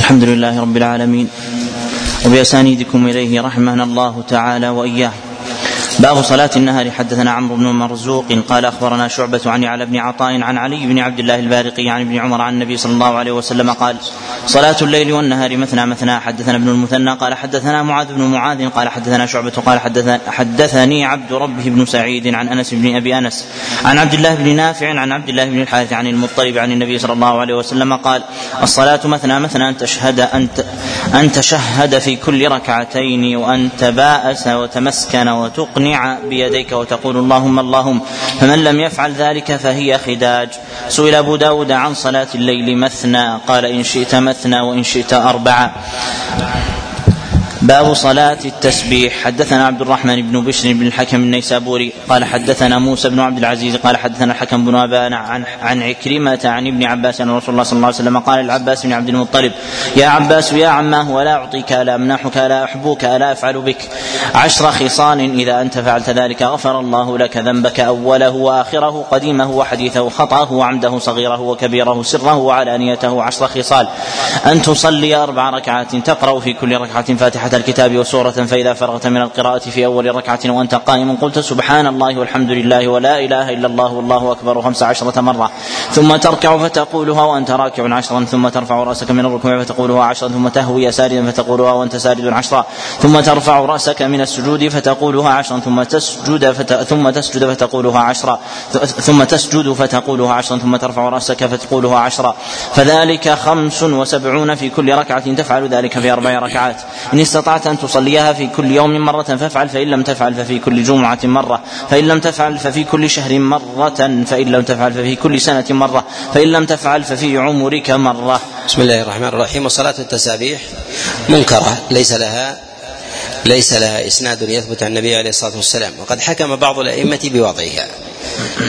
الحمد لله رب العالمين. وبأسانيدكم إليه رحمنا الله تعالى وإياه. باب صلاة النهار. حدثنا عمرو بن مرزوق قال أخبرنا شعبة عن على بن عطاء عن علي بن عبد الله البارقي عن ابن عمر عن النبي صلى الله عليه وسلم قال صلاة الليل والنهار مثنى مثنى. حدثنا ابن المثنى قال حدثنا معاذ بن معاذ قال حدثنا شعبة قال حدثني عبد ربه بن سعيد عن أنس بن أبي أنس عن عبد الله بن نافع عن عبد الله بن الحارث عن المطلب عن النبي صلى الله عليه وسلم قال الصلاة مثنى مثنى. أن تشهد أن أن تشهد في كل ركعتين وأن تباءس وتمسكن وتقنع تقنع بيديك وتقول اللهم اللهم فمن لم يفعل ذلك فهي خداج. سئل أبو داود عن صلاة الليل مثنى قال إن شئت مثنى وإن شئت أربعة. باب صلاة التسبيح. حدثنا عبد الرحمن بن بشر بن الحكم النيسابوري قال حدثنا موسى بن عبد العزيز قال حدثنا الحكم بن أبان عن عن عكرمة عن ابن عباس أن رسول الله صلى الله عليه وسلم قال للعباس بن عبد المطلب يا عباس يا عماه ولا أعطيك ألا أمنحك ألا أحبوك ألا أفعل بك. عشر خصال إذا أنت فعلت ذلك غفر الله لك ذنبك أوله وآخره قديمه وحديثه خطأه وعمده صغيره وكبيره سره وعلانيته عشر خصال. أن تصلي أربع ركعات تقرأ في كل ركعة فاتحة الكتاب وسورة فإذا فرغت من القراءة في أول ركعة وأنت قائم قلت سبحان الله والحمد لله ولا إله إلا الله والله أكبر خمس عشرة مرة. ثم تركع فتقولها وأنت راكع عشرا ثم ترفع رأسك من الركوع فتقولها عشرا ثم تهوي ساردا فتقولها وأنت سارد عشرا ثم ترفع رأسك من السجود فتقولها عشرا ثم تسجد فت... ثم تسجد فتقولها عشرا ثم تسجد فتقولها عشرا ثم ترفع رأسك فتقولها عشرا فذلك خمس وسبعون في كل ركعة تفعل ذلك في أربع ركعات. إن استطعت أن تصليها في كل يوم مرة فافعل فإن لم تفعل ففي كل جمعة مرة. فإن لم تفعل ففي كل شهر مرة فإن لم تفعل ففي كل سنة مرة. فإن لم تفعل ففي عمرك مرة. بسم الله الرحمن الرحيم. وصلاة التسابيح منكرة ليس لها ليس لها إسناد يثبت عن النبي عليه الصلاة والسلام. وقد حكم بعض الأئمة بوضعها.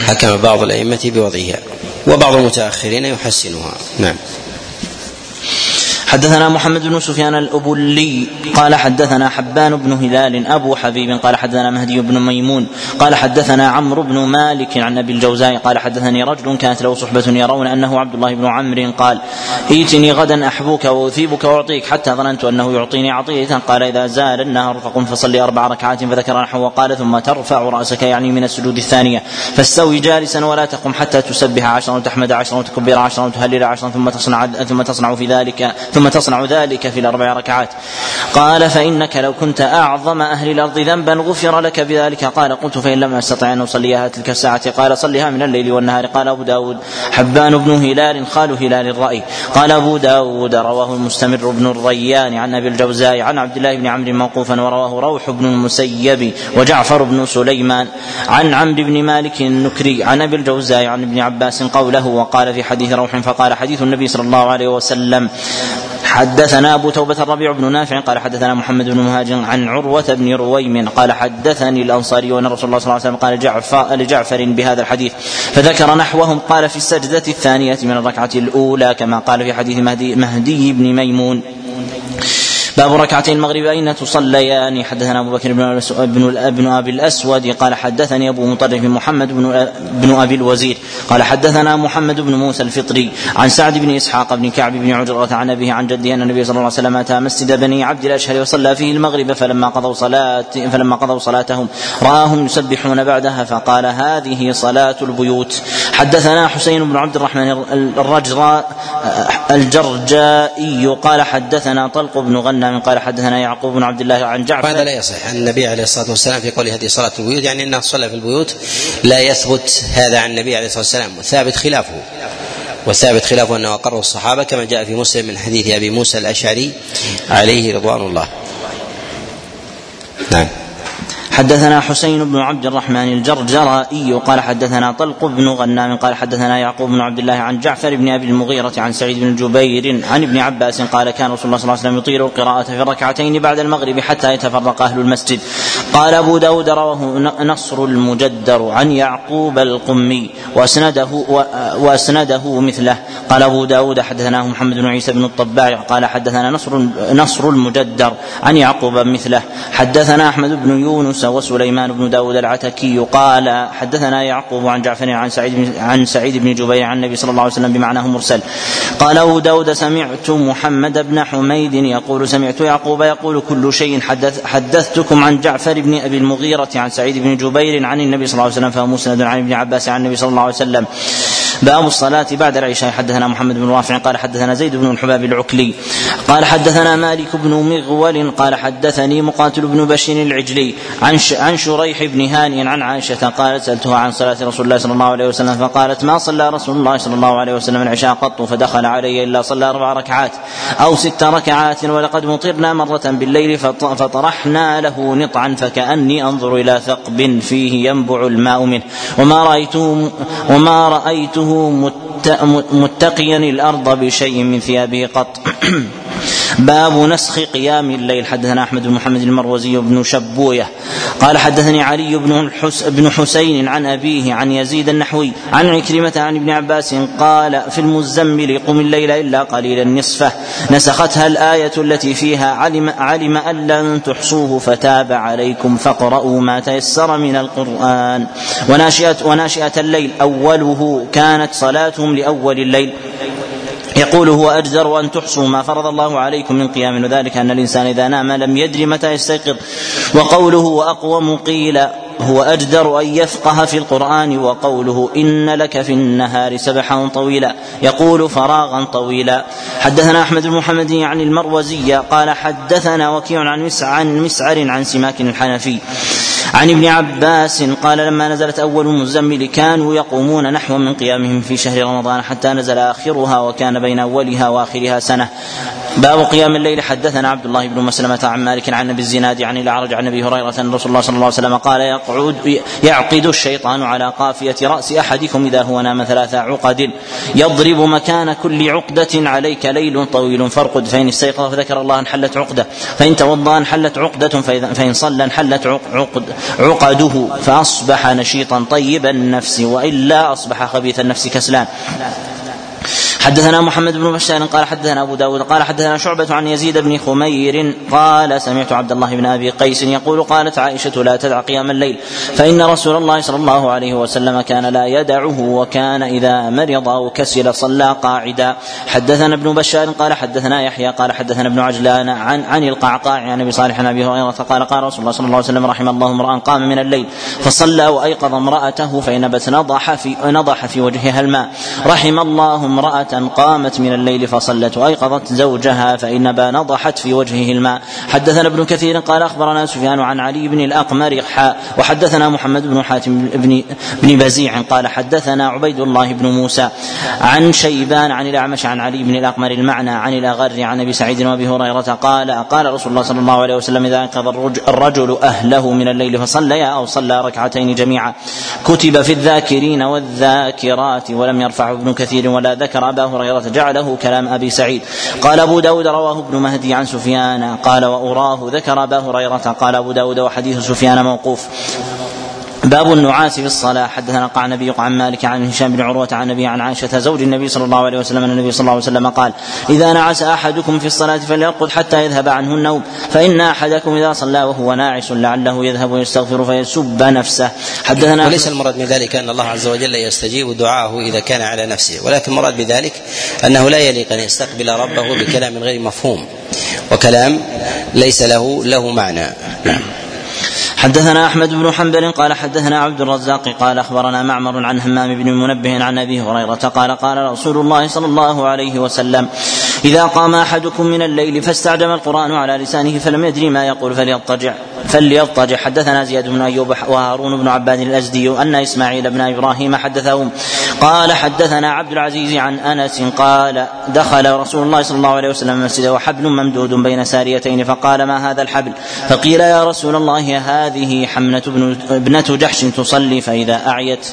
حكم بعض الأئمة بوضعها. وبعض المتأخرين يحسنها. نعم. حدثنا محمد بن سفيان الأبلي قال حدثنا حبان بن هلال أبو حبيب قال حدثنا مهدي بن ميمون قال حدثنا عمرو بن مالك عن أبي الجوزاء قال حدثني رجل كانت له صحبة يرون أنه عبد الله بن عمرو قال ائتني غدا أحبوك وأثيبك وأعطيك حتى ظننت أنه يعطيني عطية قال إذا زال النهر فقم فصلي أربع ركعات فذكر نحو وقال ثم ترفع رأسك يعني من السجود الثانية فاستوي جالسا ولا تقم حتى تسبح عشرا وتحمد عشرا وتكبر عشرا وتهلل عشرا ثم تصنع ثم تصنع في ذلك ثم تصنع ذلك في الأربع ركعات. قال فإنك لو كنت أعظم أهل الأرض ذنبا غفر لك بذلك. قال قلت فإن لم أستطع أن أصليها تلك الساعة. قال صلها من الليل والنهار. قال أبو داود حبان بن هلال خال هلال الرأي. قال أبو داود رواه المستمر بن الريان عن أبي الجوزاء عن عبد الله بن عمرو موقوفا ورواه روح بن المسيب وجعفر بن سليمان عن عمرو بن مالك النكري عن أبي الجوزاء عن ابن عباس قوله وقال في حديث روح فقال حديث النبي صلى الله عليه وسلم حدثنا أبو توبة الربيع بن نافع قال حدثنا محمد بن مهاجر عن عروة بن رويم قال حدثني الأنصاري وأن رسول الله صلى الله عليه وسلم قال جعفر لجعفر بهذا الحديث فذكر نحوهم قال في السجدة الثانية من الركعة الأولى كما قال في حديث مهدي, مهدي بن ميمون. باب ركعتي المغرب أين تصليان؟ حدثنا أبو بكر بن ابن ابن أبي الأسود قال حدثني أبو مطرف محمد بن بن أبي الوزير قال حدثنا محمد بن موسى الفطري عن سعد بن إسحاق بن كعب بن عجرة عن أبيه عن جده أن النبي صلى الله عليه وسلم أتى مسجد بني عبد الأشهر وصلى فيه المغرب فلما قضوا صلاة فلما قضوا صلاتهم رآهم يسبحون بعدها فقال هذه صلاة البيوت. حدثنا حسين بن عبد الرحمن الرجراء الجرجائي قال حدثنا طلق بن غنم قال حدثنا يعقوب بن عبد الله عن جعفر هذا لا يصح عن النبي عليه الصلاة والسلام في قوله هذه صلاة البيوت يعني إنه صلى في البيوت لا يثبت هذا عن النبي عليه الصلاة والسلام وثابت خلافه وثابت خلافه أنه أقره الصحابة كما جاء في مسلم من حديث أبي موسى الأشعري عليه رضوان الله. نعم. حدثنا حسين بن عبد الرحمن الجرجرائي قال حدثنا طلق بن غنام قال حدثنا يعقوب بن عبد الله عن جعفر بن أبي المغيرة عن سعيد بن جبير عن ابن عباس قال كان رسول الله صلى الله عليه وسلم يطيل القراءة في الركعتين بعد المغرب حتى يتفرق أهل المسجد. قال أبو داود رواه نصر المجدر عن يعقوب القمي وأسنده وأسنده مثله. قال أبو داود حدثنا محمد بن عيسى بن الطباع قال حدثنا نصر نصر المجدر عن يعقوب مثله. حدثنا أحمد بن يونس وسليمان بن داود العتكي قال حدثنا يعقوب عن جعفر عن سعيد عن سعيد بن جبير عن النبي صلى الله عليه وسلم بمعناه مرسل. قال أبو داود سمعت محمد بن حميد يقول سمعت يعقوب يقول كل شيء حدث حدثتكم عن جعفر بن أبي المغيرة عن سعيد بن جبير عن النبي صلى الله عليه وسلم فهو مسند عن ابن عباس عن النبي صلى الله عليه وسلم. باب الصلاة بعد العشاء. حدثنا محمد بن رافع قال حدثنا زيد بن الحباب العكلي قال حدثنا مالك بن مغول قال حدثني مقاتل بن بشير العجلي عن عن شريح بن هاني عن عائشة قالت سألتها عن صلاة رسول الله صلى الله عليه وسلم فقالت ما صلى رسول الله صلى الله عليه وسلم العشاء قط فدخل علي إلا صلى أربع ركعات أو ست ركعات ولقد مطرنا مرة بالليل فطرحنا له نطعا فكأني أنظر إلى ثقب فيه ينبع الماء منه. وما رأيته وما رأيته متقيا الأرض بشيء من ثيابه قط. باب نسخ قيام الليل. حدثنا أحمد بن محمد المروزي بن شبوية. قال حدثني علي بن بن حسين عن أبيه عن يزيد النحوي عن عكرمة عن ابن عباس قال في المزمل قم الليل إلا قليلا نصفه. نسختها الآية التي فيها علم علم أن لن تحصوه فتاب عليكم فاقرؤوا ما تيسر من القرآن. وناشئه وناشئة الليل أوله كانت صلاتهم لأول الليل. يقول هو أجدر أن تحصوا ما فرض الله عليكم من قيام وذلك أن الإنسان إذا نام لم يدري متى يستيقظ. وقوله وأقوم قيل هو أجدر أن يفقه في القرآن وقوله إن لك في النهار سبحا طويلا. يقول فراغا طويلا. حدثنا أحمد بن محمد عن المروزي قال حدثنا وكيع عن عن مسعر عن سماك الحنفي. عن ابن عباس قال لما نزلت أول المزمل كانوا يقومون نحو من قيامهم في شهر رمضان حتى نزل آخرها وكان بين أولها وآخرها سنة. باب قيام الليل. حدثنا عبد الله بن مسلمة عن مالك عن أبي الزناد عن الأعرج عن أبي هريرة أن رسول الله صلى الله عليه وسلم قال يقعد يعقد الشيطان على قافية رأس أحدكم إذا هو نام ثلاث عقد. يضرب مكان كل عقدة عليك ليل طويل فارقد فإن استيقظ فذكر الله انحلت عقدة. فإن توضأ انحلت عقدة. فإن صلى انحلت عقد عقده. فأصبح نشيطا طيب النفس وإلا أصبح خبيث النفس كسلان. حدثنا محمد بن بشار قال حدثنا أبو داود قال حدثنا شعبة عن يزيد بن خمير قال سمعت عبد الله بن أبي قيس يقول قالت عائشة لا تدع قيام الليل فإن رسول الله صلى الله عليه وسلم كان لا يدعه وكان إذا مرض أو كسل صلى قاعدا. حدثنا ابن بشار قال حدثنا يحيى قال حدثنا ابن عجلان عن عن القعقاع عن أبي صالح عن أبي هريرة قال قال رسول الله صلى الله عليه وسلم رحم الله امرأ قام من الليل فصلى وأيقظ امرأته فانبت نضح في نضح في وجهها الماء. رحم الله قامت من الليل فصلت وأيقظت زوجها فانما نضحت في وجهه الماء. حدثنا ابن كثير قال أخبرنا سفيان عن علي بن الأقمر وحدثنا محمد بن حاتم بن بن بزيع قال حدثنا عبيد الله بن موسى عن شيبان عن الأعمش عن علي بن الأقمر المعنى عن الأغر عن أبي سعيد وابي هريرة قال قال رسول الله صلى الله عليه وسلم إذا أنقذ الرجل أهله من الليل فصليا أو صلى ركعتين جميعا. كتب في الذاكرين والذاكرات ولم يرفعه ابن كثير ولا ذكر أبا هريرة جعله كلام أبي سعيد. قال أبو داود رواه ابن مهدي عن سفيان. قال وأراه ذكر أبا هريرة. قال أبو داود وحديث سفيان موقوف. باب النعاس في الصلاة. حدثنا قعنبي عن مالك عن هشام بن عروة عن أبي عن عائشة زوج النبي صلى الله عليه وسلم. أن النبي صلى الله عليه وسلم قال إذا نعس أحدكم في الصلاة فليرقد حتى يذهب عنه النوم. فإن أحدكم إذا صلى وهو ناعس لعله يذهب ويستغفر فيسب نفسه. حدثنا وليس المراد من ذلك أن الله عز وجل يستجيب دعاءه إذا كان على نفسه. ولكن المراد بذلك أنه لا يليق أن يستقبل ربه بكلام غير مفهوم. وكلام ليس له له معنى. نعم. حدثنا أحمد بن حنبل قال حدثنا عبد الرزاق قال أخبرنا معمر عن همام بن منبه عن أبي هريرة قال قال رسول الله صلى الله عليه وسلم إذا قام أحدكم من الليل فاستعجم القرآن على لسانه فلم يدري ما يقول فليضطجع فليضطجع. حدثنا زياد بن أيوب وهارون بن عباد الأزدي أن إسماعيل بن إبراهيم حدثهم قال حدثنا عبد العزيز عن أنس قال دخل رسول الله صلى الله عليه وسلم المسجد وحبل ممدود بين ساريتين فقال ما هذا الحبل؟ فقيل يا رسول الله هذه حمنة ابنة جحش تصلي فإذا أعيت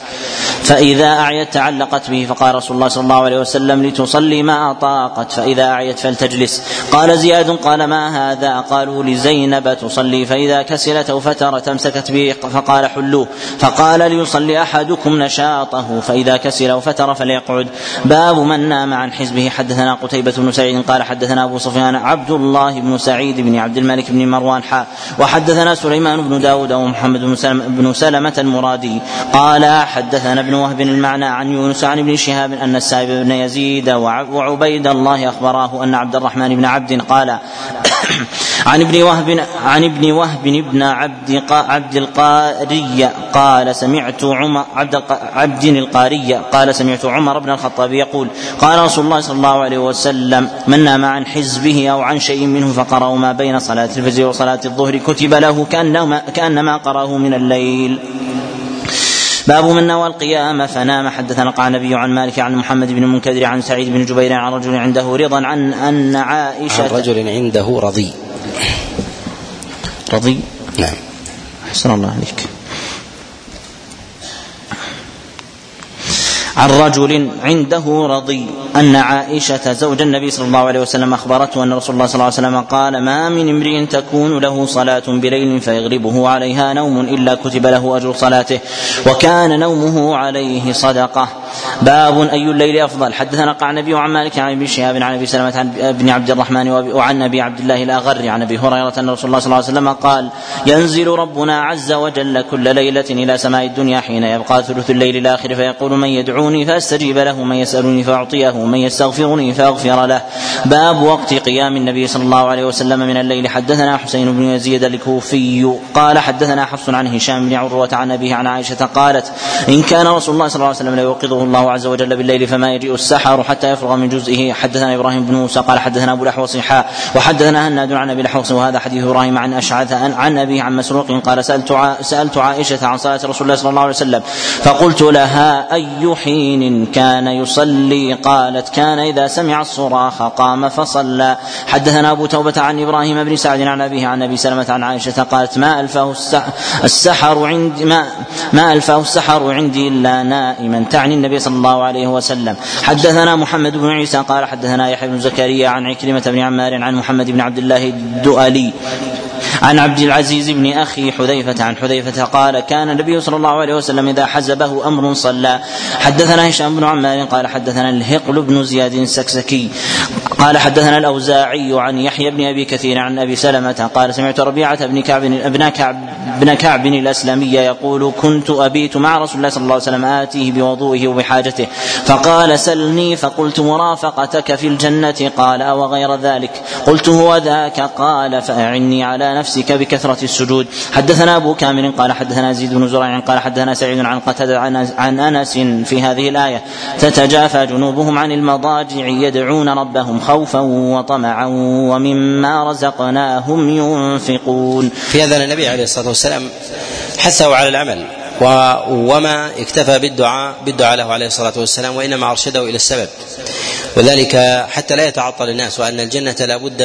فإذا أعيت تعلقت به. فقال رسول الله صلى الله عليه وسلم لتصلي ما أطاقت فإذا أعيت فلتجلس. قال زياد قال ما هذا؟ قالوا لزينب تصلي. فإذا فإذا كسلت أو فترت أمسكت به فقال حلوة. فقال ليصلي أحدكم نشاطه. فإذا كسل أو فتر فليقعد. باب من نام عن حزبه. حدثنا قتيبة بن سعيد قال حدثنا أبو سفيان عبد الله بن سعيد بن عبد الملك بن مروان حا. وحدثنا سليمان بن داود ومحمد بن سلمة, بن سلمة المرادي. قال حدثنا ابن وهب المعنى عن يونس عن ابن شهاب أن السائب بن يزيد وعبيد الله أخبراه أن عبد الرحمن بن عبد قال عن ابن وهب عن ابن وهب بن عبد عبد القاري قال سمعت عمر عبد عبد القاري قال سمعت عمر بن الخطاب يقول قال رسول الله صلى الله عليه وسلم من نام عن حزبه أو عن شيء منه فقرأه ما بين صلاة الفجر وصلاة الظهر كتب له كأنما كأنما قرأه من الليل. باب من نوى القيام. فنام حدثنا قال النبي عن مالك عن محمد بن المنكدر عن سعيد بن جبير عن رجل عنده رضا عن أن عائشة عن رجل عنده رضي. رضي؟ نعم. أحسن الله عليك. عن رجل عنده رضي أن عائشة زوج النبي صلى الله عليه وسلم أخبرته أن رسول الله صلى الله عليه وسلم قال ما من امرئ تكون له صلاة بليل فيغلبه عليها نوم إلا كتب له أجر صلاته وكان نومه عليه صدقة. باب أي الليل أفضل. حدثنا قال النبي عن مالك عن ابن شهاب عن أبي سلمة عن ابن عبد الرحمن وعن أبي عبد الله الأغر عن أبي هريرة أن رسول الله صلى الله عليه وسلم قال ينزل ربنا عز وجل كل ليلة إلى سماء الدنيا حين يبقى ثلث الليل الآخر فيقول من يدعوني فأستجيب له من يسألني فأعطيه من يستغفرني فأغفر له. باب وقت قيام النبي صلى الله عليه وسلم من الليل. حدثنا حسين بن يزيد الكوفي قال حدثنا حفص عن هشام بن عروة عن أبيه عن عائشة قالت إن كان رسول الله صلى الله عليه وسلم ليوقظه الله عز وجل بالليل فما يجيء السحر حتى يفرغ من جزئه. حدثنا إبراهيم بن موسى قال حدثنا أبو الاحوص حاء وحدثنا هناد عن أبي الاحوص وهذا حديث إبراهيم عن أشعث عن أبيه عن مسروق قال سألت سألت عائشة عن صلاة رسول الله صلى الله عليه وسلم فقلت لها اي حين كان يصلي قالت كان إذا سمع الصراخ قام فصلى. حدثنا أبو توبة عن إبراهيم بن سعد عن أبيه عن أبي سلمة عن عائشة قالت ما الفاه السحر عندي ما ما الفاه السحر عندي إلا نائما. تعني النبي صلى الله عليه وسلم. حدثنا محمد بن عيسى قال حدثنا يحيى بن زكريا عن عكرمة بن عمار عن محمد بن عبد الله الدؤلي. عن عبد العزيز بن أخي حذيفة عن حذيفة قال كان النبي صلى الله عليه وسلم إذا حزبه أمر صلى. حدثنا هشام بن عمار قال حدثنا الهقل بن زياد السكسكي. قال حدثنا الأوزاعي عن يحيى بن أبي كثير عن أبي سلمة قال سمعت ربيعة بن كعب ابن كعب بن كعب الأسلمي يقول كنت أبيت مع رسول الله صلى الله عليه وسلم آتيه بوضوئه وبحاجته فقال سلني فقلت مرافقتك في الجنة قال أو غير ذلك قلت هو ذاك قال فأعني على نفسك بكثرة السجود حدثنا أبو كامل قال حدثنا زيد بن زرع قال حدثنا سعيد عن قتادة عن أنس في هذه الآية تتجافى جنوبهم عن المضاجع يدعون ربهم خوفا وطمعا ومما رزقناهم ينفقون. في هذا النبي عليه الصلاة والسلام حثه على العمل وما اكتفى بالدعاء بالدعاء له عليه الصلاة والسلام وإنما أرشده إلى السبب. وذلك حتى لا يتعطل الناس وأن الجنة لا بد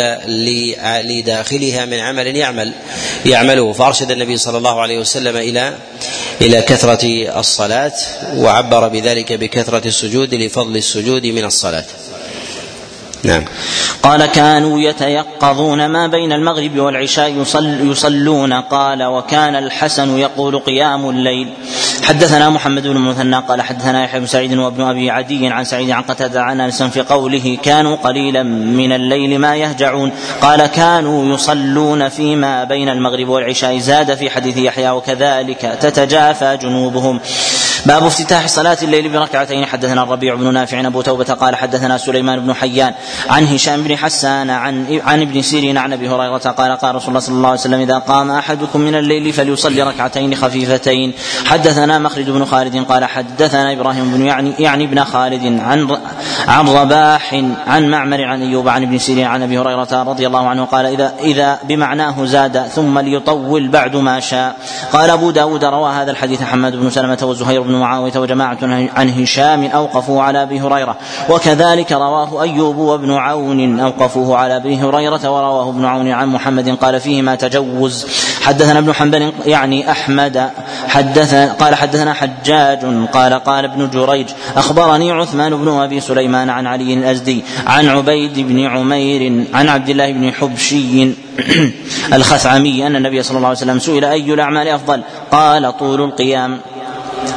لداخلها من عمل يعمل يعمله. فأرشد النبي صلى الله عليه وسلم إلى إلى كثرة الصلاة وعبر بذلك بكثرة السجود لفضل السجود من الصلاة. نعم. قال كانوا يتيقظون ما بين المغرب والعشاء يصل يصلون. قال وكان الحسن يقول قيام الليل. حدثنا محمد بن المثنى قال حدثنا يحيى بن سعيد وابن أبي عدي عن سعيد عن قتادة عن أنس في قوله كانوا قليلا من الليل ما يهجعون. قال كانوا يصلون فيما بين المغرب والعشاء. زاد في حديث يحيى وكذلك تتجافى جنوبهم. باب افتتاح صلاة الليل بركعتين. حدثنا الربيع بن نافع أبو توبة قال حدثنا سليمان بن حيان عن هشام بن حسان عن عن ابن سيرين عن أبي هريرة قال قال رسول الله صلى الله عليه وسلم إذا قام أحدكم من الليل فليصلي ركعتين خفيفتين. حدثنا مخرج بن خالد قال حدثنا إبراهيم بن يعني يعني ابن خالد عن عن رباح عن معمر عن أيوب عن ابن سيرين عن أبي هريرة رضي الله عنه قال إذا إذا بمعناه زاد ثم ليطول بعد ما شاء. قال أبو داود روى هذا الحديث حماد بن سلمة وزهير بن معاوية وجماعة عن هشام أوقفوا على أبي هريرة. وكذلك رواه أيوب وابن عون أوقفوه على أبي هريرة ورواه ابن عون عن محمد قال فيهما تجوز. حدثنا ابن حنبل يعني أحمد حدث قال حدثنا حجاج قال قال ابن جريج أخبرني عثمان بن أبي سليمان عن علي الأزدي عن عبيد بن عمير عن عبد الله بن حبشي الخثعمي أن النبي صلى الله عليه وسلم سئل أي الأعمال أفضل؟ قال طول القيام.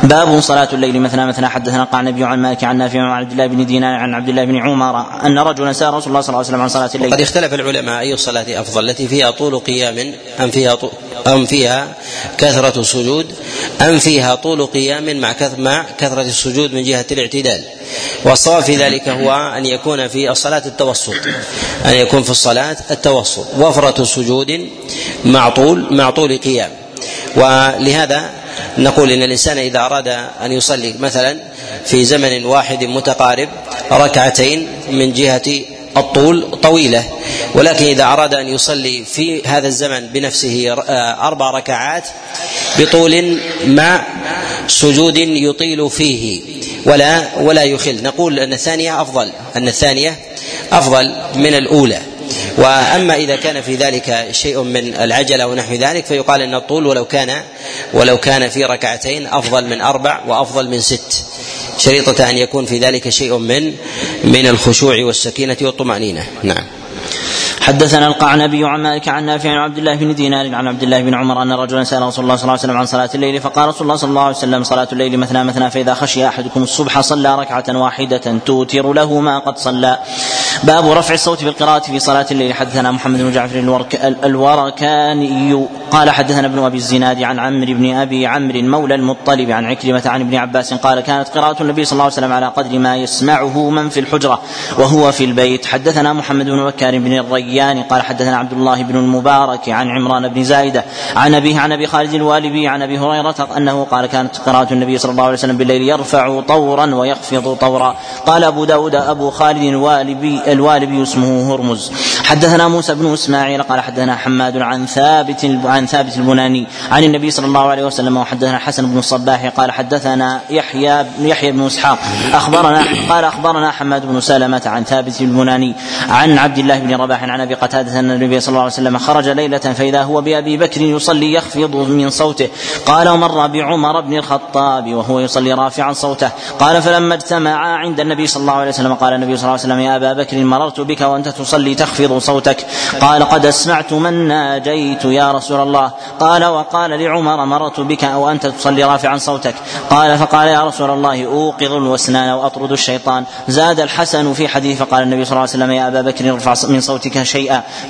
باب صلاة الليل مثنى مثنى. حدثنا قال النبي عن مالك عن نافع عن عبد الله بن دينار عن عبد الله بن عمر أن رجلا سأل رسول الله صلى الله عليه وسلم عن صلاة الليل. قد اختلف العلماء أي الصلاة أفضل التي فيها طول قيام أم فيها طول أم فيها كثرة السجود أم فيها طول قيام مع مع كثرة السجود من جهة الاعتدال. والصواب في ذلك هو أن يكون في الصلاة التوسط أن يكون في الصلاة التوسط. وفرة سجود مع طول مع طول قيام. ولهذا نقول إن الإنسان إذا أراد أن يصلي مثلا في زمن واحد متقارب ركعتين من جهة الطول طويلة ولكن إذا أراد أن يصلي في هذا الزمن بنفسه أربع ركعات بطول مع سجود يطيل فيه ولا ولا يخل. نقول أن الثانية أفضل أن الثانية أفضل من الأولى. وأما إذا كان في ذلك شيء من العجلة ونحو ذلك فيقال إن الطول ولو كان ولو كان في ركعتين أفضل من أربع وأفضل من ست. شريطة أن يكون في ذلك شيء من من الخشوع والسكينة والطمأنينة. نعم. حدثنا القعنبي عن مالك عن نافع عن عبد الله بن دينار عن عبد الله بن عمر أن رجلا سأل رسول الله صلى الله عليه وسلم عن صلاة الليل فقال رسول الله صلى الله عليه وسلم صلاة الليل مثنى مثنى فإذا خشي أحدكم الصبح صلى ركعة واحدة توتر له ما قد صلى. باب رفع الصوت بالقراءة في صلاة الليل. حدثنا محمد بن جعفر الورك الوركاني. قال حدثنا ابن أبي الزناد عن عمرو بن أبي عمرو مولى المطلب عن عكرمة عن ابن عباس قال كانت قراءة النبي صلى الله عليه وسلم على قدر ما يسمعه من في الحجرة وهو في البيت حدثنا محمد بن بكار بن الريان قال حدثنا عبد الله بن المبارك عن عمران بن زائدة عن أبيه عن أبي خالد الوالبي عن أبي هريرة أنه قال كانت قراءة النبي صلى الله عليه وسلم بالليل يرفع طورا ويخفض طورا. قال أبو داود أبو خالد الوالبي الوالبي اسمه هرمز. حدثنا موسى بن إسماعيل قال حدثنا حماد عن ثابت عن ثابت البناني عن النبي صلى الله عليه وسلم وحدثنا حسن بن الصباح قال حدثنا يحيى يحيى بن إسحاق. أخبرنا قال أخبرنا حماد بن سلمة عن ثابت البناني عن عبد الله بن رباح عن ابي قتاده أن النبي صلى الله عليه وسلم خرج ليلة فإذا هو بأبي بكر يصلي يخفض من صوته. قال ومر بعمر بن الخطاب وهو يصلي رافعا صوته. قال فلما اجتمعا عند النبي صلى الله عليه وسلم قال النبي صلى الله عليه وسلم يا أبا بكر مررت بك وأنت تصلي تخفض صوتك. قال قد أسمعت من ناجيت يا رسول الله. قال وقال لعمر مررت بك وانت تصلي رافعا صوتك. قال فقال يا رسول الله أوقظ الوسنان واطرد الشيطان. زاد الحسن في حديث فقال النبي صلى الله عليه وسلم يا أبا بكر ارفع من صوتك شيئا.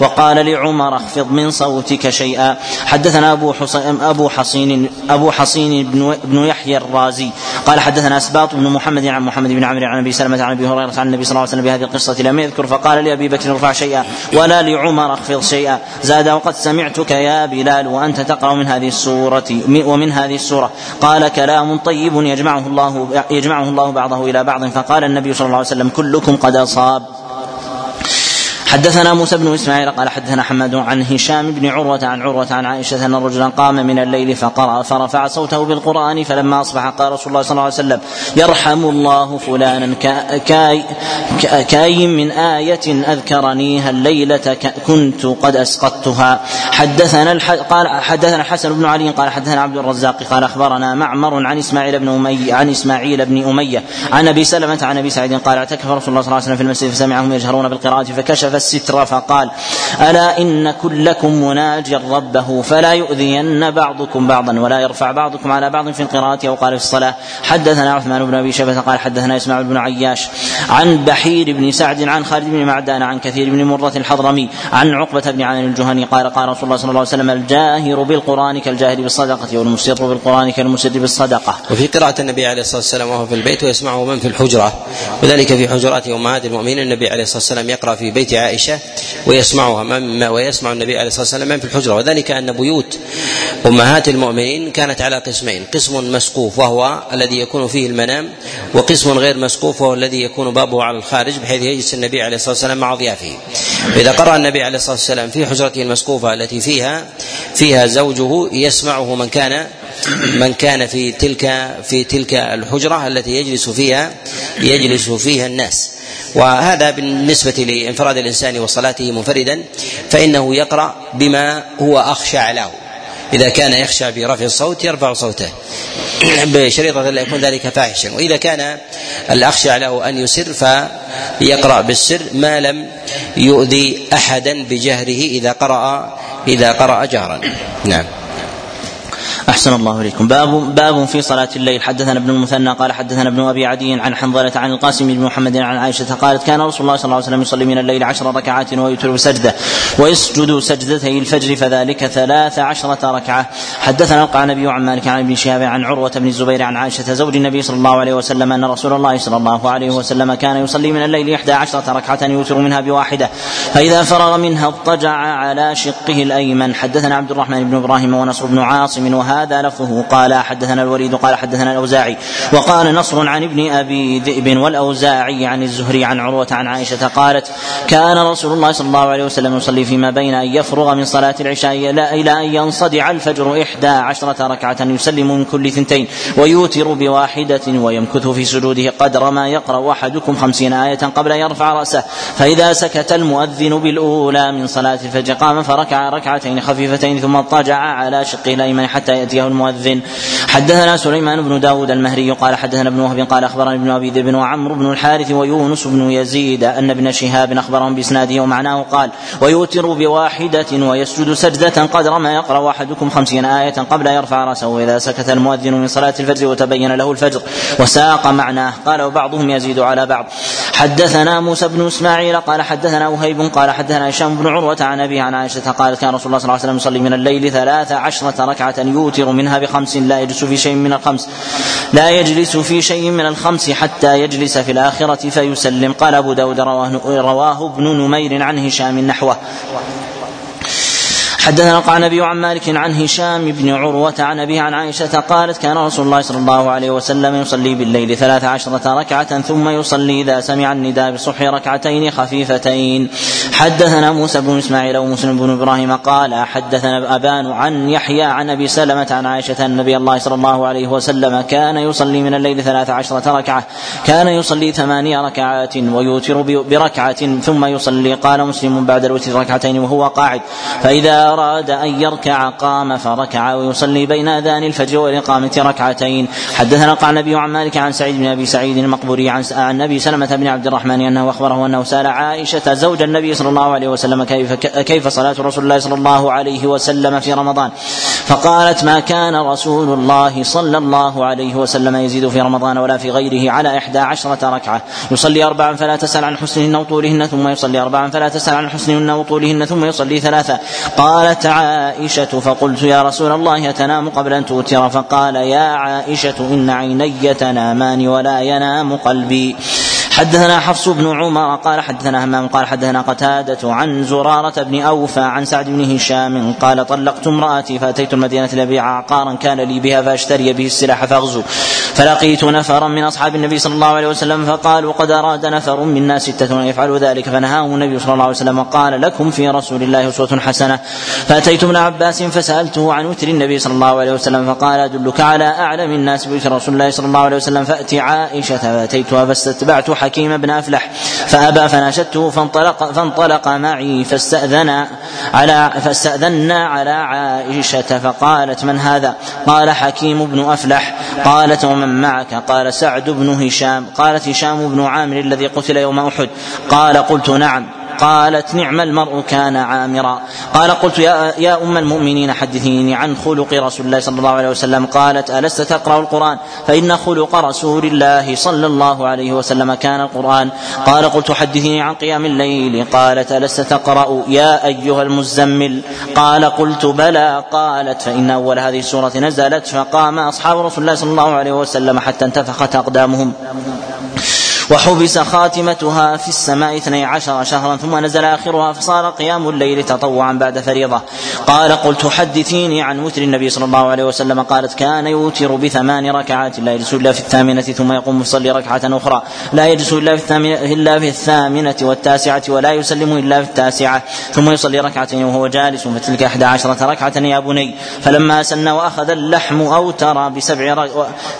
وقال لعمر اخفض من صوتك شيئا. حدثنا أبو حصين أبو حصين أبو حصين بن, بن يحيى الرازي. قال حدثنا أسباط بن محمد عن محمد بن عمرو عن أبي سلمة عن أبي هريرة عن النبي صلى الله عليه وسلم بهذه القصة لم يذكر فقال لابي بكر ارفع شيئا. ولا لعمر اخفض شيئا. زاد وقد سمعتك يا بلال وأنت تقرأ من هذه السوره ومن هذه السورة. قال كلام طيب يجمعه الله يجمعه الله بعضه إلى بعض. فقال النبي صلى الله عليه وسلم كلكم قد أصاب. حدثنا موسى بن إسماعيل قال حدثنا حماد عن هشام بن عروة عن عروة عن عائشة أن رجلا قام من الليل فقرأ فرفع صوته بالقرآن فلما أصبح قال رسول الله صلى الله عليه وسلم يرحم الله فلانا كاي كاي من آية أذكرنيها الليلة كنت قد أسقطتها. حدثنا قال حدثنا الحسن بن علي قال حدثنا عبد الرزاق قال أخبرنا معمر عن إسماعيل بن أمية عن إسماعيل بن أمية عن أبي سلمة عن أبي سعيد قال اعتكف رسول الله صلى الله عليه وسلم في المسجد فسمعهم يجهرون بالقراءة فكشف الستر فقال ألا إن كلكم مناج ربه فلا يؤذين بعضكم بعضا ولا يرفع بعضكم على بعض في القراءة أو قال في الصلاة. حدثنا عثمان بن أبي شيبة قال حدثنا إسماعيل بن عياش عن بحير بن سعد عن خالد بن معدان عن كثير بن مرة الحضرمي عن عقبة بن عامر الجهني قال قال رسول الله صلى الله عليه وسلم الجاهر بالقرآن كالجاهر بالصدقة والمسر بالقرآن كالمسر بالصدقة. وفي قراءة النبي عليه الصلاة والسلام وهو في البيت ويسمعه من في الحجرة. وذلك في حجرات أمهات المؤمنين. النبي عليه الصلاة والسلام يقرأ في بيت عائشة ويسمعها ويسمع النبي عليه الصلاة والسلام من في الحجرة. وذلك أن بيوت أمهات المؤمنين كانت على قسمين قسم مسقوف وهو الذي يكون فيه المنام وقسم غير مسقوف وهو الذي يكون بابه على الخارج بحيث يجلس النبي عليه الصلاة والسلام مع ضيافه. فإذا قرأ النبي عليه الصلاة والسلام في حجرته المسقوفة التي فيها فيها زوجه يسمعه من كان من كان في تلك في تلك الحجرة التي يجلس فيها يجلس فيها الناس. وهذا بالنسبة لانفراد الإنسان وصلاته منفردا فإنه يقرأ بما هو أخشع له. إذا كان يخشى برفع الصوت يرفع صوته. بشريطة لا يكون ذلك فاحشا. وإذا كان الأخشى له أن يسر فيقرأ بالسر ما لم يؤذي أحدا بجهره إذا قرأ إذا قرأ جهرا. نعم. أحسن الله إليكم. باب باب في صلاة الليل. حدثنا ابن المثنى قال حدثنا ابن أبي عدي عن حنظلة عن القاسم بن محمد عن عائشة قالت كان رسول الله صلى الله عليه وسلم يصلي من الليل عشر ركعات ويوتر بسجدة ويسجد سجدتي الفجر فذلك ثلاث عشرة ركعة. حدثنا القعنبي عن مالك عن ابن شهاب عن عروة بن الزبير عن عائشة زوج النبي صلى الله عليه وسلم أن رسول الله صلى الله عليه وسلم كان يصلي من الليل إحدى عشرة ركعة يوتر منها بواحدة. فإذا فرغ منها اضطجع على شقه الأيمن. حدثنا عبد الرحمن بن إبراهيم ونصر بن عاصم وهذا لفظه. قال حدثنا الوليد قال حدثنا الأوزاعي. وقال نصر عن ابن أبي ذئب والأوزاعي عن الزهري عن عروة عن عائشة قالت كان رسول الله صلى الله عليه وسلم يصلي فيما بين أن يفرغ من صلاة العشاء إلى أن ينصدع الفجر إحدى عشرة ركعة يسلم من كل ثنتين ويوتر بواحدة ويمكث في سجوده قدر ما يقرأ أحدكم خمسين آية قبل أن يرفع رأسه. فإذا سكت المؤذن بالأولى من صلاة الفجر قام فركع ركعتين خفيفتين ثم اضطجع على شقه الأيمن حتى يأتيه المؤذن. حدثنا سليمان بن داود المهري قال حدثنا ابن وهب قال أخبرني ابن أبي ذئب وعمرو بن الحارث ويونس بن يزيد أن ابن شهاب أخبرهم بإسناده ومعناه قال ويوتر بواحدة ويسجد سجدة قدر ما يقرأ أحدكم خمسين آية قبل يرفع رأسه. وإذا سكت المؤذن من صلاة الفجر وتبين له الفجر وساق معناه. قال وبعضهم يزيد على بعض. حدثنا موسى بن إسماعيل قال حدثنا وهيب قال حدثنا هشام بن عروة عن أبي عن عائشة قالت كان رسول الله صلى الله عليه وسلم يصلي من الليل ثلاث عشرة ركعة يوتر منها بخمس لا يجلس في شيء من الخمس. لا يجلس في شيء من الخمس حتى يجلس في الآخرة فيسلم. قال أبو داود رواه, رواه ابن نمير عن هشام نحوه حدثنا القعنبي عن مالك عن هشام بن عروة عن أبيه عن عائشة قالت كان رسول الله صلى الله عليه وسلم يصلي بالليل ثلاث عشرة ركعة ثم يصلي إذا سمع النداء بالصبح ركعتين خفيفتين. حدثنا موسى بن إسماعيل ومسلم بن إبراهيم قال حدثنا أبان عن يحيى عن أبي سلمة عن عائشة أن النبي الله صلى الله عليه وسلم كان يصلي من الليل ثلاث عشرة ركعة. كان يصلي ثمانية ركعات ويوتر بركعة ثم يصلي. قال مسلم بعد الوتر ركعتين وهو قاعد. فإذا أراد أن يركع قام فركع ويصلي بين أذان الفجر والإقامة ركعتين. حدثنا القعنبي عن مالك عن سعيد بن أبي سعيد المقبوري عن عن أبي سلمة بن عبد الرحمن أنه أخبره أنه سأل عائشة زوج النبي صلى الله عليه وسلم كيف كيف صلاة رسول الله صلى الله عليه وسلم في رمضان. فقالت ما كان رسول الله صلى الله عليه وسلم يزيد في رمضان ولا في غيره على إحدى عشرة ركعة. يصلي أربعا فلا تسأل عن حسنهن وطولهن ثم يصلي أربعا فلا تسأل عن حسنهن وطولهن ثم يصلي ثلاثا قال قالت عائشة فقلت يا رسول الله أتنام قبل أن توتر؟ فقال يا عائشة إن عيني تنامان ولا ينام قلبي. حدثنا حفص بن عمر قال حدثنا همام قال حدثنا قتادة عن زرارة بن أوفى عن سعد بن هشام قال طلقت امرأتي فأتيت المدينة لأبيع عقارا كان لي بها فأشتري به السلاح فأغزو. فلقيت نفرا من أصحاب النبي صلى الله عليه وسلم فقالوا قد أراد نفر منا ستة أن يفعلوا ذلك. فنهاهم النبي صلى الله عليه وسلم وقال لكم في رسول الله أسوة حسنة. فأتيت ابن عباس فسألته عن وتر النبي صلى الله عليه وسلم فقال أدلك على أعلم الناس بوتر رسول الله صلى الله عليه وسلم فأتي عائشة فأتيتها فاستتبعت حكيم بن أفلح فأبى فناشدته فانطلق فانطلق معي فاستأذن على فاستأذنا على عائشة فقالت من هذا؟ قال حكيم بن أفلح قالت ومن معك؟ قال سعد بن هشام قالت هشام بن عامر الذي قتل يوم أحد قال قلت نعم قالت نعم المرء كان عامرا. قال قلت يا, يا أم المؤمنين حدثيني عن خلق رسول الله صلى الله عليه وسلم. قالت ألست تقرأ القرآن؟ فإن خلق رسول الله صلى الله عليه وسلم كان القرآن. قال قلت حدثيني عن قيام الليل. قالت ألست تقرأ؟ يا أيها المزمل. قال قلت بلى. قالت فإن أول هذه السورة نزلت فقام أصحاب رسول الله صلى الله عليه وسلم حتى انتفخت أقدامهم. وحبس خاتمتها في السماء اثني عشر شهرا ثم نزل آخرها فصار قيام الليل تطوعا بعد فريضة. قال قلت حدثيني عن وتر النبي صلى الله عليه وسلم قالت كان يوتر بثمان ركعات لا يجلس إلا في الثامنة ثم يقوم يصلي ركعة أخرى. لا يجلس إلا في الثامنة إلا في الثامنة والتاسعة ولا يسلم إلا في التاسعة ثم يصلي ركعتين وهو جالس فتلك إحدى عشرة ركعة يا بني. فلما أسن وأخذ اللحم أوتر بسبع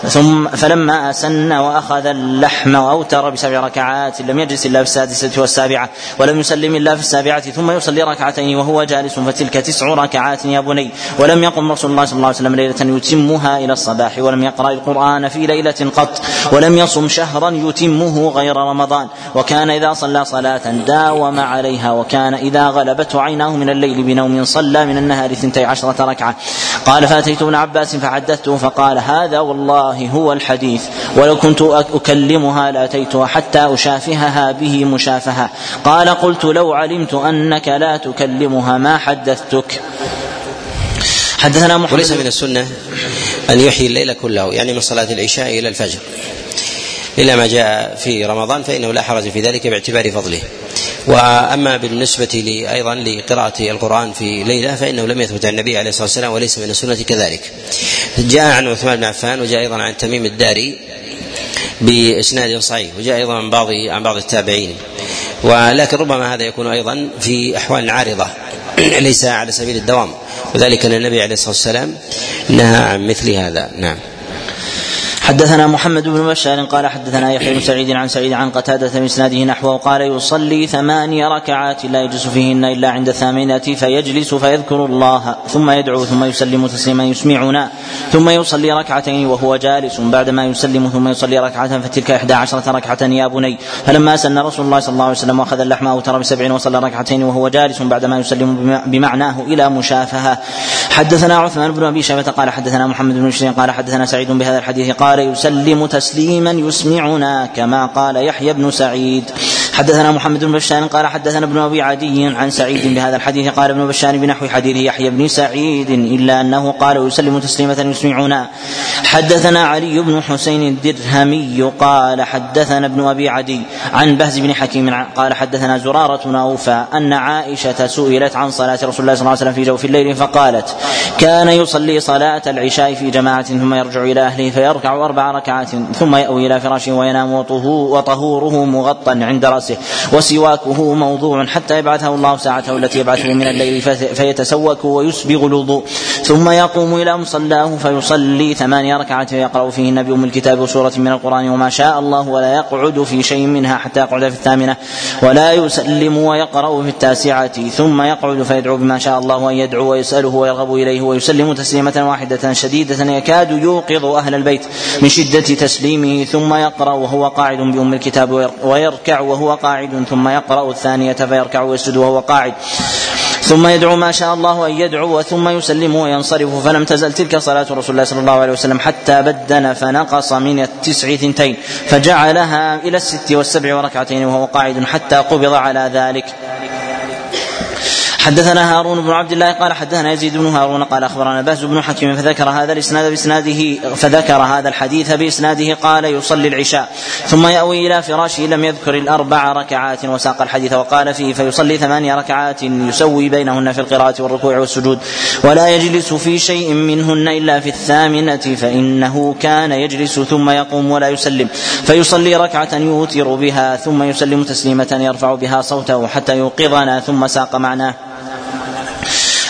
ثم فلما أسن وأخذ اللحم أوتر أوتر بسبع ركعات لم يجلس إلا في السادسة والسابعة ولم يسلم إلا في السابعة ثم يصلي ركعتين وهو جالس فتلك تسع ركعات يا بني. ولم يقم رسول الله صلى الله عليه وسلم ليلة يتمها إلى الصباح ولم يقرأ القرآن في ليلة قط ولم يصم شهرا يتمه غير رمضان. وكان إذا صلى صلاة داوم عليها وكان إذا غلبته عيناه من الليل بنوم صلى من النهار ثنتي عشرة ركعة. قال فأتيت ابن عباس فحدثته فقال هذا والله هو الحديث ولو كنت أكلمها لأتيتها حتى أشافهها به مشافهة. قال قلت لو علمت أنك لا تكلمها ما حدثتك؟ حدثنا محمد وليس من السنة أن يحيي الليل كله يعني من صلاة العشاء إلى الفجر. إلا ما جاء في رمضان فإنه لا حرج في ذلك باعتبار فضله. وأما بالنسبة أيضا لقراءة القرآن في ليلة فإنه لم يثبت عن النبي عليه الصلاة والسلام وليس من السنة كذلك. جاء عن عثمان بن عفان وجاء أيضا عن تميم الداري بإسناد صحيح وجاء أيضا عن بعض عن بعض التابعين. ولكن ربما هذا يكون أيضا في أحوال عارضة ليس على سبيل الدوام. وذلك أن النبي عليه الصلاة والسلام نهى عن مثل هذا. نعم. حدثنا محمد بن بشار قال حدثنا يحيى بن سعيد عن سعيد عن قتادة بإسناده نحوه قال يصلي ثماني ركعات لا يجلس فيهن إلا عند الثامنة فيجلس فيذكر الله ثم يدعو ثم يسلم تسليما يسمعنا ثم يصلي ركعتين وهو جالس بعدما يسلم ثم يصلي ركعة فتلك إحدى عشرة ركعة يا بني فلما سن رسول الله صلى الله عليه وسلم وأخذ اللحم أوتر بسبع وصلى ركعتين وهو جالس بعدما يسلم بمعناه إلى مشافهة. حدثنا عثمان بن أبي شيبة قال حدثنا محمد بن بشير قال حدثنا سعيد بهذا الحديث قال قال يسلم تسليما يسمعنا كما قال يحيى بن سعيد. حدثنا محمد بن بشار قال حدثنا ابن أبي عدي عن سعيد بهذا الحديث. قال ابن بشار بنحو حديث يحيى بن سعيد إلا أنه قال يسلم تسليمة يسمعنا حدثنا علي بن حسين الدرهمي قال حدثنا ابن أبي عدي عن بهز بن حكيم قال حدثنا زرارة نوفى أن عائشة سئلت عن صلاة رسول الله صلى الله عليه وسلم في جوف الليل فقالت كان يصلي صلاة العشاء في جماعة ثم يرجع إلى أهله فيركع أربع ركعات ثم يأوي إلى فراشه وينام وطهوره مغطى عند رأسه. رأسه وسواكه موضوع حتى يبعثه الله ساعته التي يبعثه من الليل فيتسوك ويسبغ الوضوء. ثم يقوم إلى مصلاه فيصلي ثمانية ركعات يقرأ فيهن بأم الكتاب وسورة من القرآن وما شاء الله ولا يقعد في شيء منها حتى يقعد في الثامنة ولا يسلم ويقرأ في التاسعة ثم يقعد فيدعو بما شاء الله أن يدعو ويسأله ويرغب إليه ويسلم تسليمة واحدة شديدة يكاد يوقظ أهل البيت من شدة تسليمه ثم يقرأ وهو قاعد بأم الكتاب ويركع وهو قاعد ثم يقرأ الثانية فيركع ويسجد وهو قاعد. ثم يدعو ما شاء الله أن يدعو ثم يسلم وينصرف. فلم تزل تلك صلاة رسول الله صلى الله عليه وسلم حتى بدن فنقص من التسع ثنتين. فجعلها إلى الست والسبع وركعتين وهو قاعد حتى قبض على ذلك. حدثنا هارون بن عبد الله قال حدثنا يزيد بن هارون قال أخبرنا باز بن حكيم فذكر هذا الإسناد باسناده فذكر هذا الحديث بإسناده قال يصلي العشاء ثم يأوي إلى فراشه لم يذكر الأربع ركعات وساق الحديث وقال فيه فيصلي ثمانية ركعات يسوي بينهن في القراءة والركوع والسجود ولا يجلس في شيء منهن إلا في الثامنة فإنه كان يجلس ثم يقوم ولا يسلم فيصلي ركعة يوتر بها ثم يسلم تسليمة يرفع بها صوته حتى يوقظنا ثم ساق معناه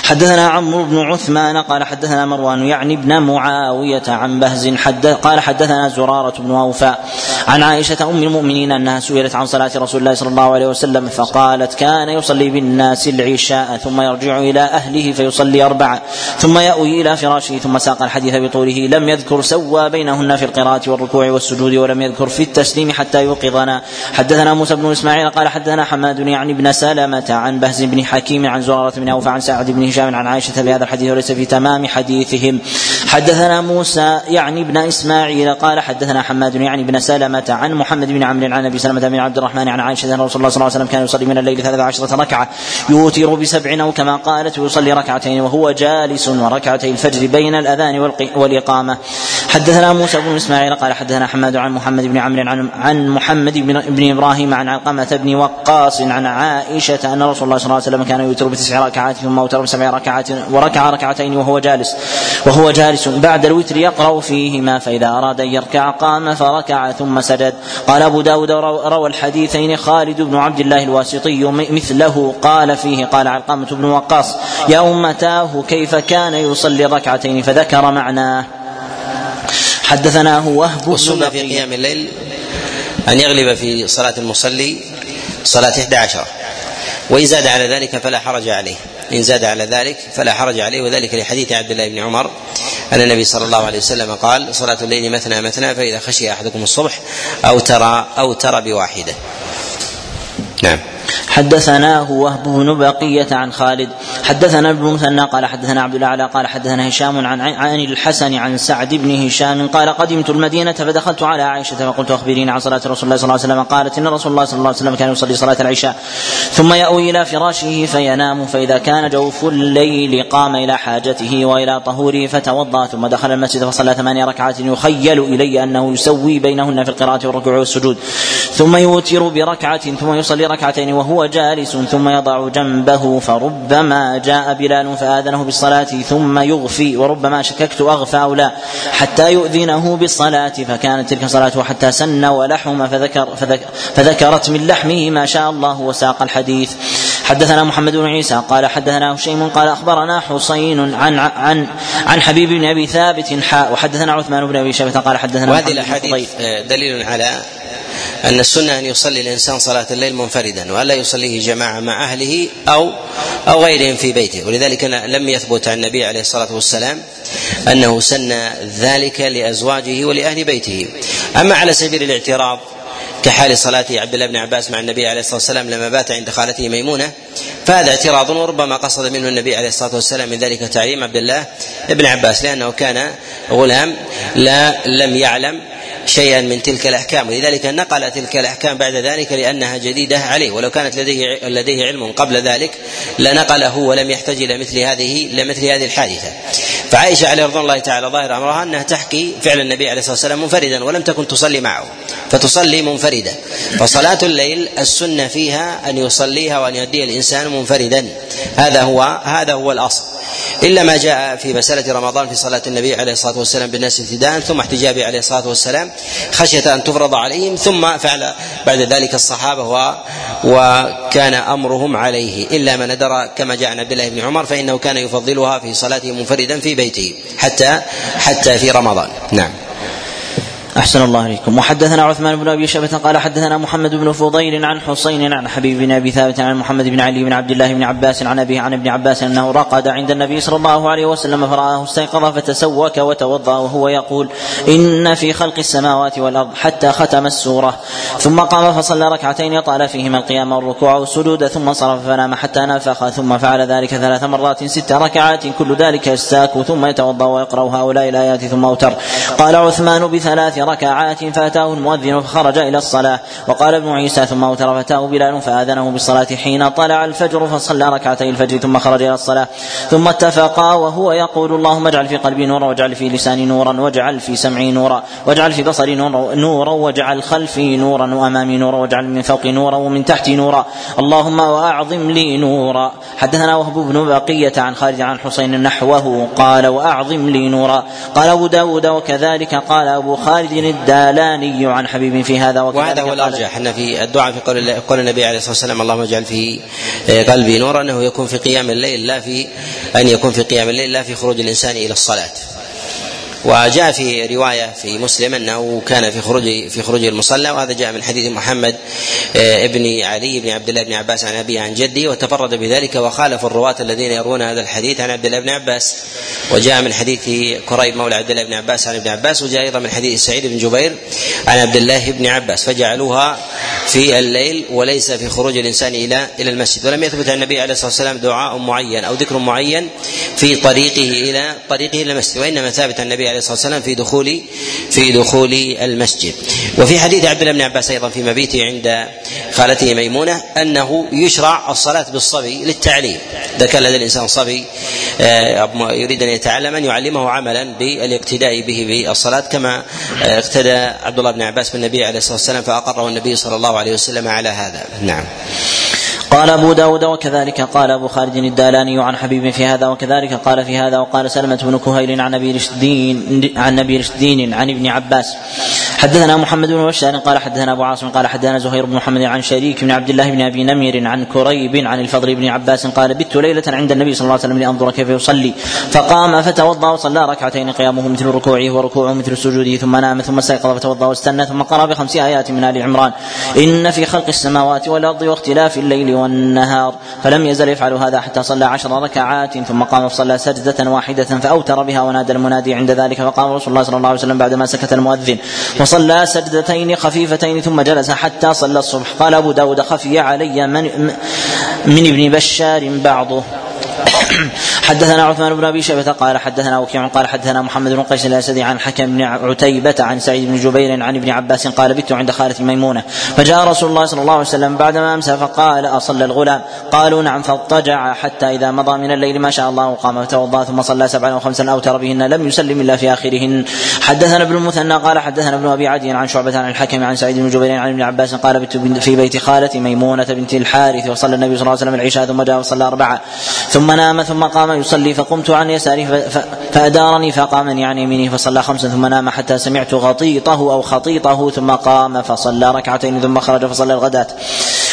حدثنا عمرو بن عثمان قال حدثنا مروان يعني ابن معاوية عن بهز حد قال حدثنا زرارة بن أوفاء عن عائشة أم المؤمنين أنها سئلت عن صلاة رسول الله صلى الله عليه وسلم فقالت كان يصلي بالناس العشاء ثم يرجع إلى أهله فيصلي أربعة ثم يأوي إلى فراشه ثم ساق الحديث بطوله. لم يذكر سوى بينهن في القراءة والركوع والسجود ولم يذكر في التسليم حتى يوقظنا. حدثنا موسى بن إسماعيل قال حدثنا حماد يعني ابن سلمة عن بهز بن حكيم عن زرارة بن أوفاء عن سعد بن هشام عن عائشة بهذا الحديث وليس في تمام حديثهم. حدثنا موسى يعني ابن إسماعيل قال حدثنا حماد يعني ابن سلمة عن محمد بن عمرو عن أبي سلمة بن عبد الرحمن عن عائشة أن رسول الله صلى الله عليه وسلم كان يصلي من الليل ثلاث عشرة ركعة. يوتر بسبع أو كما قالت ويصلي ركعتين وهو جالس وركعتي الفجر بين الأذان والإقامة. حدثنا موسى بن إسماعيل قال حدثنا حماد عن محمد بن عمرو عن, عن محمد بن, بن إبراهيم عن علقمة بن وقاص عن عائشة أن رسول الله صلى الله عليه وسلم كان يوتر بتسع ركعات ثم أوتر بسبع ركعات وركع ركعتين وهو جالس وهو جالس بعد الوتر يقرأ فيهما فإذا أراد أن يركع قام فركع ثم سجد. قال أبو داود روى الحديثين خالد بن عبد الله الواسطي مثله قال فيه قال علقمة بن وقاص يا أمتاه كيف كان يصلي ركعتين فذكر معناه. حدثنا وهب والسنة في قيام الليل أن يغلب في صلاة المصلي صلاة إحدى عشرة وإن زاد على ذلك فلا حرج عليه. إن زاد على ذلك فلا حرج عليه وذلك لحديث عبد الله بن عمر أن النبي صلى الله عليه وسلم قال صلاة الليل مثنى مثنى فإذا خشي أحدكم الصبح أو ترى أو ترى بواحدة. نعم. حدثناه وهب بن بقية عن خالد حدثنا ابن مثنى قال حدثنا عبد الأعلى قال حدثنا هشام عن عن الحسن عن سعد بن هشام قال قدمت المدينة فدخلت على عائشة فقلت أخبريني عن صلاة رسول الله صلى الله عليه وسلم قالت إن رسول الله صلى الله عليه وسلم كان يصلي صلاة العشاء ثم يأوي إلى فراشه فينام فإذا كان جوف الليل قام إلى حاجته وإلى طهوره فتوضأ ثم دخل المسجد فصلى ثمانية ركعات يخيل إلي أنه يسوي بينهن في القراءة والركوع والسجود ثم يوتر بركعة ثم يصلي ركعتين وهو جالس ثم يضع جنبه فربما جاء بلال فآذنه بالصلاة ثم يغفي وربما شككت أغفى أو لا. حتى يؤذنه بالصلاة فكانت تلك صلاته حتى سن ولحم فذكر فذكرت من لحمه ما شاء الله وساق الحديث. حدثنا محمد بن عيسى قال حدثنا هشيم قال أخبرنا حسين عن عن عن حبيب بن أبي ثابت حاء وحدثنا عثمان بن أبي شيبة قال حدثنا وهذه الأحاديث دليل على أن السنة أن يصلي الإنسان صلاة الليل منفردا وألا يصليه جماعة مع أهله أو أو غيرهم في بيته. ولذلك لم يثبت عن النبي عليه الصلاة والسلام أنه سن ذلك لأزواجه ولأهل بيته. أما على سبيل الاعتراض كحال صلاة عبد الله بن عباس مع النبي عليه الصلاة والسلام لما بات عند خالته ميمونة فهذا اعتراض وربما قصد منه النبي عليه الصلاة والسلام من ذلك تعليم عبد الله بن عباس لأنه كان غلام لا لم يعلم شيئا من تلك الأحكام. ولذلك نقل تلك الأحكام بعد ذلك لأنها جديدة عليه. ولو كانت لديه لديه علم قبل ذلك لنقله ولم يحتج إلى مثل هذه لمثل هذه الحادثة. فعائشة عليه رضوان الله تعالى ظاهر أمرها أنها تحكي فعل النبي عليه الصلاة والسلام منفردا ولم تكن تصلي معه. فتصلي منفردة. فصلاة الليل السنة فيها أن يصليها وأن يؤديها الإنسان منفردا. هذا هو هذا هو الأصل. إلا ما جاء في مسألة رمضان في صلاة النبي عليه الصلاة والسلام بالناس ابتداء ثم احتجابه عليه الصلاة والسلام خشية أن تفرض عليهم ثم فعل بعد ذلك الصحابة و وكان أمرهم عليه إلا من ندر كما جاء عن عبد الله بن عمر فإنه كان يفضلها في صلاته منفردا في بيته حتى حتى في رمضان. نعم. أحسن الله إليكم. وحدثنا عثمان بن أبي شبة قال حدثنا محمد بن فضيل عن حسين عن حبيب بن أبي ثابت عن محمد بن علي بن عبد الله بن عباس عن أبيه عن ابن عباس أنه رقد عند النبي صلى الله عليه وسلم فرآه استيقظ فتسوك وتوضأ وهو يقول إن في خلق السماوات والأرض حتى ختم السورة. ثم قام فصلى ركعتين يطال فيهما القيام والركوع والسجود ثم صرف فنام حتى نفخ ثم فعل ذلك ثلاث مرات ست ركعات كل ذلك يستاك ثم يتوضأ ويقرأ هؤلاء الآيات ثم أوتر. قال عثمان بثلاث ركعات فأتاه المؤذن فخرج إلى الصلاة. وقال ابن عيسى ثم أوتر فأتاه بلال فآذنه بالصلاة حين طلع الفجر فصلى ركعتي الفجر ثم خرج إلى الصلاة. ثم اتفقا وهو يقول اللهم اجعل في قلبي نورا واجعل في لساني نورا واجعل في سمعي نورا واجعل في بصري نورا, واجعل خلفي نورا وأمامي نورا واجعل من فوقي نورا ومن تحتي نورا. اللهم وأعظم لي نورا. حدثنا وهب بن بقية عن خالد عن حسين نحوه قال وأعظم لي نورا. قال أبو داود وكذلك قال أبو خالد الدالاني عن حبيب في هذا وهذا هو الأرجح أن في الدعاء في قول قول النبي عليه الصلاة والسلام اللهم اجعل في قلبي نورا أنه يكون في قيام الليل لا في أن يكون في قيام الليل لا في خروج الإنسان إلى الصلاة. وجاء في رواية في مسلم أنه كان في خروج في خروج المصلى وهذا جاء من حديث محمد آه، ابن علي بن عبد الله بن عباس عن أبيه عن جدي وتفرد بذلك وخالف الرواة الذين يروون هذا الحديث عن عبد الله بن عباس. وجاء من حديث كريب مولى عبد الله بن عباس عن ابن عباس وجاء أيضا من حديث سعيد بن جبير عن عبد الله بن عباس فجعلوها في الليل وليس في خروج الإنسان إلى إلى المسجد. ولم يثبت عن النبي عليه الصلاة والسلام دعاء معين أو ذكر معين في طريقه إلى طريقه إلى المسجد وإنما ثابت النبي عليه الصلاة والسلام في دخول في دخول المسجد. وفي حديث عبد الله بن عباس أيضا في مبيته عند خالته ميمونة أنه يشرع الصلاة بالصبي للتعليم. اذا كان لدى الإنسان صبي آه، يريد أن يتعلم أن يعلمه عملا بالاقتداء به بالصلاة كما آه، اقتدى عبد الله بن عباس بالنبي عليه الصلاة والسلام فأقره النبي صلى الله عليه وسلم على هذا. نعم. قال أبو داود وكذلك قال أبو خالد الدالاني عن حبيب في هذا وكذلك قال في هذا وقال سلمة بن كهيل عن أبي رشدين عن أبي رشدين عن ابن عباس حدثنا محمد بن بشار قال حدثنا أبو عاصم قال حدثنا زهير بن محمد عن شريك بن عبد الله بن أبي نمير عن كريب عن الفضل بن عباس قال بت ليلة عند النبي صلى الله عليه وسلم لأنظر كيف يصلي. فقام فتوضأ وصلى ركعتين قيامه مثل ركوعه وركوعه مثل سجوده ثم نام ثم استيقظ فتوضأ واستنى ثم قرأ بخمس آيات من آل عمران. إن في خلق السماوات والأرض واختلاف الليل والنهار. فلم يزل يفعل هذا حتى صلى عشر ركعات ثم قام فصلى سجدة واحدة فأوتر بها ونادى المنادي عند ذلك فقام رسول الله صلى الله عليه وسلم بعدما سكت المؤذن. وصلى سجدة ركعتين خفيفتين ثم جلس حتى صلى الصبح. قال أبو داود خفي علي من, من ابن بشار بعضه. حدثنا عثمان بن أبي شيبة قال حدثنا وكيع قال حدثنا محمد بن قيس الأسدي عن حكم بن عتيبة عن سعيد بن جبير عن ابن عباس قال بت عند خالتي ميمونة. فجاء رسول الله صلى الله عليه وسلم بعدما أمسى فقال أصلى الغلام. قالوا نعم فاضطجع حتى إذا مضى من الليل ما شاء الله قام فتوضا ثم صلى سبعا وخمسا اوتر بهن لم يسلم إلا في آخرهن. حدثنا ابن المثنى قال حدثنا ابن أبي عدي عن شعبة عن الحكم عن سعيد بن جبير عن ابن عباس قال بت في بيت خالتي ميمونة بنت الحارث وصلى النبي صلى الله عليه وسلم العشاء ثم جاء وصلى أربعة. ثم نام ثم قام يصلي فقمت عن يساره فأدارني فقامني عن يمينه فصلى خمسا ثم نام حتى سمعت غطيطه أو خطيطه ثم قام فصلى ركعتين ثم خرج فصلى الغداة.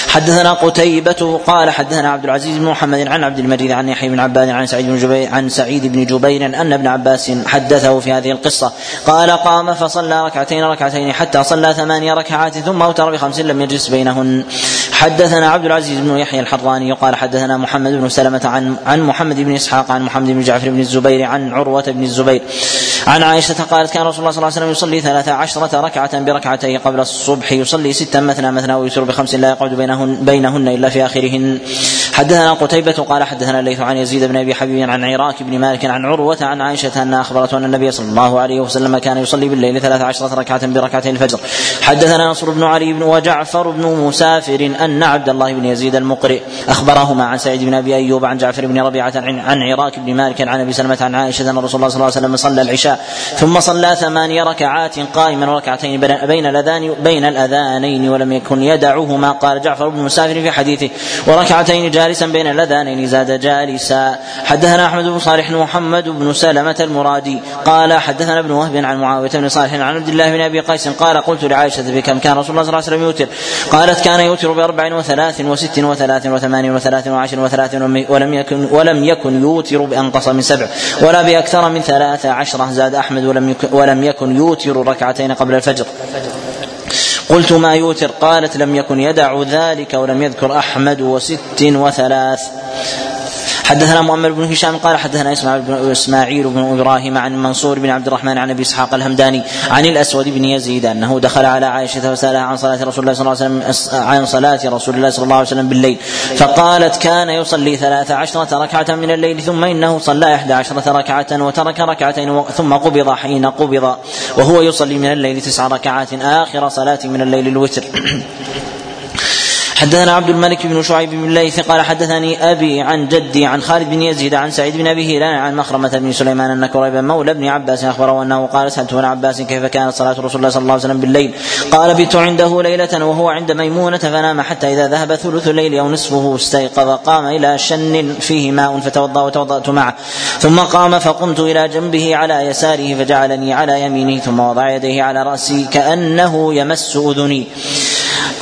حدثنا قتيبة قال حدثنا عبد العزيز بن محمد عن عبد المجيد عن يحيى بن عباد عن سعيد بن جبير عن سعيد بن جبير أن ابن عباس حدثه في هذه القصة. قال قام فصلى ركعتين ركعتين حتى صلى ثمانية ركعات ثم أوتر بخمس لم يجلس بينهن. حدثنا عبد العزيز بن يحيى الحراني قال حدثنا محمد بن سلمة عن عن محمد بن إسحاق عن محمد بن جعفر بن الزبير عن عروة بن الزبير. عن عائشة قالت كان رسول الله صلى الله عليه وسلم يصلي ثلاث عشرة ركعة بركعتين قبل الصبح يصلي ستا مثنى مثنى ويسر بخمس لا يقعد بينهن بينهن إلا في آخرهن. حدثنا قتيبة قال حدثنا الليث عن يزيد بن أبي حبيب عن عراك بن مالك عن عروة عن عائشة أنها أخبرته أن النبي صلى الله عليه وسلم كان يصلي بالليل ثلاث عشرة ركعة بركعتين الفجر. حدثنا نصر بن علي بن وجعفر بن مسافر أن عبد الله بن يزيد المقرئ أخبرهما عن سعيد بن أبي أيوب عن جعفر بن ربيعة عن, عراك بن مالك عن أبي سلمة عن عائشة أن رسول الله صلى الله عليه وسلم صلى العشاء ثم صلى ثماني ركعات قائما وركعتين بين الأذان بين الأذانين ولم يكن يدعهما. قال جعفر بن مسافر في حديثه. وركعتين جالسا بين الأذانين زاد جالسا. حدثنا أحمد بن صالح محمد بن سلمة المرادي. قال حدثنا ابن وهب عن معاوية بن صالح عن عبد الله بن أبي قيس قال قلت لعائشة بكم كان رسول الله صلى الله عليه وسلم يوتر. قالت كان يوتر بأربع وثلاث وست وثلاث وثمان وثلاث وعشر وثلاث ولم يكن ولم يكن يوتر بأنقص من سبع. ولا بأكثر من ثلاث عشرة زاد أحمد ولم يكن ولم يكن يوتر ركعتين قبل الفجر. قلت ما يوتر. قالت لم يكن يدع ذلك ولم يذكر أحمد وست وثلاث. حدثنا مؤمل بن هشام قال حدثنا إسماعيل بن إسماعيل بن إبراهيم عن منصور بن عبد الرحمن عن أبي إسحاق الهمداني عن الأسود بن يزيد أنه دخل على عائشة فسالها عن صلاة رسول الله صلى الله عليه وسلم عن صلاة رسول الله صلى الله عليه وسلم بالليل. فقالت كان يصلي ثلاث عشرة ركعة من الليل ثم إنه صلى إحدى عشرة ركعة وترك ركعتين ثم قبض حين قبض. وهو يصلي من الليل تسع ركعات آخر صلاة من الليل الوتر. حدثنا عبد الملك بن شعيب بن الليث قال حدثني أبي عن جدي عن خالد بن يزيد عن سعيد بن أبي هلال عن مخرمة بن سليمان أن كريبا مولى بن عباس أخبره أنه قال سألت ابن عباس كيف كانت صلاة رسول الله صلى الله عليه وسلم بالليل؟ قال بت عنده ليلة وهو عند ميمونة فنام حتى إذا ذهب ثلث الليل أو نصفه استيقظ. قام إلى شن فيه ماء فتوضأ وتوضأت معه. ثم قام فقمت إلى جنبه على يساره فجعلني على يمينه ثم وضع يديه على رأسي كأنه يمس أذني.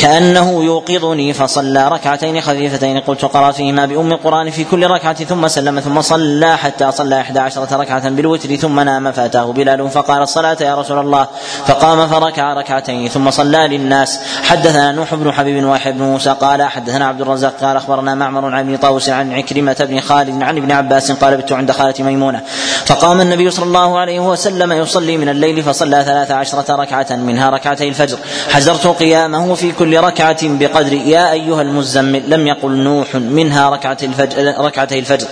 كأنه يوقظني فصلى ركعتين خفيفتين. قلت قرأ فيهما بأم القرآن في كل ركعة ثم سلم ثم صلى حتى صلى إحدى عشرة ركعة بالوتر ثم نام فأتاه بلال فقال الصلاة يا رسول الله. فقام فركع ركعتين ثم صلى للناس. حدثنا نوح بن حبيب واحد بن موسى قال حدثنا عبد الرزاق قال أخبرنا معمر عن ابن طاووس عن عكرمة بن خالد عن ابن عباس قال بت عند خالتي ميمونة. فقام النبي صلى الله عليه وسلم يصلي من الليل فصلى ثلاث عشرة ركعة منها ركعتي الفجر. حزرت قيامه في كل ركعة بقدر يا أيها المزمل لم يقل نوح منها ركعة الفجر ركعتي الفجر.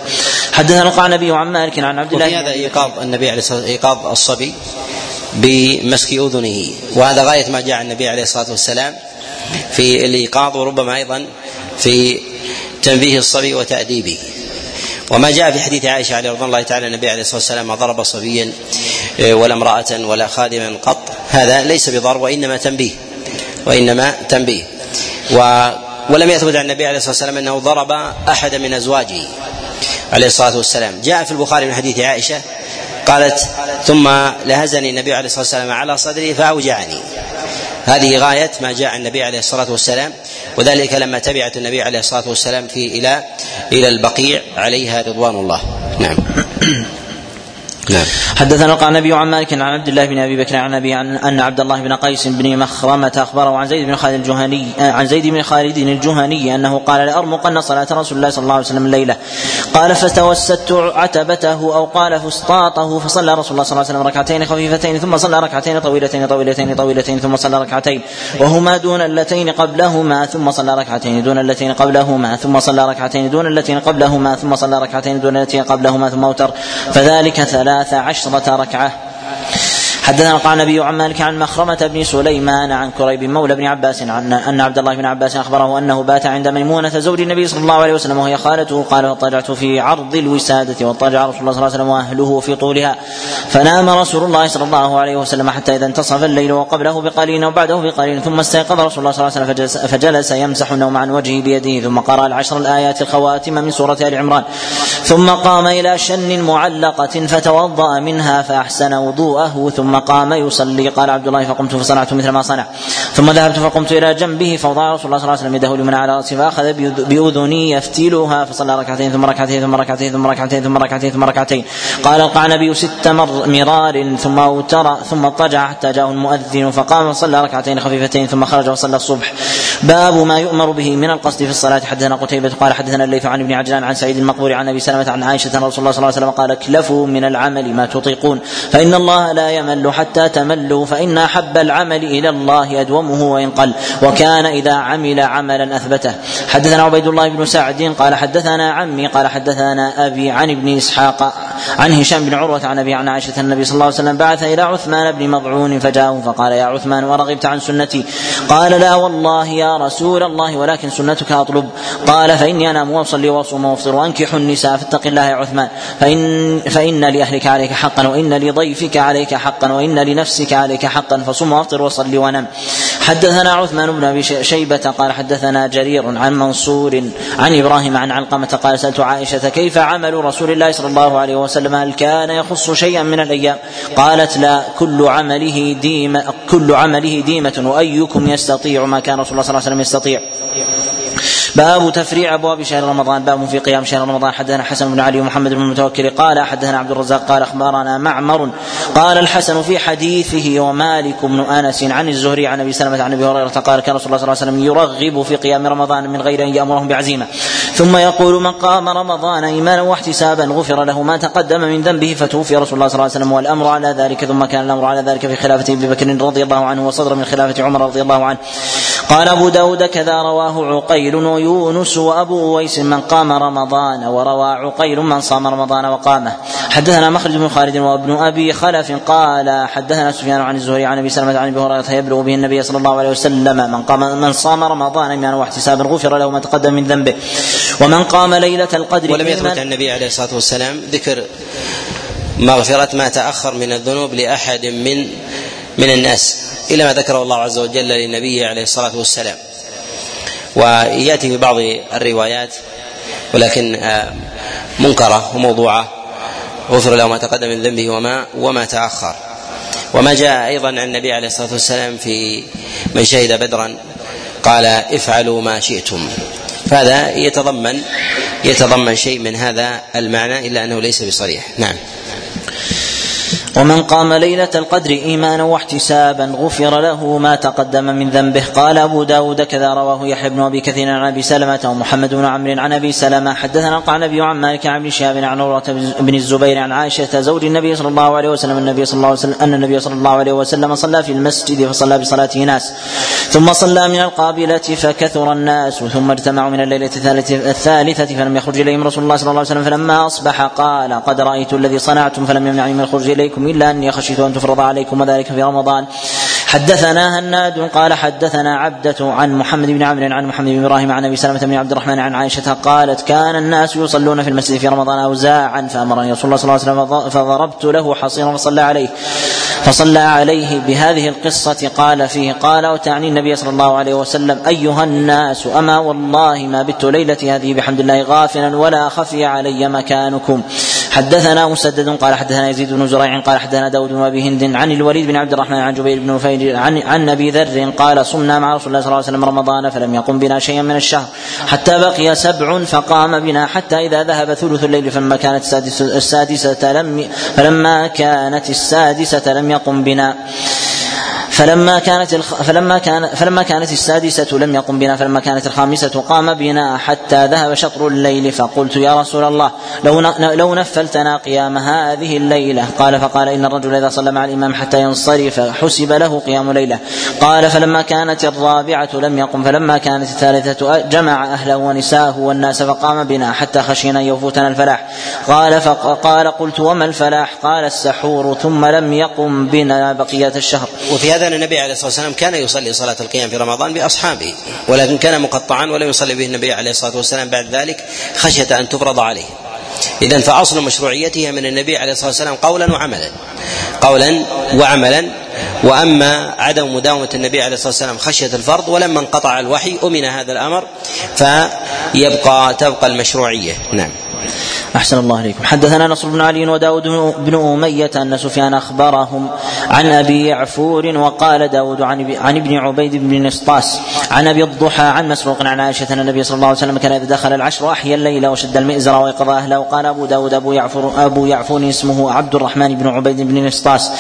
حدثنا القعنبي عن مالك عن عبد الله وفي هذا إيقاظ النبي عليه الصلاة إيقاظ الصبي بمسك أذنه. وهذا غاية ما جاء النبي عليه الصلاة والسلام في الإيقاظ وربما أيضا في تنبيه الصبي وتأديبه. وما جاء في حديث عائشة عليه رضي الله تعالى النبي عليه الصلاة والسلام ما ضرب صبيا ولا امرأة ولا خادما قط. هذا ليس بضرب وإنما تنبيه. وإنما تنبيه. و ولم يثبت عن النبي عليه الصلاة والسلام أنه ضرب أحد من أزواجه عليه الصلاة والسلام. جاء في البخاري من حديث عائشة قالت ثم لهزني النبي عليه الصلاة والسلام على صدري فأوجعني. هذه غاية ما جاء النبي عليه الصلاة والسلام وذلك لما تبعت النبي عليه الصلاة والسلام في إلى إلى البقيع عليها رضوان الله. نعم. نعم. حدثنا النبي عن مالك عن عبد الله بن أبي بكر عن أبي أن عبد الله بن قيس بن مخرمة أخبره عن زيد بن خالد الجهني عن زيد بن خالد الجهني أنه قال لارمقن صلاة رسول الله صلى الله عليه وسلم الليلة قال فتوسدت عتبته أو قال فسطاطه فصلى رسول الله صلى الله عليه وسلم ركعتين خفيفتين ثم صلى ركعتين طويلتين طويلتين طويلتين ثم صلى ركعتين. وهما دون اللتين قبلهما ثم صلى ركعتين دون اللتين قبلهما ثم صلى ركعتين دون اللتين قبلهما ثم صلى ركعتين دون اللتين قبلهما ثم أوتر. فذلك ثلاث عشرة ركعة. حدثنا قال النبي عن مالك عن مخرمة بن سليمان عن كريب مولى بن عباس عن أن عبد الله بن عباس أخبره أنه بات عند ميمونة زوج النبي صلى الله عليه وسلم وهي خالته قال واضطجعت في عرض الوسادة واضطجع رسول الله صلى الله عليه وسلم وأهله في طولها. فنام رسول الله صلى الله عليه وسلم حتى إذا انتصف الليل وقبله بقليل وبعده بقليل ثم استيقظ رسول الله صلى الله عليه وسلم فجلس, يمسح النوم عن وجهه بيده ثم قرأ العشر الآيات الخواتم من سورة آل عمران. ثم قام إلى شن معلقة فتوضأ منها فأحسن وضوءه ثم قام يصلي. لي قال عبد الله فقمت فصنعت مثل ما صنع. ثم ذهبت فقمت إلى جنبه فوضع رسول الله صلى الله عليه وسلم يده اليمنى على راسي فأخذ بأذني يفتلها فصلى ركعتين ثم ركعتين ثم ركعتين ثم ركعتين ثم ركعتين ثم ركعتين. قال القعنبي ست مرار ثم اوتر ثم اضطجع حتى جاءه المؤذن فقام وصلى ركعتين خفيفتين ثم خرج وصلى الصبح. باب ما يؤمر به من القصد في الصلاة. حدثنا قتيبة قال حدثنا الليث عن ابن عجلان عن سعيد المقبور عن أبي سلمة عن عائشة رسول الله صلى الله عليه وسلم قال اكلفوا من العمل ما تطيقون فإن الله لا يمل حتى تملوا فإن أحب العمل إلى الله أدومه وإن قل. وكان إذا عمل عملا أثبته. حدثنا عبيد الله بن سعد قال حدثنا عمي قال حدثنا أبي عن ابن إسحاق عن هشام بن عروة عن أبي عن عائشة النبي صلى الله عليه وسلم بعث إلى عثمان بن مضعون فجاءه فقال يا عثمان ورغبت عن سنتي. قال لا والله يا رسول الله ولكن سنتك أطلب. قال فإني انام واصلي واصوم وأفطر وأنكح النساء فاتق الله يا عثمان. فان فإن لأهلك عليك حقا وإن لضيفك عليك حقا وإن لنفسك عليك حقا فصم وافطر وصل ونم. حدثنا عثمان بن أبي شيبة قال حدثنا جرير عن منصور عن إبراهيم عن علقمة قال سألت عائشة كيف عمل رسول الله صلى الله عليه وسلم؟ هل كان يخص شيئا من الأيام؟ قالت لا كل عمله ديمه كل عمله ديمة وأيكم يستطيع ما كان رسول الله صلى الله عليه وسلم يستطيع. باب تفريع أبواب شهر رمضان. باب في قيام شهر رمضان. حدثنا حسن بن علي ومحمد بن المتوكل. قال حدثنا عبد الرزاق قال أخبرنا معمر قال الحسن في حديثه ومالك بن أنس عن الزهري عن أبي سلمة عن أبي هريرة قال كان رسول الله صلى الله عليه وسلم يرغب في قيام رمضان من غير أن يأمرهم بعزيمة. ثم يقول من قام رمضان إيمانا واحتسابا غفر له ما تقدم من ذنبه فتوفي رسول الله صلى الله عليه وسلم والأمر على ذلك ثم كان الأمر على ذلك في خلافة أبي بكر رضي الله عنه وصدر من خلافة عمر رضي الله عنه. قال أبو داود كذا رواه عقيل ويونس وأبو اويس من قام رمضان وروى عقيل من صام رمضان وقامه. حدثنا مخرج بن خالد وابن أبي خلف قال حدثنا سفيان عن الزهري عن أبي سلمة عن أبي هريرة يبلغ به النبي صلى الله عليه وسلم من قام من صام رمضان إيمانا واحتسابا غفر له ما تقدم من ذنبه. ومن قام ليلة القدر ولم يثبت عن النبي عليه الصلاة والسلام ذكر مغفرة ما تأخر من الذنوب لأحد من من الناس إلى ما ذكره الله عز وجل لنبيه عليه الصلاة والسلام. ويأتي في بعض الروايات ولكن آه، منكرة وموضوعة. غفر له ما تقدم من ذنبه وما وما تأخر. وما جاء أيضا عن النبي عليه الصلاة والسلام في من شهد بدرا قال افعلوا ما شئتم. فهذا يتضمن يتضمن شيء من هذا المعنى إلا أنه ليس بصريح. نعم. ومن قام ليلة القدر إيمانا واحتسابا غفر له ما تقدم من ذنبه. قال أبو داود كذا رواه يحيى بن أبي كثير عن أبي سلمة ومحمد بن عمرو عن أبي سلمة. حدثنا قال النبي عن مالك عن ابن شهاب عن عروة بن الزبير عن عائشة زوج النبي صلى الله عليه وسلم النبي صلى الله عليه وسلم أن النبي صلى الله عليه وسلم صلى في المسجد فصلى بصلاته ناس. ثم صلى من القابلة فكثر الناس ثم اجتمعوا من الليلة الثالثة فلم يخرج إليهم رسول الله صلى الله عليه وسلم. فلما أصبح قال قد رأيت الذي صنعتم فلم يمنعني من الخروج إليكم. إلا أني خشيت أن تفرض عليكم وذلك في رمضان. حدثنا هناد قال حدثنا عبدة عن محمد بن عمرو عن محمد بن إبراهيم عن أبي سلمة بن عبد الرحمن عن عائشة قالت كان الناس يصلون في المسجد في رمضان اوزاعا فأمرني رسول الله صلى الله عليه وسلم فضربت له حصيرا فصلى عليه. فصلى عليه بهذه القصة قال فيه قال وتعني النبي صلى الله عليه وسلم أيها الناس أما والله ما بت ليلتي هذه بحمد الله غافلا ولا خفي علي مكانكم. حدثنا مسدد قال حدثنا يزيد بن زريع قال حدثنا داود بن أبي هند عن الوليد بن عبد الرحمن عن جبير بن نفيل عن عن أبي ذر قال صمنا مع رسول الله صلى الله عليه وسلم رمضان فلم يقم بنا شيئا من الشهر حتى بقي سبع فقام بنا حتى إذا ذهب ثلث الليل فلما كانت السادسة لم فلما كانت السادسة لم يقم بنا. فلما كانت الخ... فلما كان فلما كانت السادسة لم يقم بنا فلما كانت الخامسة قام بنا حتى ذهب شطر الليل فقلت يا رسول الله لو ن... لو نفلتنا قيام هذه الليلة. قال فقال إن الرجل إذا صلى مع الإمام حتى ينصرف حسب له قيام ليلة. قال فلما كانت الرابعة لم يقم فلما كانت الثالثة جمع أهله ونساءه والناس فقام بنا حتى خشينا أن يفوتنا الفلاح. قال فقال قلت وما الفلاح؟ قال السحور ثم لم يقم بنا بقية الشهر. وفي النبي عليه الصلاة والسلام كان يصلي صلاة القيام في رمضان بأصحابه ولكن كان مقطعا ولم يصلي به النبي عليه الصلاة والسلام بعد ذلك خشية أن تفرض عليه. اذا فأصل مشروعيتها من النبي عليه الصلاة والسلام قولا وعملا. قولا وعملا وأما عدم مداومة النبي عليه الصلاة والسلام خشية الفرض ولما انقطع الوحي أمن هذا الأمر فيبقى تبقى المشروعية. نعم. أحسن الله إليكم. حدثنا نصر بن علي وداود بن أمية أن سفيان أخبرهم عن أبي يعفور وقال داود عن, عن ابن عبيد بن نسطاس عن أبي الضحى عن مسروق عن عائشة أن النبي صلى الله عليه وسلم كان إذا دخل العشر أحيا الليل وشد المئزر ويقظ أهله وقال أبو داود أبو يعفور أبو يعفور اسمه عبد الرحمن بن عبيد بن نسطاس.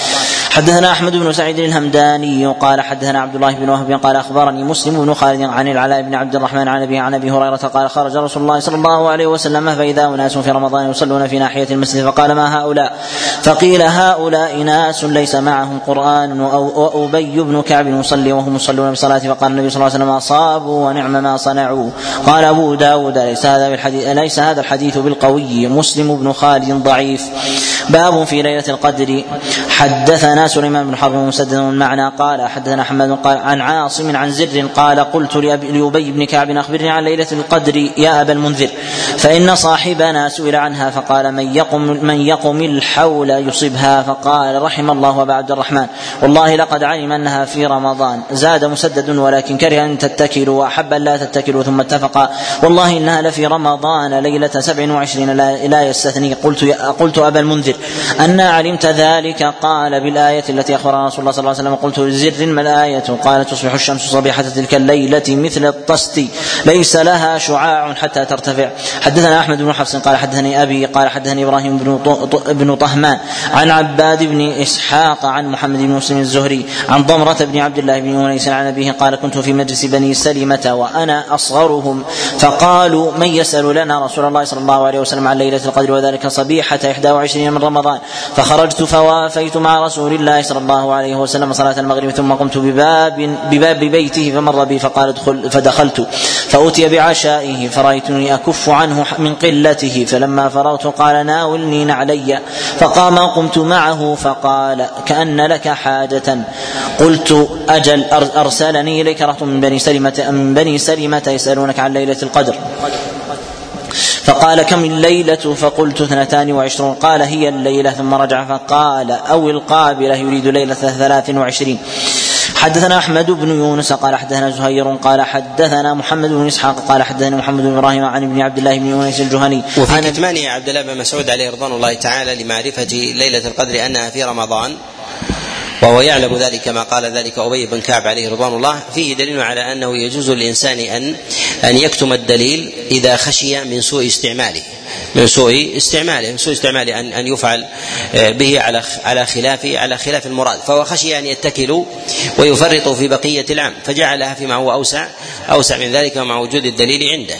حدثنا أحمد بن سعيد الهمداني قال حدثنا عبد الله بن وهب قال أخبرني مسلم بن خالد عن العلاء بن عبد الرحمن عن أبي عن أبي هريرة قال خرج رسول الله صلى الله عليه وسلم فإذا أناس في رمضان يصلون في ناحية المسجد فقال ما هؤلاء؟ فقيل هؤلاء ناس ليس معهم قرآن وابي بن كعب يصلي وهم يصلون بصلاة فقال النبي صلى الله عليه وسلم أصابوا ونعم ما صنعوا. قال أبو داود ليس هذا بالحديث ليس هذا الحديث بالقوي. مسلم بن خالد ضعيف. باب في ليلة القدر. حدثنا سليمان بن حرب مسدد المعنى قال حدثنا حماد قال عن عاصم عن زر قال قلت لأبي بن كعب أخبرني عن ليلة القدر يا أبا المنذر فإن صاحبنا سئل عنها فقال من يقم من يقم الحول يصبها فقال رحم الله أبا عبد الرحمن والله لقد علم أنها في رمضان زاد مسدد ولكن كره أن تتكلوا وأحب أن لا تتكلوا ثم اتفقا والله إنها لفي رمضان ليلة سبع وعشرين لا, لا يستثني قلت قلت أبا المنذر أنا علمت ذلك؟ قال بالآية التي أخبرنا رسول الله صلى الله عليه وسلم قلت زر ما الآية. قال تصبح الشمس صبيحة تلك الليلة مثل الطست. ليس لها شعاع حتى ترتفع. حدثنا أحمد بن حفص قال حدثني أبي قال حدثني إبراهيم بن بن طهمان عن عباد بن إسحاق عن محمد بن مسلم الزهري عن ضمرة بن عبد الله بن أنيس عن أبيه قال كنت في مجلس بني سلمة وأنا أصغرهم. فقالوا من يسأل لنا رسول الله صلى الله عليه وسلم عن ليلة القدر وذلك صبيحة 21 من رمضان. فخرجت فوافيت مع رسول الله صلى الله عليه وسلم صلاة المغرب ثم قمت بباب بباب بيته فمر بي فقال ادخل فدخلت. فأتي بعشائه فرأيتني أكف عنه من قلته فلما فرغت قال ناولني نعلي. فقام وقمت معه فقال كأن لك حاجة. قلت أجل أرسلني إليك رهط من بني سلمة من بني سلمة يسألونك عن ليلة القدر؟ فقال كم الليلة؟ فقلت اثنتان وعشرون. قال هي الليلة. ثم رجع فقال أو القابلة يريد ليلة ثلاث وعشرين. حدثنا أحمد بن يونس. قال حدثنا زهير. قال حدثنا محمد بن إسحاق. قال حدثنا محمد بن إبراهيم عن ابن عبد الله بن يونس الجهني. وفي كتمان عبد الله بن مسعود عليه رضوان الله تعالى لمعرفة ليلة القدر أنها في رمضان. وهو يعلم ذلك كما قال ذلك أبي بن كعب عليه رضوان الله. فيه دليل على أنه يجوز للإنسان ان أن يكتم الدليل إذا خشي من سوء استعماله. من سوء استعماله من سوء استعماله ان أن يفعل آه، به على على خلاف على خلاف المراد. فهو خشي أن يتكلوا ويفرطوا في بقية العام فجعلها فيما هو اوسع أوسع من ذلك ومع وجود الدليل عنده.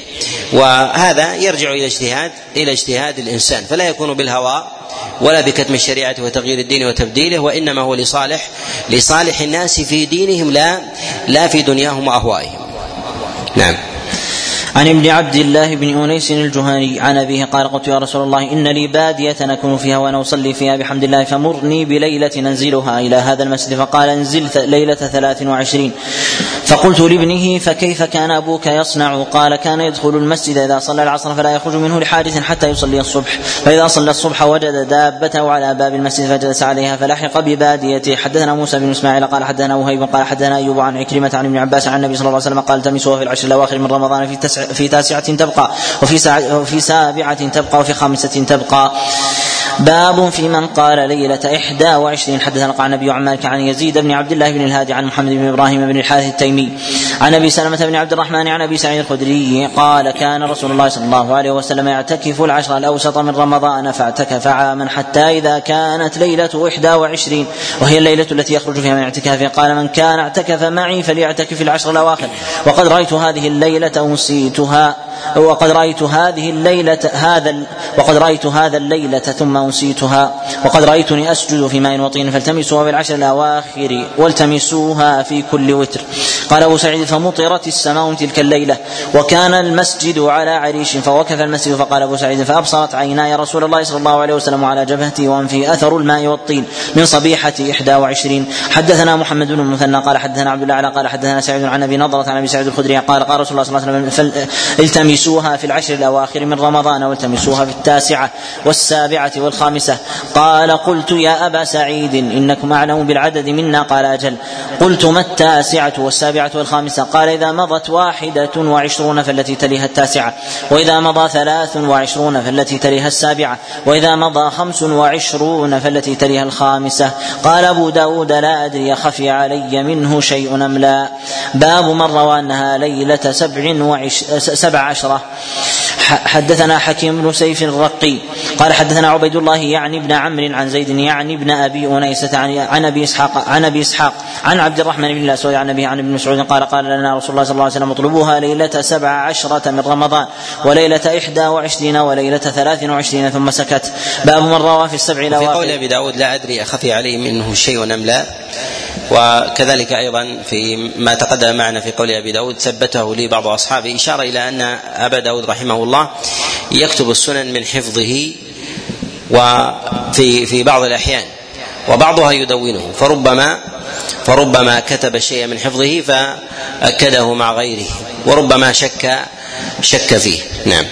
وهذا يرجع إلى اجتهاد إلى اجتهاد الإنسان. فلا يكون بالهوى ولا بكتم الشريعة وتغيير الدين وتبديله وإنما هو لصالح لصالح الناس في دينهم لا لا في دنياهم وأهوائهم. نعم. عن ابن عبد الله بن أنيس الجهني عن أبيه قال قلت يا رسول الله إن لي بادية اكون فيها وأنا أصلي فيها بحمد الله فمرني بليلة ننزلها إلى هذا المسجد فقال انزل ليلة ثلاث وعشرين. فقلت لابنه فكيف كان أبوك يصنع؟ قال كان يدخل المسجد إذا صلى العصر فلا يخرج منه لحادث حتى يصلي الصبح. فإذا صلى الصبح وجد دابته على باب المسجد فجلس عليها فلحق بباديته. حدثنا موسى بن إسماعيل قال حدثنا وهيب قال حدثنا أيوب عن عكرمة عن ابن عباس عن النبي صلى الله عليه وسلم قال التمسوها في العشر الأواخر من رمضان في تسع في تاسعة تبقى وفي وفي سابعة تبقى وفي خامسة تبقى. باب في من قال ليلة إحدى وعشرين. حدثنا قال النبي عن مالك عن يزيد بن عبد الله بن الهادي عن محمد بن إبراهيم بن الحارث التيمي عن أبي سلمة بن عبد الرحمن عن أبي سعيد الخدري قال كان رسول الله صلى الله عليه وسلم يعتكف العشر الأوسط من رمضان فاعتكف عاما حتى إذا كانت ليلة إحدى وعشرين وهي الليلة التي يخرج فيها من اعتكافه قال من كان اعتكف معي فليعتكف العشر الأواخر. وقد رأيت هذه الليلة أنسيتها. وقد رأيت هذه الليلة هذا وقد رأيت هذا الليلة ثم أنسيتها. وقد رأيتني أسجد في ماء وطين فالتمسوها في العشر الأواخر والتمسوها في كل وتر. قال أبو سعيد فمطرت السماء تلك الليلة وكان المسجد على عريش فوقف المسجد فقال أبو سعيد فأبصرت عيناي رسول الله صلى الله عليه وسلم على جبهتي وأنفي أثر الماء والطين من صبيحة إحدى وعشرين. حدثنا محمد بن المثنى قال حدثنا عبد الله قال حدثنا سعيد عن أبي نضرة عن أبي سعيد الخدري قال قال رسول الله صلى الله عليه وسلم التمسوها في العشر الأواخر من رمضان والتمسوها في التاسعة والسابعة والخامسة. قال قلت يا أبا سعيد إنكم أعلم بالعدد منا قال أجل. قلت ما التاسعة والسابعة؟ والخامسة قال إذا مضت واحدة وعشرون فالتي تليها التاسعة وإذا مضى ثلاث وعشرون فالتي تليها السابعة وإذا مضى خمس وعشرون فالتي تليها الخامسة. قال أبو داود لا أدري خفي علي منه شيء أم لا. باب من روى أنها ليلة سبع وعش سبع عشرة. حدثنا حكيم بن سيف الرقي قال حدثنا عبيد الله يعني ابن عمرو عن زيد يعني ابن أبي أنيسة عن أبي إسحاق عن أبي إسحاق عن عبد الرحمن بن الأسود عن ابي عن ابن مسعود قال قال لنا رسول الله صلى الله عليه وسلم اطلبوها ليلة سبع عشرة من رمضان وليلة إحدى وعشرين وليلة ثلاث وعشرين ثم سكت. باب من روى في السبع في قول أبي داود لا أدري أخفي عليه منه شيء أم لا. وكذلك أيضا في ما تقدم معنا في قول أبي داود ثبته لي بعض اصحابه إشارة إلى أن أبا داود رحمه الله يكتب السنن من حفظه وفي في بعض الأحيان وبعضها يدونه فربما فربما كتب شيئا من حفظه فأكده مع غيره وربما شك شك فيه. نعم.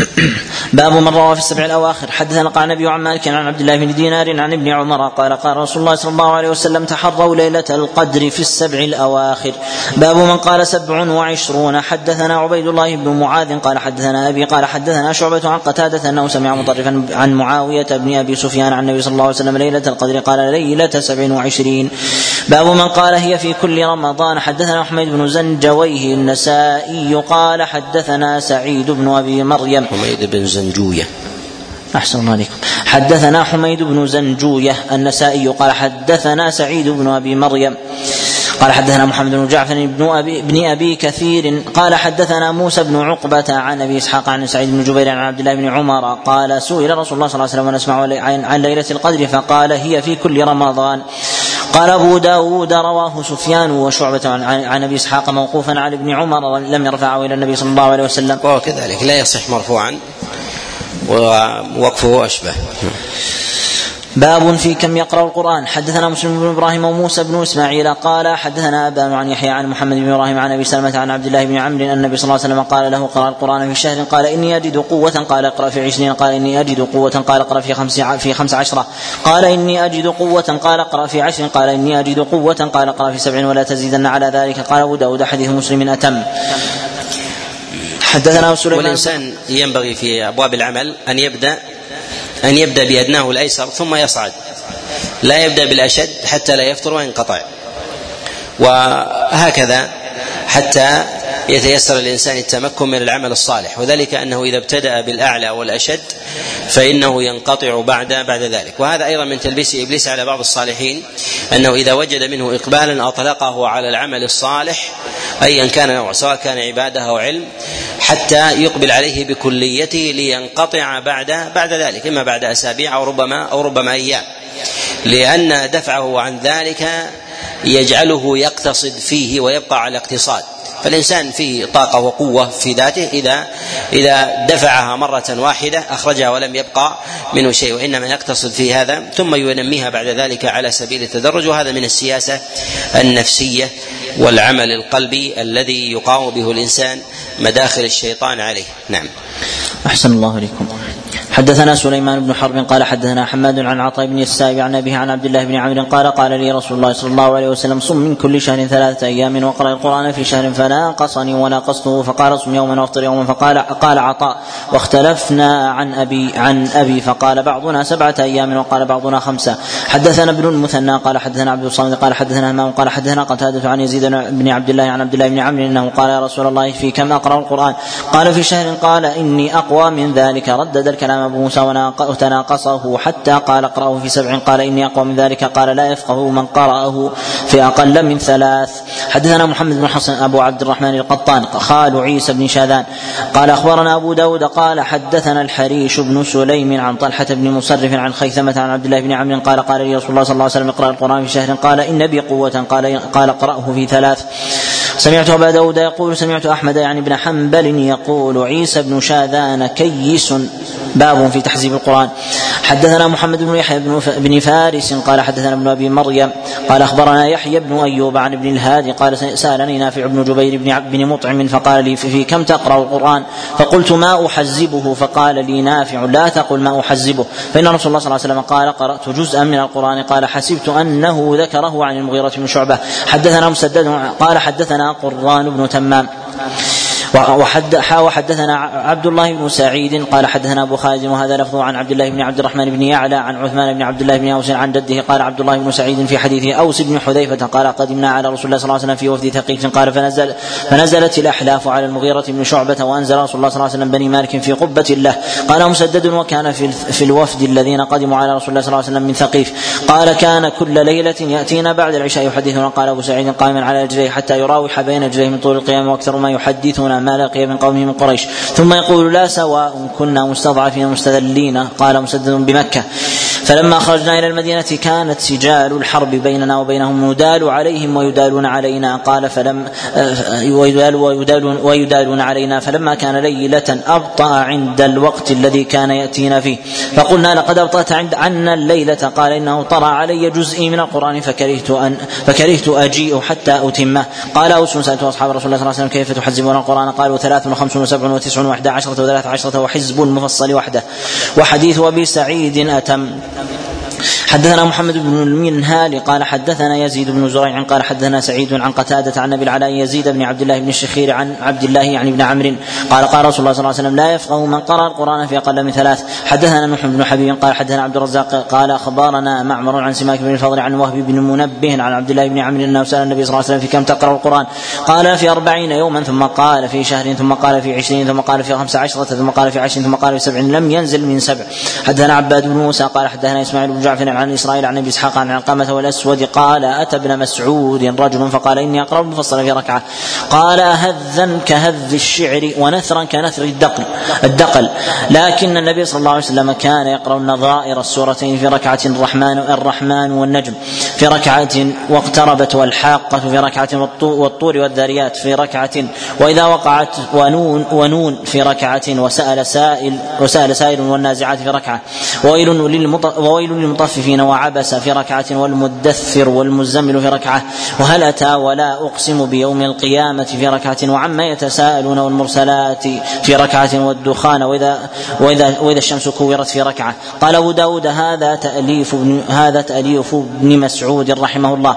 باب من روى في السبع الأواخر. حدثنا قال النبي عن مالك عن عبد الله بن دينار عن ابن عمر قال قال رسول الله صلى الله عليه وسلم تحروا ليلة القدر في السبع الأواخر. باب من قال سبع وعشرون. حدثنا عبيد الله بن معاذ قال حدثنا أبي قال حدثنا شعبة عن قتادة أنه سمع مطرفا عن معاوية بن أبي سفيان عن النبي صلى الله عليه وسلم ليلة القدر قال ليلة سبع وعشرين. باب من قال هي في كل رمضان. حدثنا حميد بن زنجويه النسائي قال حدثنا سعيد بن أبي مريم حميد بن زنجوية. أحسن الله عليكم. حدثنا حميد بن زنجوية النسائي قال حدثنا سعيد بن أبي مريم. قال حدثنا محمد بن جعفر بن ابي بن أبي كثير. قال حدثنا موسى بن عقبة عن أبي إسحاق عن سعيد بن جبير عن عبد الله بن عمر. قال سئل رسول الله صلى الله عليه وسلم ونسمع عن ليلة القدر فقال هي في كل رمضان. قال أبو داود رواه سفيان وشعبة عن, عن أبي إسحاق موقوفا عن ابن عمر لم يرفعه إلى النبي صلى الله عليه وسلم. وهو كذلك لا يصح مرفوعا ووقفه أشبه. باب في كم يقرأ القرآن. حدثنا مسلم بن إبراهيم وموسى بن إسماعيل قال حدثنا أبان عن يحيى عن محمد بن إبراهيم عن أبي سلمة عن عبد الله بن عمرو أن النبي صلى الله عليه وسلم قال له قرأ القرآن في شهر قال إني أجد قوة قال اقرأ في عشرين قال إني أجد قوة قال اقرأ في خمس في خمس عشرة قال إني أجد قوة قال اقرأ في عشر قال إني أجد قوة قال اقرأ في سبع ولا تزيدن على ذلك قال أبو داود حديث مسلم أتم. حدثنا سليمان والإنسان ينبغي في أبواب العمل أن يبدأ أن يبدأ بأدناه الأيسر ثم يصعد. لا يبدأ بالأشد حتى لا يفتر وينقطع. وهكذا حتى يتيسر الانسان التمكن من العمل الصالح وذلك أنه إذا ابتدأ بالأعلى والأشد فإنه ينقطع بعد بعد ذلك. وهذا أيضا من تلبيس إبليس على بعض الصالحين أنه إذا وجد منه اقبالا أطلقه على العمل الصالح ايا كان نوع سواء كان عبادة أو علم حتى يقبل عليه بكليته لينقطع بعد بعد ذلك إما بعد أسابيع أو ربما أو ربما أيام. لأن دفعه عن ذلك يجعله يقتصد فيه ويبقى على اقتصاد. فالإنسان فيه طاقة وقوة في ذاته إذا إذا دفعها مرة واحدة أخرجها ولم يبقى منه شيء وإنما يقتصد في هذا ثم ينميها بعد ذلك على سبيل التدرج وهذا من السياسة النفسية والعمل القلبي الذي يقاوم به الإنسان مداخل الشيطان عليه. نعم. أحسن الله إليكم. حدثنا سليمان بن حرب قال حدثنا حماد عن عطاء بن السائب عن أبيه عن عبد الله بن عمرو قال قال لي رسول الله صلى الله عليه وسلم صم من كل شهر ثلاثة أيام واقرأ القرآن في شهر فناقصني وناقصته فقال صم يوما وافطر يوما فقال قال عطاء واختلفنا عن أبي عن أبي فقال بعضنا سبعة أيام وقال بعضنا خمسة. حدثنا ابن المثنى قال حدثنا عبد الصمد قال حدثنا همام قال حدثنا قتادة عن يزيد بن عبد الله عن عبد الله بن عمرو أنه قال يا رسول الله في كم أقرأ القرآن؟ قال في شهر قال إني أقوى من ذلك. ردد الكلام أبو موسى وتناقصه حتى قال اقرأه في سبع قال إني أقوى من ذلك قال لا يفقه من قرأه في أقل من ثلاث. حدثنا محمد بن حسن أبو عبد الرحمن القطان خال عيسى بن شاذان قال أخبرنا أبو داود قال حدثنا الحريش بن سليم عن طلحة بن مصرف عن خيثمة عن عبد الله بن عمرو قال قال لي رسول الله صلى الله عليه وسلم اقرأ القرآن في شهر قال إن بي قوة قال قال اقرأه في ثلاث. سمعت أبا داود يقول سمعت أحمد يعني ابن حنبل يقول عيسى بن شاذان كيس. باب في تحزيب القرآن. حدثنا محمد بن يحيى بن فارس قال حدثنا ابن أبي مريم قال أخبرنا يحيى بن أيوب عن ابن الهادي قال سألني نافع بن جبير بن بن مطعم فقال لي في كم تقرأ القرآن؟ فقلت ما أحزبه؟ فقال لي نافع لا تقل ما أحزبه. فإن رسول الله صلى الله عليه وسلم قال قرأت جزءا من القرآن قال حسبت أنه ذكره عن المغيرة بن شعبة. حدثنا مسدد قال حدثنا قرآن بن تمام. وحد وحدثنا عبد الله بن سعيد قال حدثنا أبو خالد وهذا لفظه عن عبد الله بن عبد الرحمن بن يعلى عن عثمان بن عبد الله بن أوس عن جده قال عبد الله بن سعيد في حديثه أوس بن حذيفة قال قدمنا على رسول الله صلى الله عليه وسلم في وفد ثقيف قال فنزل فنزلت الأحلاف على المغيرة بن شعبة وأنزل رسول الله صلى الله عليه وسلم بني مالك في قبة له. قال مسدد وكان في في الوفد الذين قدموا على رسول الله صلى الله عليه وسلم من ثقيف. قال كان كل ليلة ياتينا بعد العشاء يحدثنا قال أبو سعيد قائما على رجليه حتى يراوح بين رجليه من طول القيام وأكثر ما يحدثنا ما لقي من قومه من قريش. ثم يقول لا سواء كنا مستضعفين مستذلين قال مسدد بمكة. فلما خرجنا إلى المدينة كانت سجال الحرب بيننا وبينهم ندال عليهم ويدالون علينا. قال فلم ويدال ويدالون, ويدالون علينا. فلما كان ليلة أبطأ عند الوقت الذي كان يأتينا فيه. فقلنا لقد أبطأت عند عنا الليلة. قال إنه طرى علي جزئي من القرآن فكرهت أن فكرهت أجيء حتى أتمه. قال أوس سألت أصحاب رسول الله صلى الله عليه وسلم كيف تحزبون القرآن؟ قالوا ثلاث وخمس وسبع وتسع وإحدى عشرة وثلاث عشرة وحزب المفصل وحده. وحديث أبي سعيد أتم. حدثنا محمد بن المنهال قال حدثنا يزيد بن زريع قال حدثنا سعيد عن قتادة عن أبي العلاء يزيد بن عبد الله بن الشخير عن عبد الله يعني بن عمرو قال قال رسول الله صلى الله عليه وسلم لا يفقه من قرأ القرآن في أقل من ثلاث. حدثنا نوح بن حبيب قال حدثنا عبد الرزاق قال أخبرنا معمر عن سماك بن الفضل عن وهب بن منبه عن عبد الله بن عمرو أنه سأل النبي صلى الله عليه وسلم في كم تقرأ القرآن. قال في أربعين يوما ثم قال في شهر ثم قال في عشرين ثم قال في خمس عشرة ثم قال في عشر ثم قال في سبع. لم ينزل من سبع. حدثنا عباد بن موسى قال حدثنا إسماعيل بن جعفر عن إسرائيل عن أبي إسحاق عن علقمة والأسود قال أتى ابن مسعود رجل فقال إني أقرأ المفصل في ركعة. قال هذا كهذ الشعر ونثرا كنثر الدقل الدقل. لكن النبي صلى الله عليه وسلم كان يقرأ النظائر السورتين في ركعة الرحمن الرحمن والنجم. في ركعة واقتربت والحاقة في ركعة والطور والذاريات في ركعة وإذا وقعت ونون ونون في ركعة وسأل سائل وسأل سائل والنازعات في ركعة. وويل وويل للمطففين وعبس في ركعة والمدثر والمزمل في ركعة وهل أتى ولا أقسم بيوم القيامة في ركعة وعما يتساءلون والمرسلات في ركعة والدخان وإذا وإذا وإذا الشمس كورت في ركعة. قال أبو داود هذا تأليف هذا تأليف ابن مسعود رحمه الله.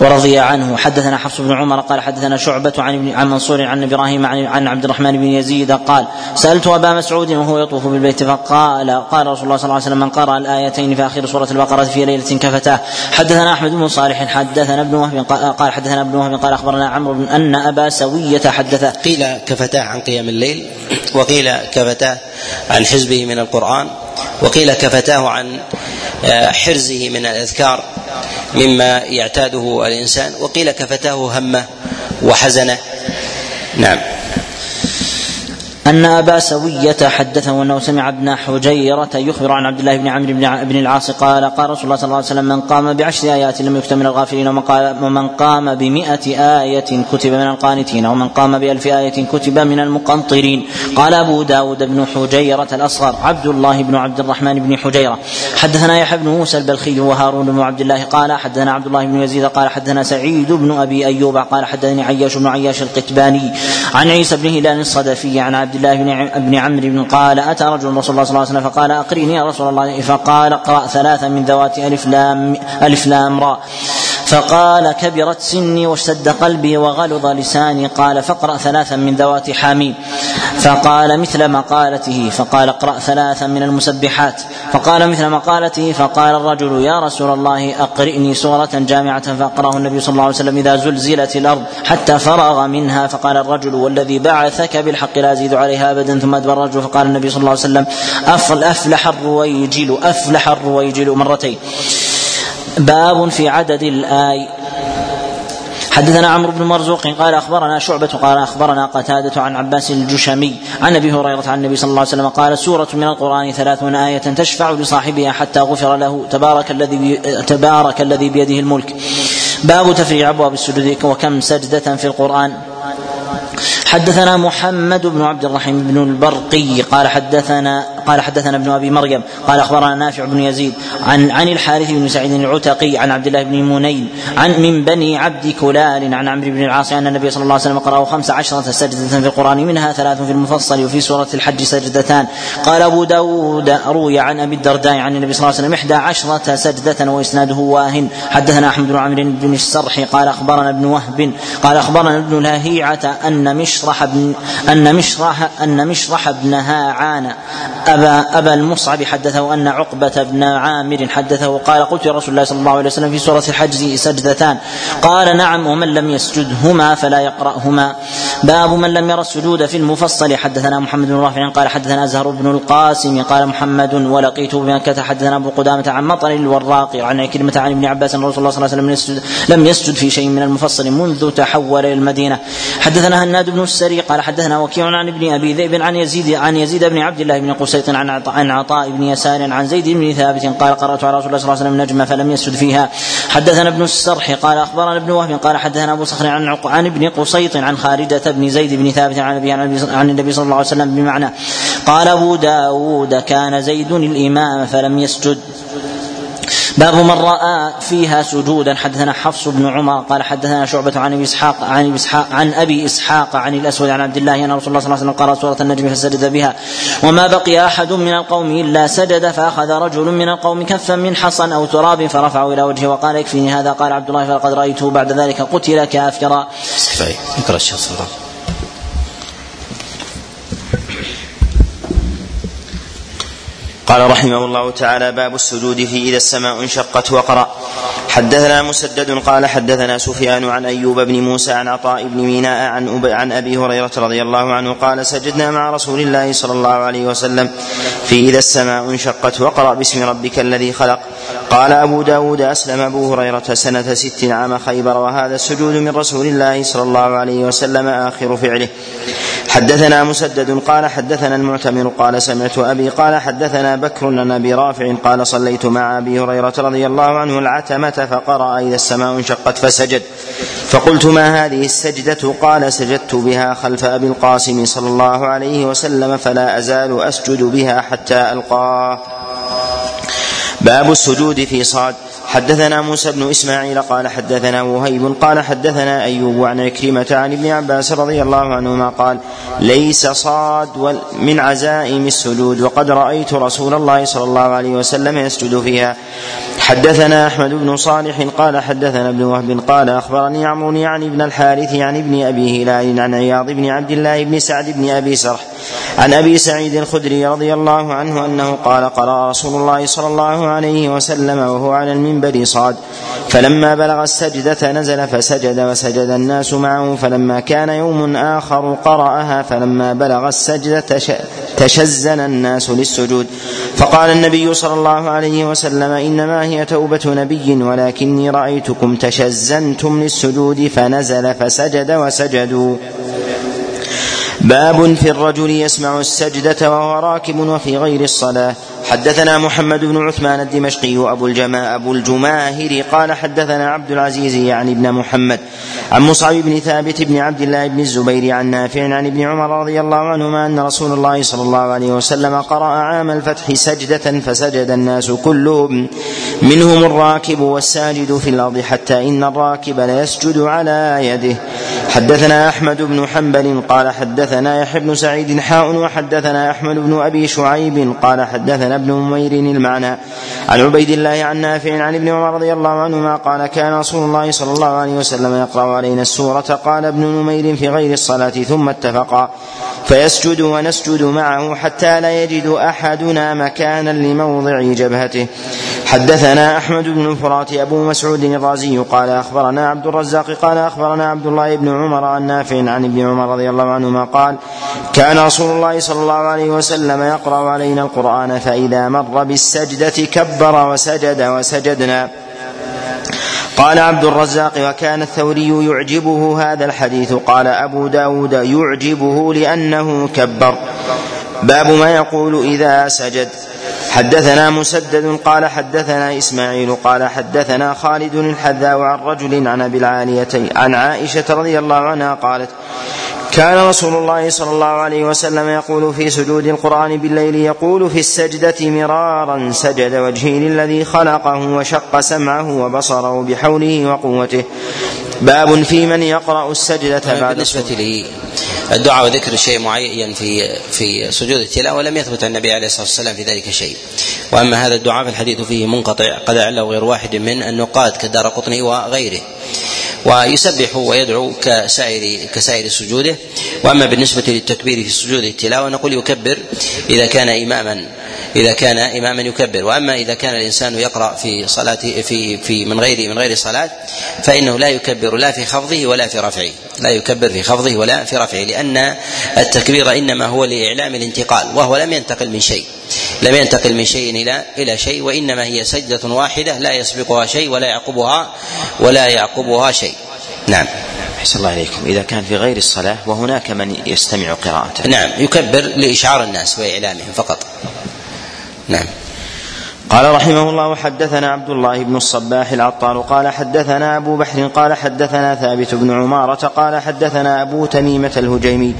ورضي عنه. حدثنا حفص بن عمر قال حدثنا شعبة عن عن منصور عن إبراهيم عن, عن عبد الرحمن بن يزيد قال سألت أبا مسعود وهو يطوف بالبيت فقال قال رسول الله صلى الله عليه وسلم من قرأ الآيتين في آخر سورة البقرة في ليلة كفتاه. حدثنا أحمد بن صالح حدثنا ابن وهب قال حدثنا ابن وهب قال أخبرنا عمرو بن أن أبا سوية حدثه قيل كفتاه عن قيام الليل وقيل كفتاه عن حزبه من القرآن وقيل كفتاه عن حرزه من الأذكار. مما يعتاده الإنسان. وقيل كفتاه همه وحزنه. نعم. أن أبا سوية حدثه أنه سمع ابن حجيرة يخبر عن عبد الله بن عمرو بن العاص قال قال رسول الله صلى الله عليه وسلم من قام بعشر آيات لم يكتب من الغافلين ومن, قال ومن قام بمئة آية كتب من القانتين ومن قام بألف آية كتب من المقنطرين. قال أبو داود بن حجيرة الأصغر عبد الله بن عبد الرحمن بن حجيرة. حدثنا يحيى بن موسى البلخي وهارون بن عبد الله قال حدثنا عبد الله بن يزيد قال حدثنا سعيد بن أبي أيوب قال حدثني عياش بن عياش القتباني عن عيسى بن هلال الصدفي عن عبد الله بن عمرو بن قال أتى رجل رسول الله صلى الله عليه وسلم فقال اقرئني يا رسول الله. فقال اقرأ ثلاثا من ذوات ألف لام ألف لام را. فقال كبرت سني واشتد قلبي وغلظ لساني قال فاقرأ ثلاثا من ذوات حاميم فقال مثل مقالته فقال اقرأ ثلاثا من المسبحات فقال مثل مقالته فقال الرجل يا رسول الله أقرئني سورة جامعة فأقرأه النبي صلى الله عليه وسلم إذا زلزلت الأرض حتى فرغ منها فقال الرجل والذي بعثك بالحق لا أزيد عليها أبدا ثم أدبر الرجل فقال النبي صلى الله عليه وسلم أفلح الرويجل أفلح الرويجل مرتين باب في عدد الآي. حدثنا عمرو بن مرزوق قال أخبرنا شعبة قال أخبرنا قتادة عن عباس الجشمي عن أبي هريرة عن النبي صلى الله عليه وسلم قال سورة من القرآن ثلاثون آية تشفع لصاحبها حتى غفر له تبارك الذي تبارك الذي بيده الملك. باب تفريع أبواب السجود وكم سجدة في القرآن. حدثنا محمد بن عبد الرحيم بن البرقي قال حدثنا قال حدثنا ابن أبي مريم قال أخبرنا نافع بن يزيد عن عن الحارث بن سعيد العتقي عن عبد الله بن منين عن من بني عبد كلال عن عمرو بن العاص أن النبي صلى الله عليه وسلم قرأه خمس عشرة سجدة في القرآن منها ثلاث في المفصل وفي سورة الحج سجدتان. قال أبو داود روي عن أبي الدرداء عن النبي صلى الله عليه وسلم إحدى عشرة سجدة وإسناده واهن. حدثنا أحمد بن عمرو بن السرح قال أخبرنا ابن وهب قال أخبرنا ابن لهيعة أن مشرح بن أن مشرح أن مشرح بن هاعان أبا أبا المصعب حدثه أن عقبة بن عامر حدثه قال قلت يا رسول الله صلى الله عليه وسلم في سورة الحج سجدتان. قال نعم ومن لم يسجدهما فلا يقرأهما. باب من لم يرى السجود في المفصل. حدثنا محمد بن رافع قال حدثنا زهر بن القاسم قال محمد ولقيته بمكة حدثنا أبو قدامة عن مطر الوراق عن كلمة عن ابن عباس أن رسول الله صلى الله عليه وسلم لم يسجد في شيء من المفصل منذ تحول إلى المدينة. حدثنا هناد بن السري قال حدثنا وكيع عن ابن أبي ذئب عن يزيد عن يزيد بن عبد الله بن عن عن عطاء بن يسار عن زيد بن ثابت قال قرأت على رسول الله صلى الله عليه وسلم نجمة فلم يسجد فيها. حدثنا ابن السرح قال أخبرنا ابن وهب قال حدثنا أبو صخر عن عن ابن قسيط عن خالدة بن زيد بن ثابت عن النبي عن النبي صلى الله عليه وسلم بمعنى. قال أبو داود كان زيد الإمام فلم يسجد. باب من رأى فيها سجودا. حدثنا حفص بن عمر قال حدثنا شعبة عن أبي إسحاق عن أبي إسحاق عن أبي إسحاق عن الأسود عن عبد الله أن رسول الله صلى الله عليه وسلم قرأ سورة النجم فسجد بها. وما بقي أحد من القوم إلا سجد فأخذ رجل من القوم كفا من حصى أو تراب فرفعه إلى وجهه وقال يكفيني هذا. قال عبد الله فلقد رأيته. بعد ذلك قتل كافرا. الشيخ قال رحمه الله تعالى باب السجود في إذا السماء انشقت وقرأ. حدثنا مسدد قال حدثنا سفيان عن أيوب بن موسى عن عطاء بن ميناء عن, عن أبي هريرة رضي الله عنه قال سجدنا مع رسول الله صلى الله عليه وسلم في إذا السماء انشقت وقرأ باسم ربك الذي خلق. قال أبو داود أسلم أبو هريرة سنة ست عام خيبر وهذا السجود من رسول الله صلى الله عليه وسلم آخر فعله. حدثنا مسدد قال حدثنا المعتمر قال سمعت أبي قال حدثنا بكر عن أبي رافع قال صليت مع أبي هريرة رضي الله عنه العتمة فقرأ إذا السماء انشقت فسجد. فقلت ما هذه السجدة؟ قال سجدت بها خلف أبي القاسم صلى الله عليه وسلم فلا أزال أسجد بها حتى ألقاه. باب السجود في صاد. حدثنا موسى بن إسماعيل قال حدثنا وهيب قال حدثنا أيوب عن عكرمة عن ابن عباس رضي الله عنهما قال ليس صاد من عزائم السجود وقد رأيت رسول الله صلى الله عليه وسلم يسجد فيها. حدثنا أحمد بن صالح قال حدثنا ابن وهب قال أخبرني عمرو عن ابن الحارث عن ابن أبي هلال عن عياض بن عبد الله بن سعد بن أبي سرح عن أبي سعيد الخدري رضي الله عنه أنه قال قرأ رسول الله صلى الله عليه وسلم وهو على المنبر صاد فلما بلغ السجدة نزل فسجد وسجد الناس معه فلما كان يوم آخر قرأها فلما بلغ السجدة تشزن الناس للسجود. فقال النبي صلى الله عليه وسلم إنما هي توبة نبي ولكني رأيتكم تشزنتم للسجود فنزل فسجد وسجدوا. باب في الرجل يسمع السجدة وهو راكب وفي غير الصلاة. حدثنا محمد بن عثمان الدمشقي أبو الجما أبو الجماهر قال حدثنا عبد العزيز يعني ابن محمد. عن مصعب بن ثابت بن عبد الله بن الزبير عن نافع عن ابن عمر رضي الله عنهما أن رسول الله صلى الله عليه وسلم قرأ عام الفتح سجدة فسجد الناس كلهم منهم الراكب والساجد في الأرض حتى إن الراكب ليسجد على يده. حدثنا أحمد بن حنبل قال حدثنا يحيى بن سعيد حاء وحدثنا أحمد بن أبي شعيب قال حدثنا ابن أمير المعنى. عن عبيد الله عن نافع عن ابن عمر رضي الله عنهما قال كان رسول الله صلى الله عليه وسلم يقرأ علينا السورة قال ابن نمير في غير الصلاة ثم اتفقا. فيسجد ونسجد معه حتى لا يجد أحدنا مكانا لموضع جبهته. حدثنا أحمد بن الفرات أبو مسعود الرازي قال أخبرنا عبد الرزاق قال أخبرنا عبد الله بن عمر عن نافع عن ابن عمر رضي الله عنهما قال كان رسول الله صلى الله عليه وسلم يقرأ علينا القرآن فإذا مر بالسجدة كبر وسجد وسجدنا. قال عبد الرزاق وكان الثوري يعجبه هذا الحديث. قال أبو داود يعجبه لأنه كبر. باب ما يقول إذا سجد. حدثنا مسدد قال حدثنا إسماعيل قال حدثنا خالد الحذاء عن رجل عن أبي العالية عن عائشة رضي الله عنها قالت كان رسول الله صلى الله عليه وسلم يقول في سجود القرآن بالليل يقول في السجدة مرارا سجد وجهي للذي خلقه وشق سمعه وبصره بحوله وقوته. باب في من يقرأ السجدة بعد بالنسبة لي الدعاء وذكر شيء معين في في سجود التلاوة لم يثبت عن النبي عليه الصلاة والسلام في ذلك شيء. وأما هذا الدعاء فالحديث فيه منقطع قد أعله غير واحد من النقاد كدار قطني وغيره. ويسبح ويدعو كسائر كسائر سجوده. وأما بالنسبة للتكبير في سجود التلاوة نقول يكبر إذا كان إماما. إذا كان إماما يكبر. وأما إذا كان الإنسان يقرأ في صلاه في في من غير من غير صلاة فإنه لا يكبر لا في خفضه ولا في رفعه. لا يكبر في خفضه ولا في رفعه لأن التكبير إنما هو لإعلام الانتقال وهو لم ينتقل من شيء. لم ينتقل من شيء إلى إلى شيء وإنما هي سجدة واحدة لا يسبقها شيء ولا يعقبها ولا يعقبها شيء. نعم. أحسن الله إليكم. إذا كان في غير الصلاة وهناك من يستمع قراءته. نعم. يكبر لإشعار الناس وإعلامهم فقط. نعم. قال رحمه الله حدثنا عبد الله بن الصباح العطار قال حدثنا أبو بحر قال حدثنا ثابت بن عمارة قال حدثنا أبو تميمة الهجيمي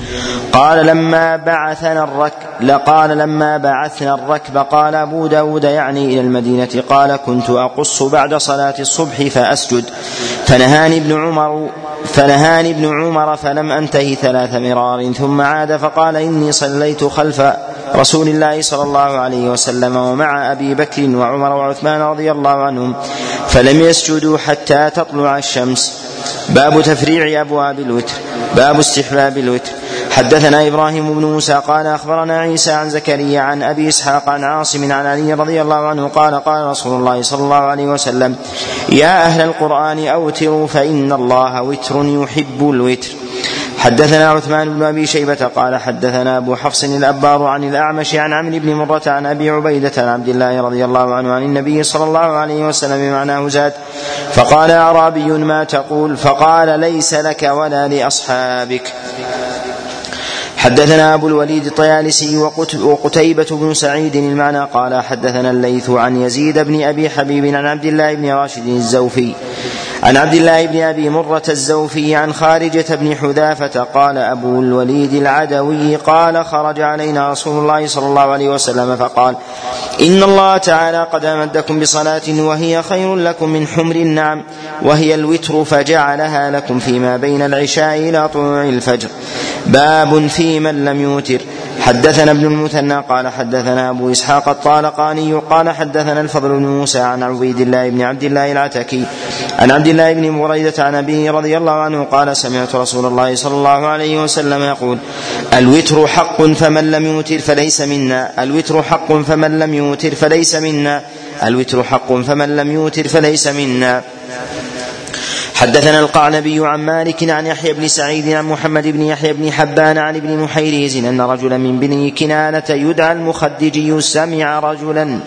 قال لما بعثنا الركب لقال لما بعثنا الركب قال أبو داود يعني إلى المدينة قال كنت أقص بعد صلاة الصبح فأسجد. فنهاني ابن عمر فنهاني ابن عمر فلم أنتهي ثلاث مرار ثم عاد فقال إني صليت خلف رسول الله صلى الله عليه وسلم ومع أبي بكر وعمر وعثمان رضي الله عنهم فلم يسجدوا حتى تطلع الشمس. باب تفريع أبواب الوتر باب استحباب الوتر. حدثنا إبراهيم بن موسى قال أخبرنا عيسى عن زكريا عن أبي إسحاق عن عاصم عن علي رضي الله عنه قال قال رسول الله صلى الله عليه وسلم يا أهل القرآن أوتروا فإن الله وتر يحب الوتر. حدثنا عثمان بن أبي شيبة قال حدثنا أبو حفص الأبار عن الأعمش عن عمرو بن مرة عن أبي عبيدة عن عبد الله رضي الله عنه عن النبي صلى الله عليه وسلم بمعناه زاد فقال أعرابي ما تقول؟ فقال ليس لك ولا لأصحابك. حدثنا أبو الوليد الطيالسي وقتيبة بن سعيد المعنى قال حدثنا الليث عن يزيد بن أبي حبيب عن عبد الله بن راشد الزوفي. عن عبد الله بن أبي مرة الزوفي عن خارجة بن حذافة قال أبو الوليد العدوي قال خرج علينا رسول الله صلى الله عليه وسلم فقال إن الله تعالى قد أمدكم بصلاة وهي خير لكم من حمر النعم وهي الوتر فجعلها لكم فيما بين العشاء إلى طلوع الفجر. باب في من لم يوتر. حدثنا ابن المثنى قال حدثنا أبو إسحاق الطالقاني قال حدثنا الفضل بن موسى عن عبيد الله بن عبد الله العتكي عن عبد الله بن بريدة عن أبيه رضي الله عنه قال سمعت رسول الله صلى الله عليه وسلم يقول الوتر حق فمن لم يوتر فليس منا الوتر حق فمن لم يوتر فليس منا الوتر حق فمن لم يوتر فليس منا. حدثنا القعنبي عن مالك عن يحيى بن سعيد عن محمد بن يحيى بن حبان عن ابن محيريز أن رجلا من بني كنانة يدعى المخدجي سمع رجلا.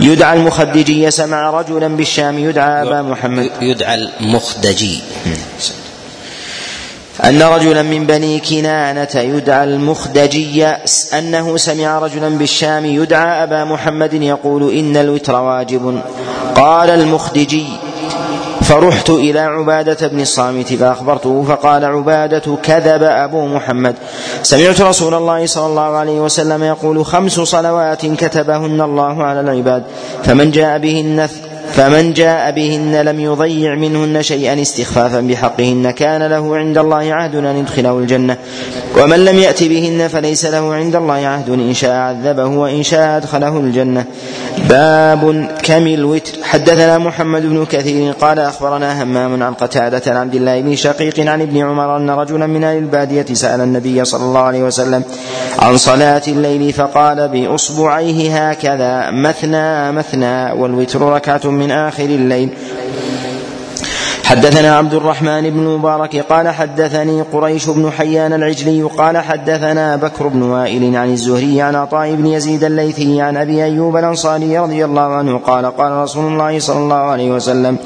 يدعى المخدجي سمع رجلا بالشام. يدعى أبا محمد. يدعى المخدجي أن رجلا من بني كنانة يدعى المخدجي أنه سمع رجلا بالشام. يدعى أبا محمد يقول إن الوتر واجب. قال المخدجي فرحت إلى عبادة بن الصامت فأخبرته فقال عبادة كذب أبو محمد. سمعت رسول الله صلى الله عليه وسلم يقول خمس صلوات كتبهن الله على العباد فمن جاء بهن فمن جاء بهن لم يضيع منهن شيئا استخفافا بحقهن كان له عند الله عهد أن يدخله الجنة. ومن لم يأت بهن فليس له عند الله عهد إن شاء عذبه وإن شاء أدخله الجنة. باب كم الوتر. حدثنا محمد بن كثير قال أخبرنا همام عن قتادة عن عبد الله بن شقيق عن ابن عمر أن رجلا من أهل البادية سأل النبي صلى الله عليه وسلم عن صلاة الليل فقال بأصبعيه هكذا مثنى مثنى والوتر ركعة من آخر الليل. حدثنا عبد الرحمن بن مبارك قال حدثني قريش بن حيان العجلي قال حدثنا بكر بن وائل عن الزهري عن عطاء بن يزيد الليثي عن أبي أيوب الأنصاري رضي الله عنه قال قال رسول الله صلى الله عليه وسلم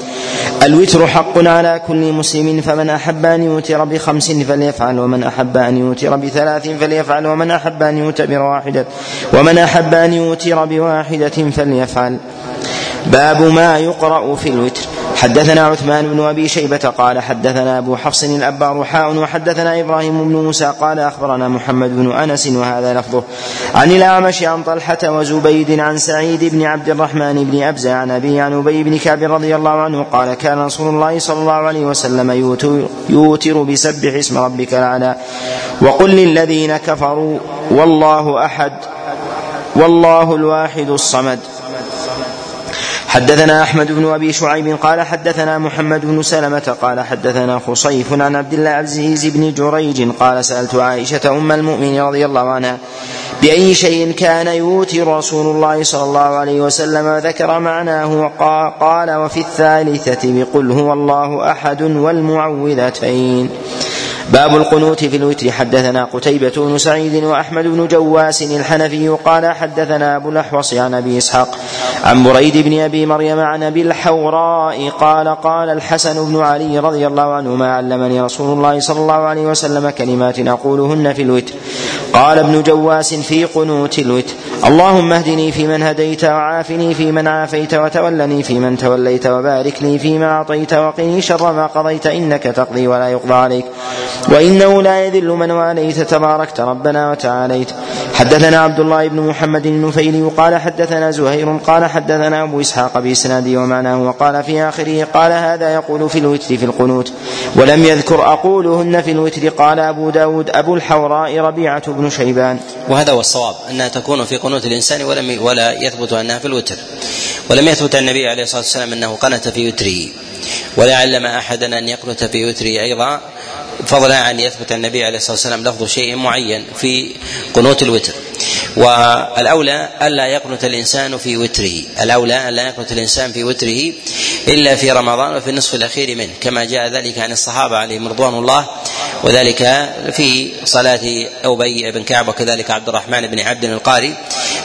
الوتر حق على كل مسلم فمن أحب أن يوتر بخمس فليفعل ومن أحب أن يوتر بثلاث فليفعل ومن أحب أن يوتر بواحدة ومن أحب أن يوتر بواحدة فليفعل. باب ما يقرأ في الوتر. حدثنا عثمان بن أبي شيبة قال حدثنا أبو حفص الأبار حاء وحدثنا إبراهيم بن موسى قال أخبرنا محمد بن أنس وهذا لفظه. عن الأعمش عن طلحة وزبيد عن سعيد بن عبد الرحمن بن أبزة عن أبي عن أبي بن كعب رضي الله عنه قال كان رسول الله صلى الله عليه وسلم يوتر بسبح اسم ربك الأعلى. وقل للذين كفروا والله احد والله الواحد الصمد. حدثنا أحمد بن أبي شعيب قال حدثنا محمد بن سلمة قال حدثنا خصيف عن عبد الله العزيز بن جريج قال سألت عائشة أم المؤمنين رضي الله عنها بأي شيء كان يوتر رسول الله صلى الله عليه وسلم ذكر معناه قال وفي الثالثة بقل هو الله أحد والمعوذتين. باب القنوت في الوتر. حدثنا قتيبة بن سعيد وأحمد بن جواس الحنفي قال حدثنا أبو الأحوص عن أبي إسحاق عن بريد بن أبي مريم عن أبي الحوراء قال قال الحسن بن علي رضي الله عنهما علمني رسول الله صلى الله عليه وسلم كلمات أقولهن في الوتر. قال ابن جواس في قنوت الوتر. اللهم اهدني فيمن هديت وعافني فيمن عافيت وتولني فيمن توليت وبارك لي فيما أعطيت وقني شر ما قضيت إنك تقضي ولا يقضى عليك. وإنه لا يذل من واليت تباركت ربنا وتعاليت. حدثنا عبد الله بن محمد النفيلي قال حدثنا زهير قال حدثنا أبو إسحاق بإسناده ومعناه وقال في آخره قال هذا يقول في الوتر في القنوت. ولم يذكر أقولهن في الوتر قال أبو داود أبو الحوراء ربيعة بن شيبان. وهذا هو الصواب أنها تكون في قنوت الإنسان ولم ولا يثبت أنها في الوتر. ولم يثبت النبي عليه الصلاة والسلام أنه قنت في وتره. ولا علم أحدا أن يقنت في وتره أيضا فضلا عن يثبت النبي عليه الصلاة والسلام لفظ شيء معين في قنوت الوتر. والأولى الا يقنت الإنسان في وتره. الأولى الا يقنت الإنسان في وتره إلا في رمضان وفي النصف الأخير منه كما جاء ذلك عن الصحابة عليهم رضوان الله وذلك في صلاة أبي بن كعب وكذلك عبد الرحمن بن عبد القاري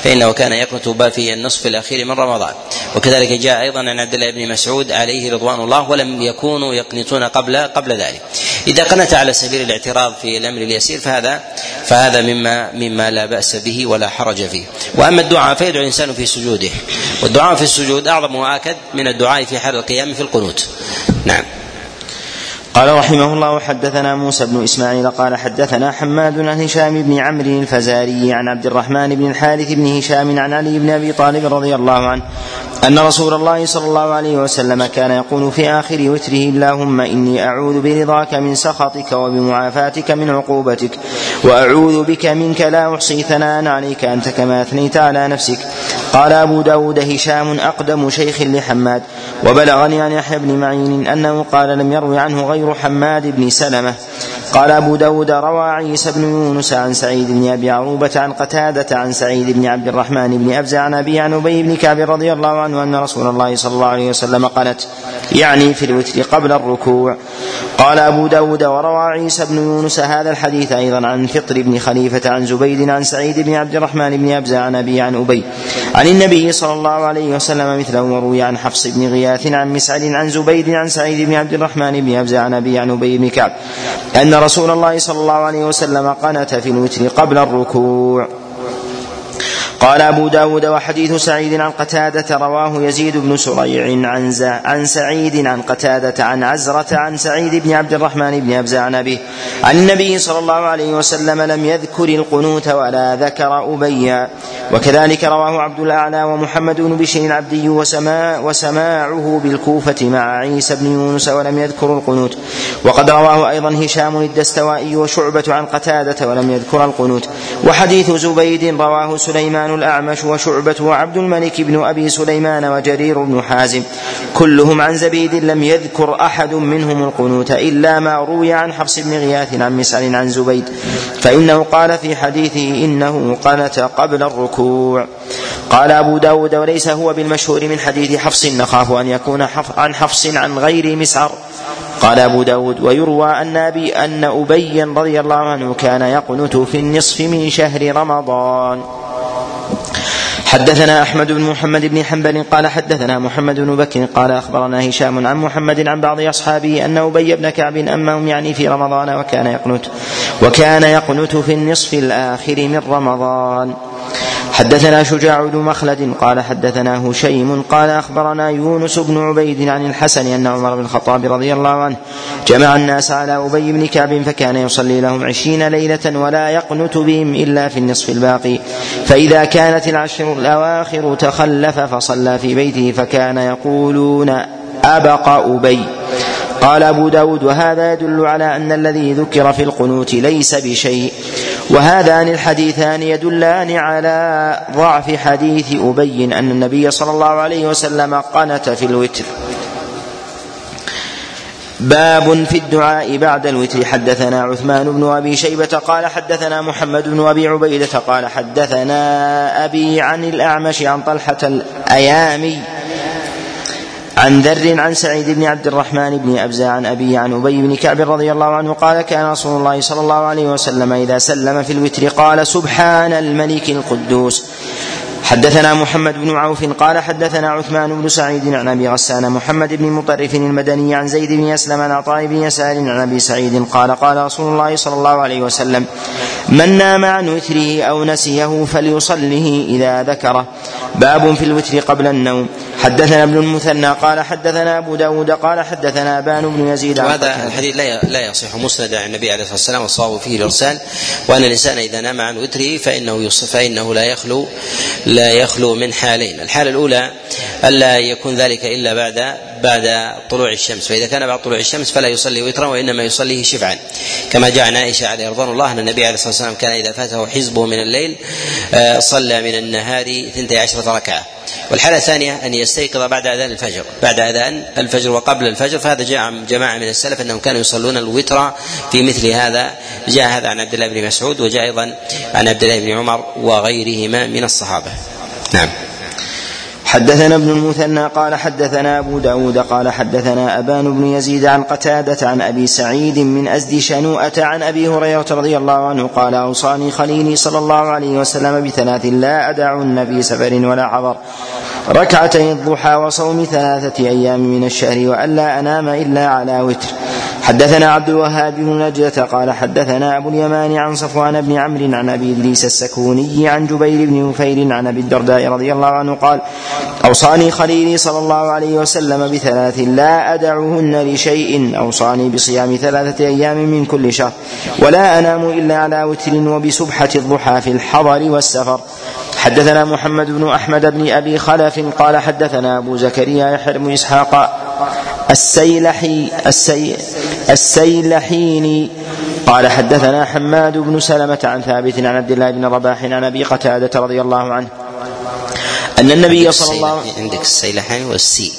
فإنه كان يقنت في النصف الأخير من رمضان. وكذلك جاء أيضا عن عبد الله بن مسعود عليه رضوان الله ولم يكونوا يقنتون قبل قبل ذلك. إذا قنت على سبيل الاعتراض في الأمر اليسير فهذا فهذا مما مما لا بأس به ولا حرج فيه. وأما الدعاء فيدعو الإنسان في سجوده. والدعاء في السجود أعظم وآكد من الدعاء في حال القيام في القنوت. نعم. قال رحمه الله حدثنا موسى بن إسماعيل قال حدثنا حماد عن هشام بن عمرو الفزاري عن عبد الرحمن بن الحارث بن هشام عن علي بن أبي طالب رضي الله عنه أن رسول الله صلى الله عليه وسلم كان يقول في آخر وتره اللهم إني أعوذ برضاك من سخطك وبمعافاتك من عقوبتك وأعوذ بك منك لا أحصي ثناء عليك أنت كما أثنيت على نفسك. قال أبو داود هشام أقدم شيخ لحماد. وبلغني عن يحيى بن معين أنه قال لم يروي عنه غير حماد بن سلمة. قال أبو داود روى عيسى بن يونس عن سعيد بن أبي عروبة عن قتادة عن سعيد بن عبد الرحمن بن أبزة عن أبي عن أبي بن كعب رضي الله عنه أن رسول الله صلى الله عليه وسلم قالت يعني في الوتر قبل الركوع. قال أبو داود وروى عيسى بن يونس هذا الحديث أيضا عن فطر بن خليفة عن زبيد عن سعيد بن عبد الرحمن بن أبزة عن أبي عن أبي عن النبي صلى الله عليه وسلم مثله وروي عن حفص بن غياث عن مسعد عن زبيد عن سعيد بن عبد الرحمن بن أبزة عن أبي عن أبي بن كعب. أن رسول الله صلى الله عليه وسلم قنت في الوتر قبل الركوع. قال أبو داود وحديث سعيد عن قتادة رواه يزيد بن سريع عن, عن سعيد عن قتادة عن عزرة عن سعيد بن عبد الرحمن بن أبزة عن أبيه. عن النبي صلى الله عليه وسلم لم يذكر القنوت ولا ذكر أبيا وكذلك رواه عبد الأعلى ومحمد بن بشير العبدي وسماع وسماعه بالكوفة مع عيسى بن يونس ولم يذكر القنوت. وقد رواه أيضا هشام الدستوائي وشعبة عن قتادة ولم يذكر القنوت. وحديث زبيد رواه سليمان الأعمش وشعبة وعبد الملك بن أبي سليمان وجرير بن حازم. كلهم عن زبيد لم يذكر أحد منهم القنوت إلا ما روي عن حفص بن غياث عن مسعر عن زبيد. فإنه قال في حديثه إنه قنت قبل الركوع. قال أبو داود وليس هو بالمشهور من حديث حفص نخاف أن يكون حف عن حفص عن غير مسعر. قال أبو داود ويروى أن أبي أن أبي رضي الله عنه كان يقنت في النصف من شهر رمضان. حدثنا أحمد بن محمد بن حنبل قال حدثنا محمد بن بكر قال أخبرنا هشام عن محمد عن بعض أصحابه أن أبي بن كعب امهم يعني في رمضان وكان يقنت وكان يقنت في النصف الآخر من رمضان. حدثنا شجاع بن مخلد قال حدثنا هشيم قال أخبرنا يونس بن عبيد عن الحسن أن عمر بن الخطاب رضي الله عنه جمع الناس على أبي بن كعب فكان يصلي لهم عشرين ليلة ولا يقنت بهم إلا في النصف الباقي. فإذا كانت العشر الأواخر تخلف فصلى في بيته فكان يقولون أبق أبي. قال أبو داود وهذا يدل على أن الذي ذكر في القنوت ليس بشيء. وهذان الحديثان يدلان على ضعف حديث أبي أن النبي صلى الله عليه وسلم قنت في الوتر. باب في الدعاء بعد الوتر. حدثنا عثمان بن أبي شيبة قال حدثنا محمد بن أبي عبيدة قال حدثنا أبي عن الأعمش عن طلحة الأيامي عن ذر عن سعيد بن عبد الرحمن بن أبزة عن أبي عن أبي بن كعب رضي الله عنه قال كان رسول الله صلى الله عليه وسلم إذا سلم في الوتر قال سبحان الملك القدوس. حدثنا محمد بن عوف قال حدثنا عثمان بن سعيد عن أبي غسان محمد بن مطرف المدني عن زيد بن أسلم عن عطاء بن يسار عن أبي سعيد قال قال رسول الله صلى الله عليه وسلم من نام عن وتره أو نسيه فليصله إذا ذكره. باب في الوتر قبل النوم. حدثنا ابن المثنى قال حدثنا أبو داود قال حدثنا أبان بن يزيد وهذا الحديث لا لا يصح مسندا عن النبي عليه الصلاة والسلام والصواب فيه الإرسال وأن الإنسان إذا نام عن وتره فإنه فإنه لا يخلو لا يخلو من حالين. الحالة الأولى ألا يكون ذلك إلا بعد بعد طلوع الشمس. فإذا كان بعد طلوع الشمس فلا يصلي وترا وإنما يصليه شفعا. كما جاء عن عائشة عليه رضوان الله أن النبي عليه الصلاة والسلام كان إذا فاته حزبه من الليل آه، صلى من النهار ثنتي عشرة ركعة. والحالة الثانية أن يستيقظ بعد أذان الفجر. بعد أذان الفجر وقبل الفجر. فهذا جاء عن جماعة من السلف أنهم كانوا يصلون الوتر في مثل هذا. جاء هذا عن عبد الله بن مسعود وجاء أيضا عن عبد الله بن عمر وغيرهما من الصحابة. نعم. حدثنا ابن المثنى قال حدثنا أبو داود قال حدثنا أبان بن يزيد عن قتادة عن أبي سعيد من أزد شنوءة عن أبي هريرة رضي الله عنه قال أوصاني خليلي صلى الله عليه وسلم بثلاث لا أدعهن في سفر ولا حضر ركعتي الضحى وصوم ثلاثة أيام من الشهر وألا أنام إلا على وتر. حدثنا عبد الوهاب بن نجدة قال حدثنا أبو اليمان عن صفوان بن عمرو عن أبي إدريس السكوني عن جبير بن نفير عن أبي الدرداء رضي الله عنه قال أوصاني خليلي صلى الله عليه وسلم بثلاث لا أدعهن لشيء. أوصاني بصيام ثلاثة أيام من كل شهر. ولا أنام إلا على وتر وبسبحة الضحى في الحضر والسفر. حدثنا محمد بن أحمد بن أبي خلف قال حدثنا أبو زكريا يحيى بن إسحاق السيلحي السي السيلحيني قال حدثنا حماد بن سلمة عن ثابت عن عبد الله بن رباح عن أبي قتادة رضي الله عنه أن النبي صلى الله عليه وسلم عندك السيلحين والسي.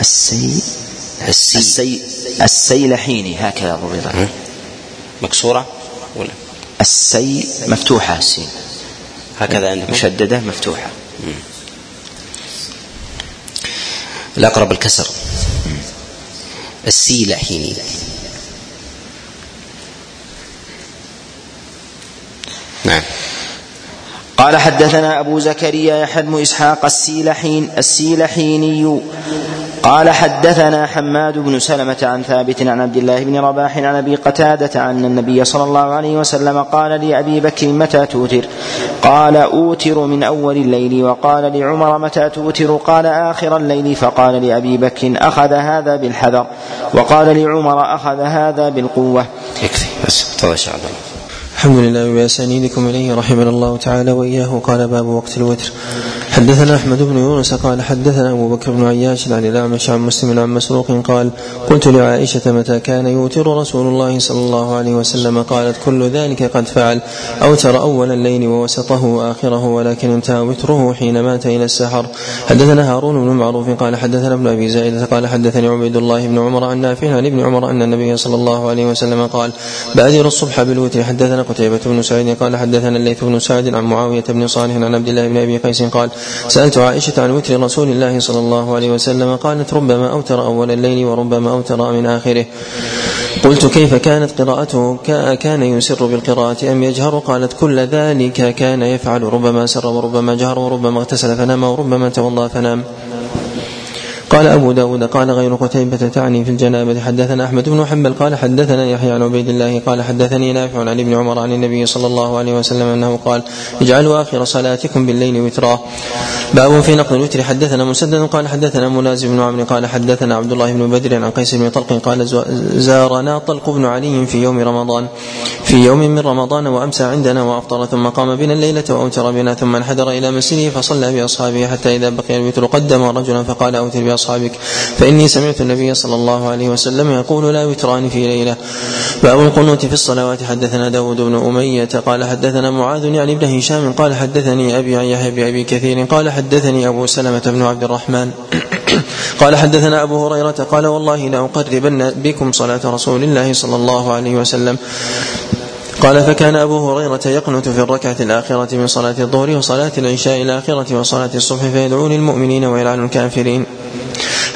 السي السي, السي السيلحيني هكذا ضبط. مكسورة ولا؟ السي مفتوحة. السين هكذا عندك. مشددة مفتوحة. الأقرب الكسر. السيلة حينئذ نعم. قال حدثنا أبو زكريا يحلم إسحاق السيلحين السيلحيني قال حدثنا حماد بن سلمة عن ثابت عن عبد الله بن رباح عن أبي قتادة عن النبي صلى الله عليه وسلم قال لأبي بكر متى توتر؟ قال أوتر من أول الليل وقال لعمر متى توتر؟ قال آخر الليل فقال لأبي بكر أخذ هذا بالحذر وقال لعمر أخذ هذا بالقوة. يكفي بس تفضل شاء الله. الحمد لله بأسانيدكم إليه رحمنا الله تعالى وإياه. قال باب وقت الوتر. حدثنا أحمد بن يونس قال حدثنا أبو بكر بن عياش عن الأعمش عن مسلم عن مسروق قال قلت لعائشة متى كان يوتر رسول الله صلى الله عليه وسلم؟ قالت كل ذلك قد فعل. أوتر أول الليل ووسطه وآخره ولكن انتهى وتره حين مات إلى السحر. حدثنا هارون بن معروف قال حدثنا ابن أبي زائده قال حدثني عبيد الله بن عمر عن نافع عن ابن عمر أن النبي صلى الله عليه وسلم قال بادر الصبح بالوتر. حدثنا قتيبة بن سعيد قال حدثنا الليث بن سعد عن معاوية بن صالح عن عبد الله بن أبي قيس قال سألت عائشة عن وتر رسول الله صلى الله عليه وسلم قالت ربما أوتر أول الليل وربما أوتر من آخره. قلت كيف كانت قراءته؟ كان يسر بالقراءة أم يجهر؟ قالت كل ذلك كان يفعل ربما سر وربما جهر وربما اغتسل فنام وربما توضأ فنام. قال أبو داود قال غير قتيبة تعني في الجنابة. حدثنا أحمد بن حنبل قال حدثنا يحيى عن عبيد الله قال حدثني نافع عن ابن عمر عن النبي صلى الله عليه وسلم أنه قال اجعلوا آخر صلاتكم بالليل وترا. باب في نقل الوتر. حدثنا مسدد قال حدثنا منازل بن عمرو قال حدثنا عبد الله بن بدر عن قيس بن طلق قال زارنا طلق بن علي في يوم رمضان. في يوم من رمضان وأمسى عندنا وأفطر ثم قام بنا الليلة وأوتر بنا ثم انحدر إلى مسجده فصلى بأصحابه حتى إذا بقي الوتر قدم رجلا فقال أوتر بأصحابه. أصحابك. فإني سمعت النبي صلى الله عليه وسلم يقول لا وتران في ليلة. باب القنوت في الصلوات. حدثنا داود بن أمية قال حدثنا معاذ يعني ابن هشام قال حدثني أبي عن يحيى بن أبي كثير قال حدثني أبو سلمة بن عبد الرحمن. قال حدثنا أبو هريرة قال والله لأقربن بكم صلاة رسول الله صلى الله عليه وسلم. قال فكان أبو هريرة يقنت في الركعة الآخرة من صلاة الظهر وصلاة العشاء الآخرة وصلاة الصبح فيدعو للمؤمنين ويلعن الكافرين.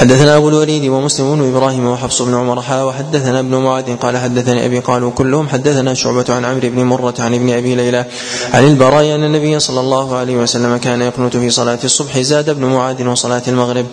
حدثنا أبو الوليد ومسلم بن إبراهيم وحفص بن عمر حا وحدثنا ابن معاذ قال حدثني أبي قالوا كلهم حدثنا شعبة عن عمرو بن مرة عن ابن أبي ليلى عن البراء أن النبي صلى الله عليه وسلم كان يقنت في صلاة الصبح زاد ابن معاذ وصلاة المغرب.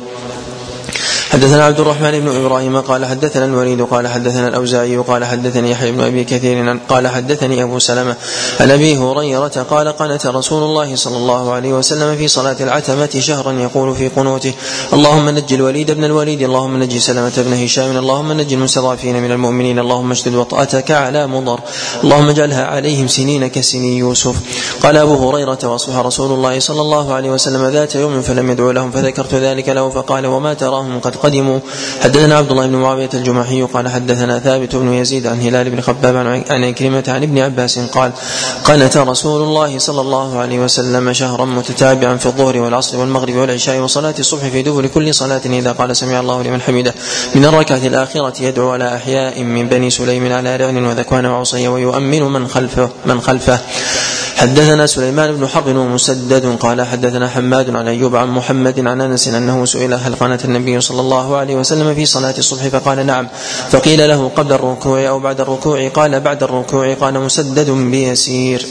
حدثنا عبد الرحمن بن إبراهيم قال حدثنا الوليد قال حدثنا الأوزاعي قال حدثني يحيى بن أبي كثير قال حدثني أبو سلمة عن أبي هريرة قال قنت رسول الله صلى الله عليه وسلم في صلاة العتمة شهرا يقول في قنوته اللهم نج الوليد بن الوليد اللهم نج سلمة بن هشام اللهم نج المستضعفين من المؤمنين اللهم اشدد وطأتك على مضر اللهم اجعلها عليهم سنين كسني يوسف. قال أبو هريرة وأصبح رسول الله صلى الله عليه وسلم ذات يوم فلم يدعو لهم فذكرت ذلك له فقال وما تراهم قد قدموا. حدثنا عبد الله بن معاوية الجمحي قال حدثنا ثابت بن يزيد عن هلال بن خباب عن عكرمة عن ابن عباس قال قنت رسول الله صلى الله عليه وسلم شهرا متتابعا في الظهر والعصر والمغرب والعشاء وصلاة الصبح في دبر كل صلاة إذا قال سمع الله لمن حمده. من الركعة الآخرة يدعو على أحياء من بني سليم على رعن وذكوان وعصي ويؤمن من خلفه من خلفه. حدثنا سليمان بن حرب ومسدد قال حدثنا حماد عن أيوب عن محمد عن أنس إنه سئل هل قنت النبي صلى الله عليه وسلم في صلاه الصبح فقال نعم فقيل له قبل الركوع أو بعد الركوع قال بعد الركوع قال مسدد بيسير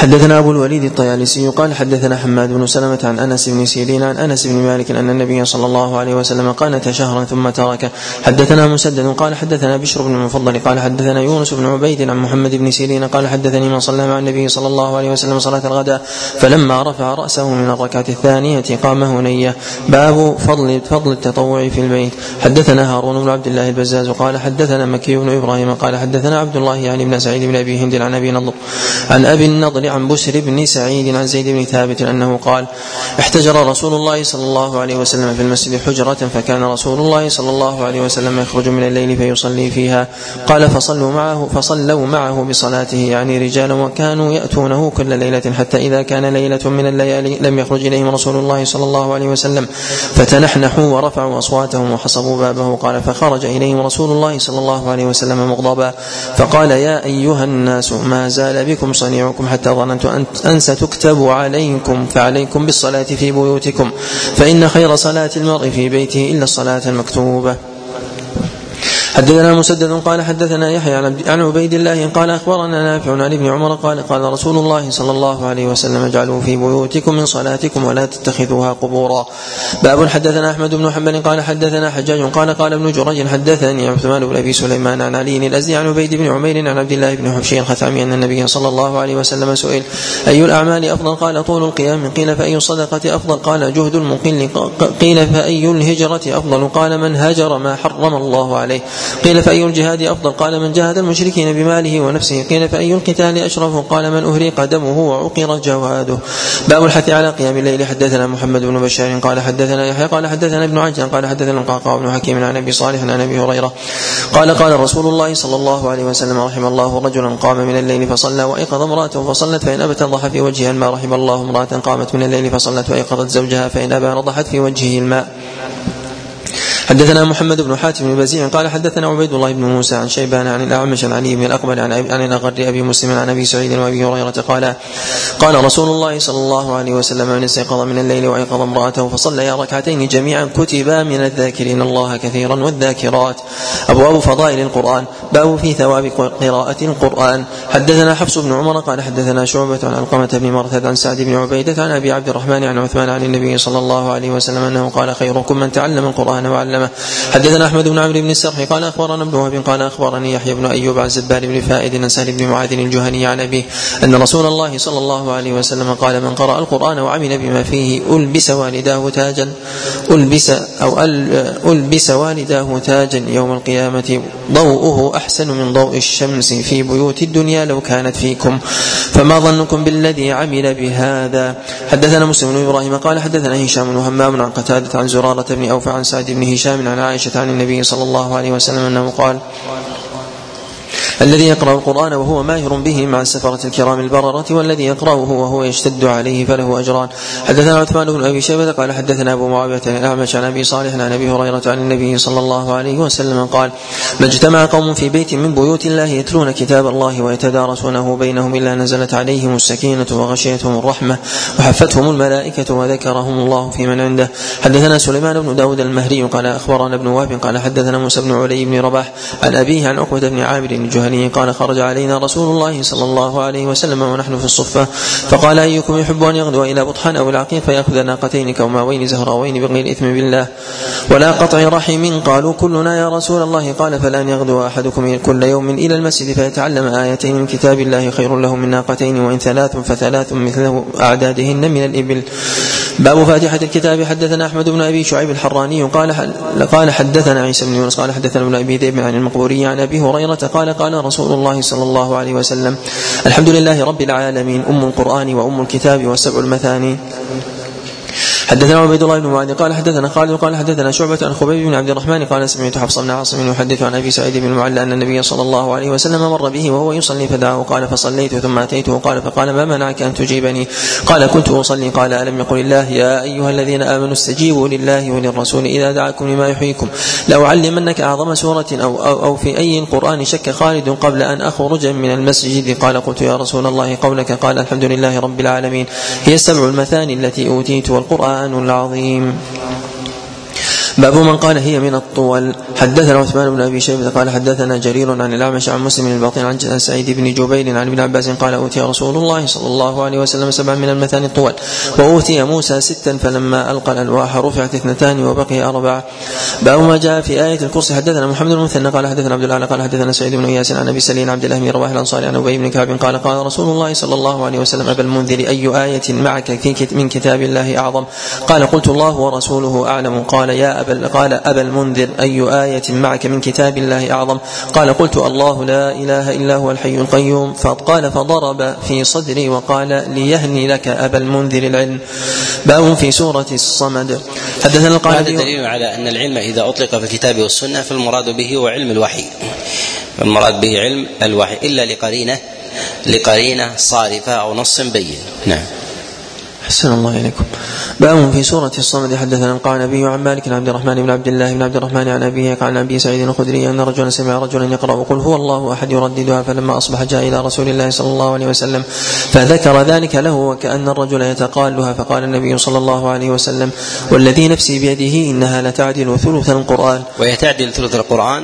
حدثنا أبو الوليد الطيالسي قال حدثنا حماد بن سلمة عن أنس بن سيرين عن أنس بن مالك أن النبي صلى الله عليه وسلم قانت شهرا ثم ترك. حدثنا مسدد قال حدثنا بشر بن المفضل قال حدثنا يونس بن عبيد عن محمد بن سيرين قال حدثني من صلى مع النبي صلى الله عليه وسلم صلاة الغداء فلما رفع رأسه من الركعة الثانية قام هنية. باب فضل فضل التطوع في البيت. حدثنا هارون بن عبد الله البزاز قال حدثنا مكي بن إبراهيم قال حدثنا عبد الله يعني بن سعيد بن أبي هند عن أبي نضر عن أبي النضر عن بسر بن سعيد عن زيد بن ثابت أنه قال احتجر رسول الله صلى الله عليه وسلم في المسجد حجرة فكان رسول الله صلى الله عليه وسلم يخرج من الليل فيصلي فيها. قال فصلوا معه فصلوا معه بصلاته. يعني رجالا وكانوا يأتونه كل ليلة حتى إذا كان ليلة من الليالي لم يخرج إليهم رسول الله صلى الله عليه وسلم. فتنحنحوا ورفعوا أصواتهم وحصبوا بابه. قال فخرج إليهم رسول الله صلى الله عليه وسلم مغضبا. فقال يا أيها الناس ما زال بكم صنيعكم حتى ظننت أن ستكتب عليكم فعليكم بالصلاة في بيوتكم فإن خير صلاة المرء في بيته إلا الصلاة المكتوبة. حدثنا مسدد قال حدثنا يحيى عن عبيد الله قال أخبرنا نافع عن ابن عمر قال قال رسول الله صلى الله عليه وسلم اجعلوا في بيوتكم من صلاتكم ولا تتخذوها قبورا. باب حدثنا أحمد بن حنبل قال حدثنا حجاج قال قال ابن جريج حدثني عثمان بن أبي سليمان عن علي الأزدي عن عبيد بن عمير عن عبد الله بن حبشي الخثعمي أن النبي صلى الله عليه وسلم سئل أي الأعمال أفضل؟ قال طول القيام قيل فأي الصدقة أفضل؟ قال جهد المقل قيل فأي الهجرة أفضل؟ قال من هاجر ما حرم الله عليه. قيل فأي الجهاد أفضل؟ قال من جاهد المشركين بماله ونفسه. قيل فأي القتال أشرف؟ قال من اهريق دمه وعقر جواده. باب الحث على قيام الليل. حدثنا محمد بن بشار. قال حدثنا يحيى. قال حدثنا ابن عجلان قال حدثنا القعقاع بن حكيم عن أبي صالح عن أبي هريرة. قال قال رسول الله صلى الله عليه وسلم رحم الله رجلا قام من الليل فصلى وأيقظ امرأته فصلت فإن أبت نضح في وجهها الماء. رحم الله امرأة قامت من الليل فصلت وأيقظت زوجها فإن ابى نضحت في وجهه الماء. حدثنا محمد بن حاتم بن بزيع قال حدثنا عبيد الله بن موسى عن شيبان عن الأعمش عن علي بن الأقبل عن عن الأغر أبي مسلم عن أبي سعيد وأبي هريرة قال قال رسول الله صلى الله عليه وسلم من استيقظ من الليل وايقظ امرأته فصلى ركعتين جميعا كتبا من الذاكرين الله كثيرا والذاكرات. أبواب فضائل القرآن. باب في ثواب قراءة القرآن. حدثنا حفص بن عمر قال حدثنا شعبة عن علقمة بن مرثد عن سعد بن عبيدة عن أبي عبد الرحمن عن عثمان عن النبي صلى الله عليه وسلم أنه قال خيركم من تعلم القرآن وعلمه حدثنا أحمد بن عمرو بن السرح قال أخبرنا ابن وهب قال أخبرني يحيى بن أيوب عن زبال بن فائد عن سهل بن معاذ الجهني عن أبيه أن رسول الله صلى الله عليه وسلم قال من قرأ القرآن وعمل بما فيه ألبس والداه تاجا. ألبس أو ألبس والداه تاجا يوم القيامة. ضوءه أحسن من ضوء الشمس في بيوت الدنيا لو كانت فيكم. فما ظنكم بالذي عمل بهذا؟ حدثنا مسلم بن إبراهيم قال حدثنا هشام وهمام عن قتادة عن زرارة بن أوفى عن سعد بن هشام عن عائشة عن النبي صلى الله عليه وسلم أنه قال الذي يقرأ القرآن وهو ماهر به مع السفرة الكرام البررة والذي يقرأه وهو يشتد عليه فله أجران. حدثنا عثمان بن أبي شيبة قال حدثنا أبو معاوية الأعمش عن أبي صالح عن أبي هريرة عن النبي صلى الله عليه وسلم قال ما اجتمع قوم في بيت من بيوت الله يتلون كتاب الله ويتدارسونه بينهم إلا نزلت عليهم السكينة وغشيتهم الرحمة وحفتهم الملائكة وذكرهم الله في من عنده. حدثنا سليمان بن داود المهري قال أخبرنا ابن وهب قال حدثنا موسى بن علي بن رباح عن أبيه عن عقبة بن عامر الجهني الجهني قال خرج علينا رسول الله صلى الله عليه وسلم ونحن في الصفة. فقال أيكم يحب أن يغدو إلى بطحان أو العقيق فيأخذ ناقتين كوماوين زهراوين بغير إثم بالله. ولا قطع رحم قالوا كلنا يا رسول الله. قال فلان يغدو أحدكم كل يوم إلى المسجد فيتعلم آيتين من كتاب الله خير له من ناقتين وإن ثلاث فثلاث مثله أعدادهن من الإبل. باب فاتحة الكتاب. حدثنا أحمد بن أبي شعيب الحراني قال قال حدثنا عيسى بن يونس قال حدثنا ابن أبي ذئب عن المقبوري عن أبي هريرة قال قال رسول الله صلى الله عليه وسلم. الحمد لله رب العالمين. أم القرآن وأم الكتاب وسبع المثاني. حدثنا عبيد الله بن معاذ قال حدثنا خالد قال حدثنا شعبة عن خبيب بن عبد الرحمن قال سمعت حفص بن عاصم يحدث عن أبي سعيد بن المعلى أن النبي صلى الله عليه وسلم مر به وهو يصلي فدعاه قال فصليت ثم اتيته قال فقال ما منعك أن تجيبني؟ قال كنت أصلي قال ألم يقل الله يا أيها الذين آمنوا استجيبوا لله وللرسول إذا دعاكم لما يحييكم. لأعلمنك أعظم سورة أو أو, أو في أي القرآن شك خالد قبل أن أخرج من المسجد؟ قال قلت يا رسول الله قولك قال الحمد لله رب العالمين. هي السبع المثاني التي أوتيت والقرآن. القرآن العظيم. باب من قال هي من الطول. حدثنا عثمان بن أبي شيبة قال حدثنا جرير عن الأعمش عن مسلم الباطن عن سعيد بن جبير عن ابن عباس قال أوتي رسول الله صلى الله عليه وسلم سبعا من المثاني الطول. وأوتي موسى ستا فلما ألقى الألواح رفعت اثنتان وبقي اربعه باب ما جاء في آية الكرسي. حدثنا محمد بن مثنى قال حدثنا عبد الله قال حدثنا سعيد بن اياس عن أبي سليم عبد الله بن رواح الأنصاري عن أبي بن كعب قال قال رسول الله صلى الله عليه وسلم أبا المنذر أي آية معك في من كتاب الله أعظم؟ قال قلت الله ورسوله أعلم. قال يا أبا قال أبا المنذر أي آية معك من كتاب الله أعظم؟ قال قلت الله لا إله إلا هو الحي القيوم. فقال فضرب في صدري وقال ليهني لك أبا المنذر العلم. باب في سورة الصمد. حدثنا القاعدة هذا دليل على أن العلم إذا أطلق في الكتاب والسنة فالمراد به هو علم الوحي. المراد به علم الوحي إلا لقرينة لقرينة صارفة أو نص بين. نعم. أحسن الله إليكم. باب في سورة الصمد. حدثنا قال نبي عن مالك عن عبد الرحمن بن عبد الله بن عبد الرحمن عن أبيه عن أبي سعيد الخدري أن رجلا سمع رجلا يقرأ قل هو الله أحد يرددها فلما أصبح جاء إلى رسول الله صلى الله عليه وسلم فذكر ذلك له وكأن الرجل يتقالها فقال النبي صلى الله عليه وسلم والذي نفسي بيده إنها لتعدل ثلث القرآن. وهي تعدل ثلث القرآن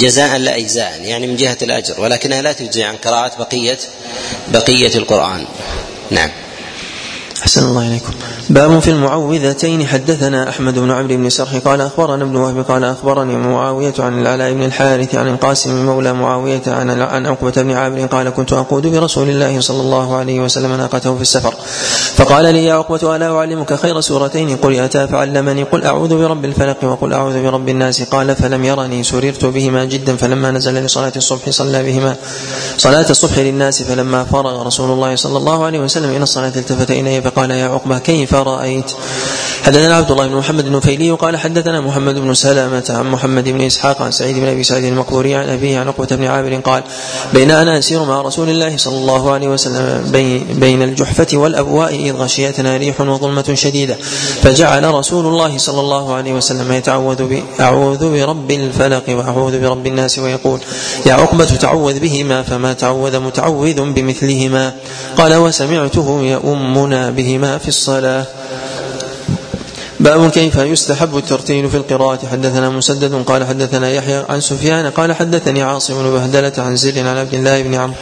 جزاء لا إجزاء يعني من جهة الأجر ولكنها لا تجزي عن قراءة بقية بقية القرآن. نعم. أحسن الله إليكم. باب في المعوذتين. حدثنا أحمد بن عمرو بن سرح قال أخبرنا ابن وهب قال أخبرني معاوية عن العلاء بن الحارث عن القاسم مولى معاوية عن عن عقبة بن عامر قال كنت أقود برسول الله صلى الله عليه وسلم ناقته في السفر. فقال لي يا عقبة ألا أعلمك خير سورتين؟ قرئتا فعلمني قل أعوذ برب الفلق وقل أعوذ برب الناس. قال فلم يرني سررت بهما جدا فلما نزل لصلاة الصبح صلى بهما. صلاة الصبح للناس فلما فرغ رسول الله صلى الله عليه وسلم إلى الصلاة التفت إلي فقال يا عقبة كيف رأيت؟ حدثنا عبد الله بن محمد النفيلي وقال حدثنا محمد بن سلامة عن محمد بن إسحاق عن سعيد بن أبي سعيد المقبوري عن أبيه عن عقبة بن عامر قال بين أنا أسير مع رسول الله صلى الله عليه وسلم بين الجحفة والأبواء إذ غشيتنا ريح وظلمة شديدة فجعل رسول الله صلى الله عليه وسلم يتعوذ أعوذ برب الفلق وأعوذ برب الناس ويقول يا عقبة تعوذ بهما فما تعوذ متعوذ بمثلهما. قال وسمعته يؤمنا بهما في الصلاة. باب كيف يستحب الترتيل في القراءة. حدثنا مسدد قال حدثنا يحيى عن سفيان قال حدثني عاصم بن بهدلة عن زيد عن عبد الله بن عمرو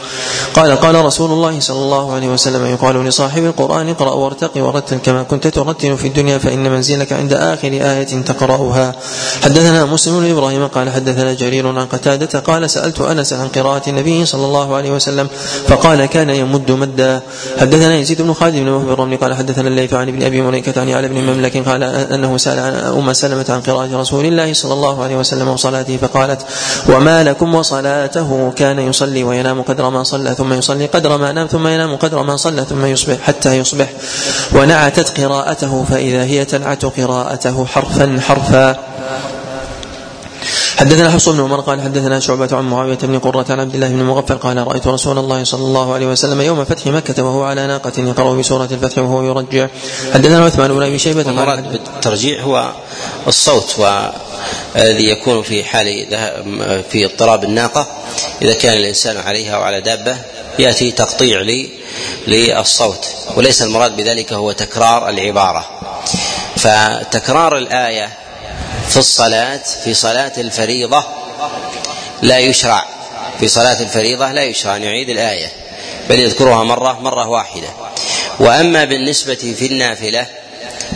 قال قال رسول الله صلى الله عليه وسلم يقال لصاحب القرآن اقرأ وارتق ورتل كما كنت ترتل في الدنيا فإن منزلك عند آخر آية تقرأها. حدثنا مسلم بن إبراهيم قال حدثنا جرير عن قتادة قال سألت أنس عن قراءة النبي صلى الله عليه وسلم فقال كان يمد مدا. حدثنا يزيد بن خالد بن الرملي قال حدثنا الليث عن ابن أبي مليكة عن علي بن مملك قال أنه سأل أم سلمة عن قراءة رسول الله صلى الله عليه وسلم وصلاته فقالت وما لكم وصلاته؟ كان يصلي وينام قدر ما صلى ثم يصلي قدر ما نام ثم ينام قدر ما صلى ثم يصبح حتى يصبح. ونعتت قراءته فإذا هي تنعت قراءته حرفا حرفا. حدثنا حفص بن عمر قال حدثنا شعبة عن معاوية بن قرة عن عبد الله بن مغفل قال رأيت رسول الله صلى الله عليه وسلم يوم فتح مكة وهو على ناقة يقرأ بسورة الفتح وهو يرجع. حدثنا عثمان بن أبي شيبة المراد بالترجيع هو الصوت والذي يكون في حال في اضطراب الناقة. إذا كان الإنسان عليها وعلى دابة يأتي تقطيع لي للصوت. وليس المراد بذلك هو تكرار العبارة. فتكرار الآية في الصلاة في صلاة الفريضة لا يشرع. في صلاة الفريضة لا يشرع أن يعيد الآية. بل يذكرها مرة مرة واحدة. وأما بالنسبة في النافلة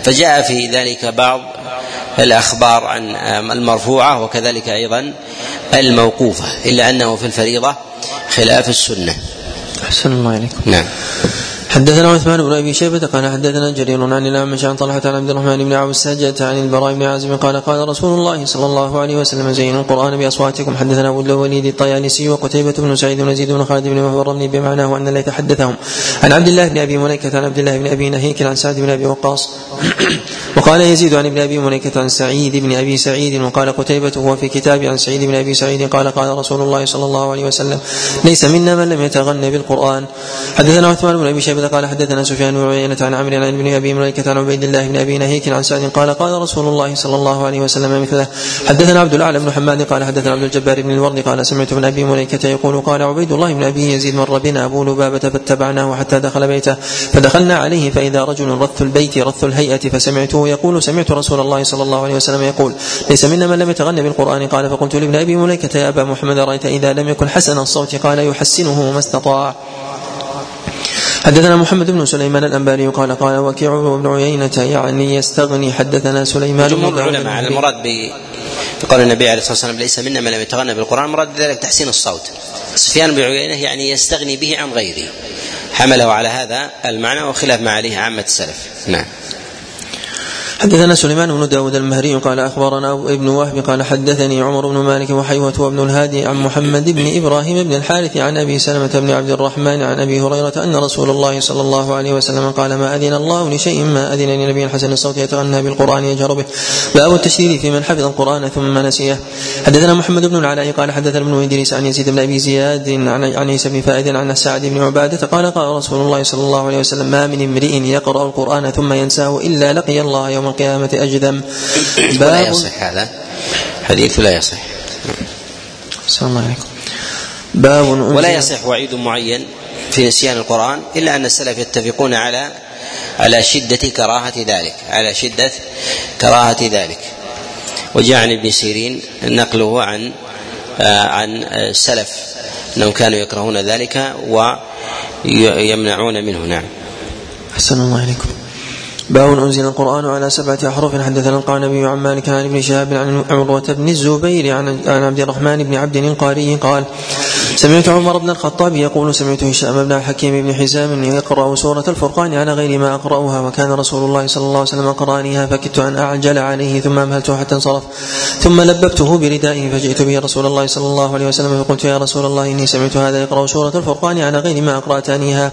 فجاء في ذلك بعض الأخبار عن المرفوعة وكذلك أيضا الموقوفة. إلا أنه في الفريضة خلاف السنة. أحسن الله عليكم. نعم. حدثنا عثمان بن أبي شيبة قال حدثنا جرير عن الاعمش عن طلحة عن عبد الرحمن بن عوف السجة عن البراء بن عازم قال قال رسول الله صلى الله عليه وسلم زينوا القرآن بأصواتكم. حدثنا ابو الوليد الطيالسي وقتيبة بن سعيد بن يزيد بن خالد بن وهب الرملي بمعناه أن الليث حدثهم عن عبد الله بن أبي مليكه عن عبد الله بن أبي نهيك عن سعد بن أبي وقاص. وقال يزيد عن ابن أبي مليكه عن سعيد بن أبي سعيد وقال قتيبة هو في كتاب عن سعيد بن أبي سعيد قال قال رسول الله صلى الله عليه وسلم ليس منا من لم يتغنى بالقرآن. حدثنا عثمان بن أبي شيبة قال حدثنا سفيان بن عيينة عن عمرو عن ابن أبي مليكة عن عبيد الله بن أبي نهيك عن سعد قال قال رسول الله صلى الله عليه وسلم مثله حدثنا عبد الأعلى بن حماد قال حدثنا عبد الجبار بن الورد قال سمعت ابن أبي مليكة يقول قال عبيد الله بن أبي يزيد مر بنا أبو لبابة فاتبعناه حتى دخل بيته فدخلنا عليه فإذا رجل رث البيت رث الهيئة فسمعته يقول سمعت رسول الله صلى الله عليه وسلم يقول ليس منا من لم يتغنى بالقرآن قال فقلت لابن أبي مليكة يا أبا محمد رأيت إذا لم يكن حسن الصوت قال يحسنه ما استطاع حدثنا محمد بن سليمان الأنباري قال قال وكيع بن عيينة يعني يستغني حدثنا سليمان جمهور العلماء على المراد بقول النبي عليه الصلاة والسلام ليس منا من لم يتغنى بالقرآن المراد بذلك تحسين الصوت. سفيان بن عيينة يعني يستغني به عن غيره. حمله على هذا المعنى وخلاف ما عليه عامة السلف. نعم. حدثنا سليمان بن داود المهري قال أخبرنا ابن وهب قال حدثني عمر بن مالك وحيوة وابن الهادي عن محمد بن إبراهيم بن الحارث عن أبي سلمة بن عبد الرحمن عن أبي هريرة أن رسول الله صلى الله عليه وسلم قال ما أذن الله لشيء ما أذن لنبي حسن الصوت يتغنى بالقرآن يجهر به. باب التشديد في من حفظ القرآن ثم نسيه. حدثنا محمد بن العلاء قال حدثنا ابن إدريس عن يزيد بن أبي زياد عن عيسى بن فائد عن سعد بن عبادة قال قال رسول الله صلى الله عليه وسلم ما من امرئ يقرأ القرآن ثم ينساه إلا لقي الله يوم القيامة أجذم ولا يصح هذا. حديث لا يصح. صلى الله عليكم. باب ولا يصح وعيد معين في نسيان القرآن إلا أن السلف يتفقون على على شدة كراهة ذلك على شدة كراهة ذلك. وجاء عن ابن سيرين نقله عن عن السلف أنهم كانوا يكرهون ذلك ويمنعون منه. نعم. أحسن الله إليكم باب أنزل القرآن على سبعة أحرف. حدثنا القعنبي عن مالك عن ابن شهاب عن عروة بن الزبير عن عبد الرحمن بن عبد القاري قال سمعت عمر بن الخطاب يقول سمعت هشام بن حكيم بن حزام يقرأ سورة الفرقان على غير ما أقرأها وكان رسول الله صلى الله عليه وسلم قرانيها فكدت أن أعجل عليه ثم أمهلته حتى انصرف. ثم لببته بردائه فجئت به رسول الله صلى الله عليه وسلم فقلت يا رسول الله إني سمعت هذا يقرأ سورة الفرقان على غير ما أقرأتنيها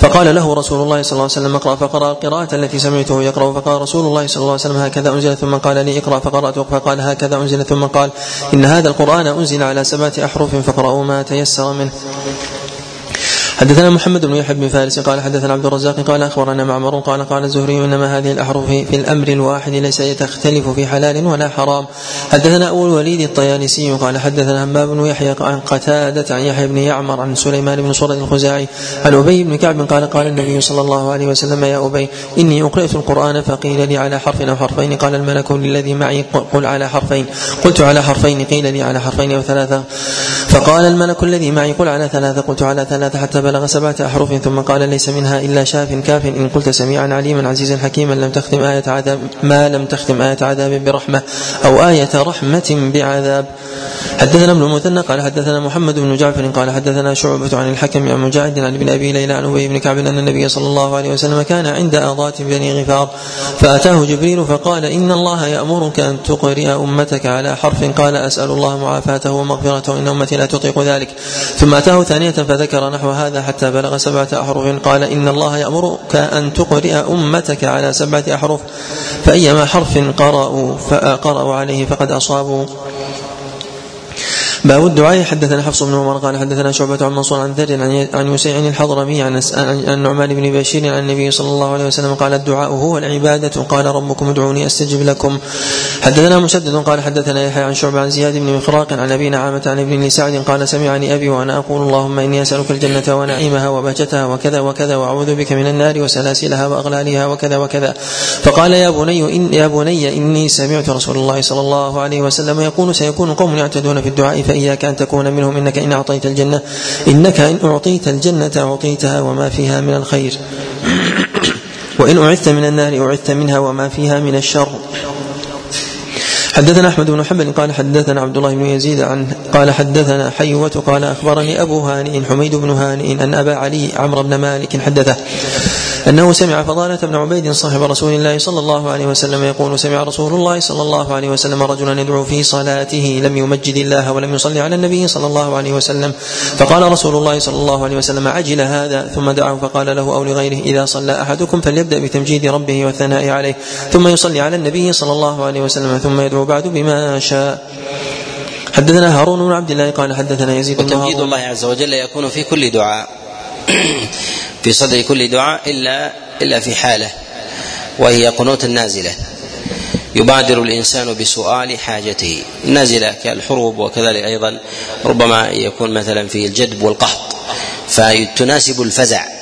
فقال له رسول الله صلى الله عليه وسلم اقرأ فقرأ القراءة التي سمعته يقرأ. فقال رسول الله صلى الله عليه وسلم هكذا أنزل ثم قال لي اقرأ. فقرأت فقال هكذا أنزل ثم قال إن هذا القرآن أنزل على سبعة أحرف فاقرأوا ما تيسر منه حدثنا محمد بن يحيى بن فارس قال حدثنا عبد الرزاق قال أخبرنا معمر قال قال الزهري إنما هذه الأحرف في الأمر الواحد ليس تختلف في حلال ولا حرام. حدثنا أبو الوليد الطيالسي قال حدثنا همام بن يحيى عن قتادة عن يحيى بن يعمر عن سليمان بن صرد الخزاعي عن أبي بن كعب قال قال النبي صلى الله عليه وسلم يا أبي إني أقرأت القرآن فقيل لي على حرف أو حرفين قال الملك للذي معي قل على حرفين. قلت على حرفين قيل لي على حرفين أو ثلاثة فقال الملك الذي معي قل على ثلاثة. قلت على ثلاثة حتى بلغ سبعة أحرف ثم قال ليس منها إلا شاف كاف إن قلت سميعا عليما عزيزا حكيما لم تختم آية عذاب ما لم تختم آية عذاب برحمة أو آية رحمة بعذاب. حدثنا ابن المثنى قال حدثنا محمد بن جعفر قال حدثنا شعبة عن الحكم عن مجاهد عن ابن أبي ليلى عن أبي بن كعب أن النبي صلى الله عليه وسلم كان عند آضات بني غفار. فأتاه جبريل فقال إن الله يأمرك أن تقرئ أمتك على حرف. قال أسأل الله معافاته ومغفرته إن أمتي لا تطيق ذلك. ثم أتاه ثانية فذكر نحو هذا حتى بلغ سبعة أحرف. قال إن الله يأمرك أن تقرئ أمتك على سبعة أحرف فأيما حرف قرأوا فقرأوا عليه فقد أصابوا. باب الدعاء. حدثنا حفص بن عمر قال حدثنا شعبة عن منصور عن ذر عن يسيع الحضرمي عن عن نعمان بن بشير عن النبي صلى الله عليه وسلم قال الدعاء هو العبادة. قال ربكم ادعوني أستجب لكم. حدثنا مسدد قال حدثنا يحيى عن شعبة عن زياد بن مخراق عن أبي نعامة عن ابن سعد قال سمعني أبي وأنا أقول اللهم إني أسألك الجنة ونعيمها وبهجتها وكذا وكذا وأعوذ بك من النار وسلاسلها وأغلالها وكذا وكذا. فقال يا بني إن يا بني إني سمعت رسول الله صلى الله عليه وسلم يقول سيكون قوم يعتدون في الدعاء فإياك أن تكون منهم إنك إن أعطيت الجنة إنك إن أعطيت الجنة أعطيتها وما فيها من الخير. وإن أعثت من النار أعثت منها وما فيها من الشر. حدثنا أحمد بن حنبل قال حدثنا عبد الله بن يزيد عن قال حدثنا حيوة قال أخبرني أبو هانئ حميد بن هانئ أن أبا علي عمرو بن مالك حدثه أنه سمع فضالة بن عبيد صاحب رسول الله صلى الله عليه وسلم يقول سمع رسول الله صلى الله عليه وسلم رجلا يدعو في صلاته لم يمجد الله ولم يصلي على النبي صلى الله عليه وسلم فقال رسول الله صلى الله عليه وسلم عجل هذا؟ ثم دعاه فقال له أو لغيره إذا صلى أحدكم فليبدأ بتمجيد ربه والثناء عليه ثم يصلي على النبي صلى الله عليه وسلم ثم يدعو بعد بما شاء. حدثنا هارون بن عبد الله قال حدثنا يزيد وتمجيد الله عز وجل يكون في كل دعاء. في صدر كل دعاء إلا إلا في حالة وهي قنوت النازلة. يبادر الإنسان بسؤال حاجته. النازلة كالحروب وكذلك أيضا ربما يكون مثلا في الجدب والقهط فتناسب الفزع.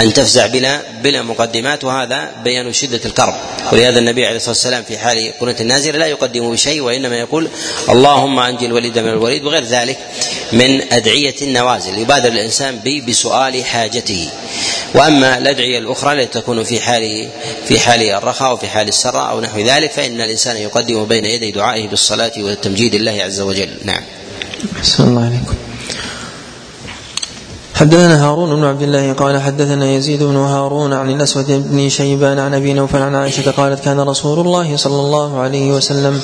أن تفزع بلا بلا مقدمات وهذا بيان شدة الكرب ولهذا النبي عليه الصلاة والسلام في حال قنوت النازلة لا يقدم بشيء وإنما يقول اللهم أنجي الوليد من الوليد وغير ذلك من أدعية النوازل يبادر الإنسان بسؤال حاجته وأما الأدعية الأخرى التي تكون في حال في حال الرخاء وفي حال السراء أو نحو ذلك فإن الإنسان يقدم بين يدي دعائه بالصلاة وتمجيد الله عز وجل نعم. بسم الله عليكم. حدثنا هارون بن عبد الله قال حدثنا يزيد بن هارون عن الأسود بن شيبان عن أبي نوفل عن عائشة قالت كان رسول الله صلى الله عليه وسلم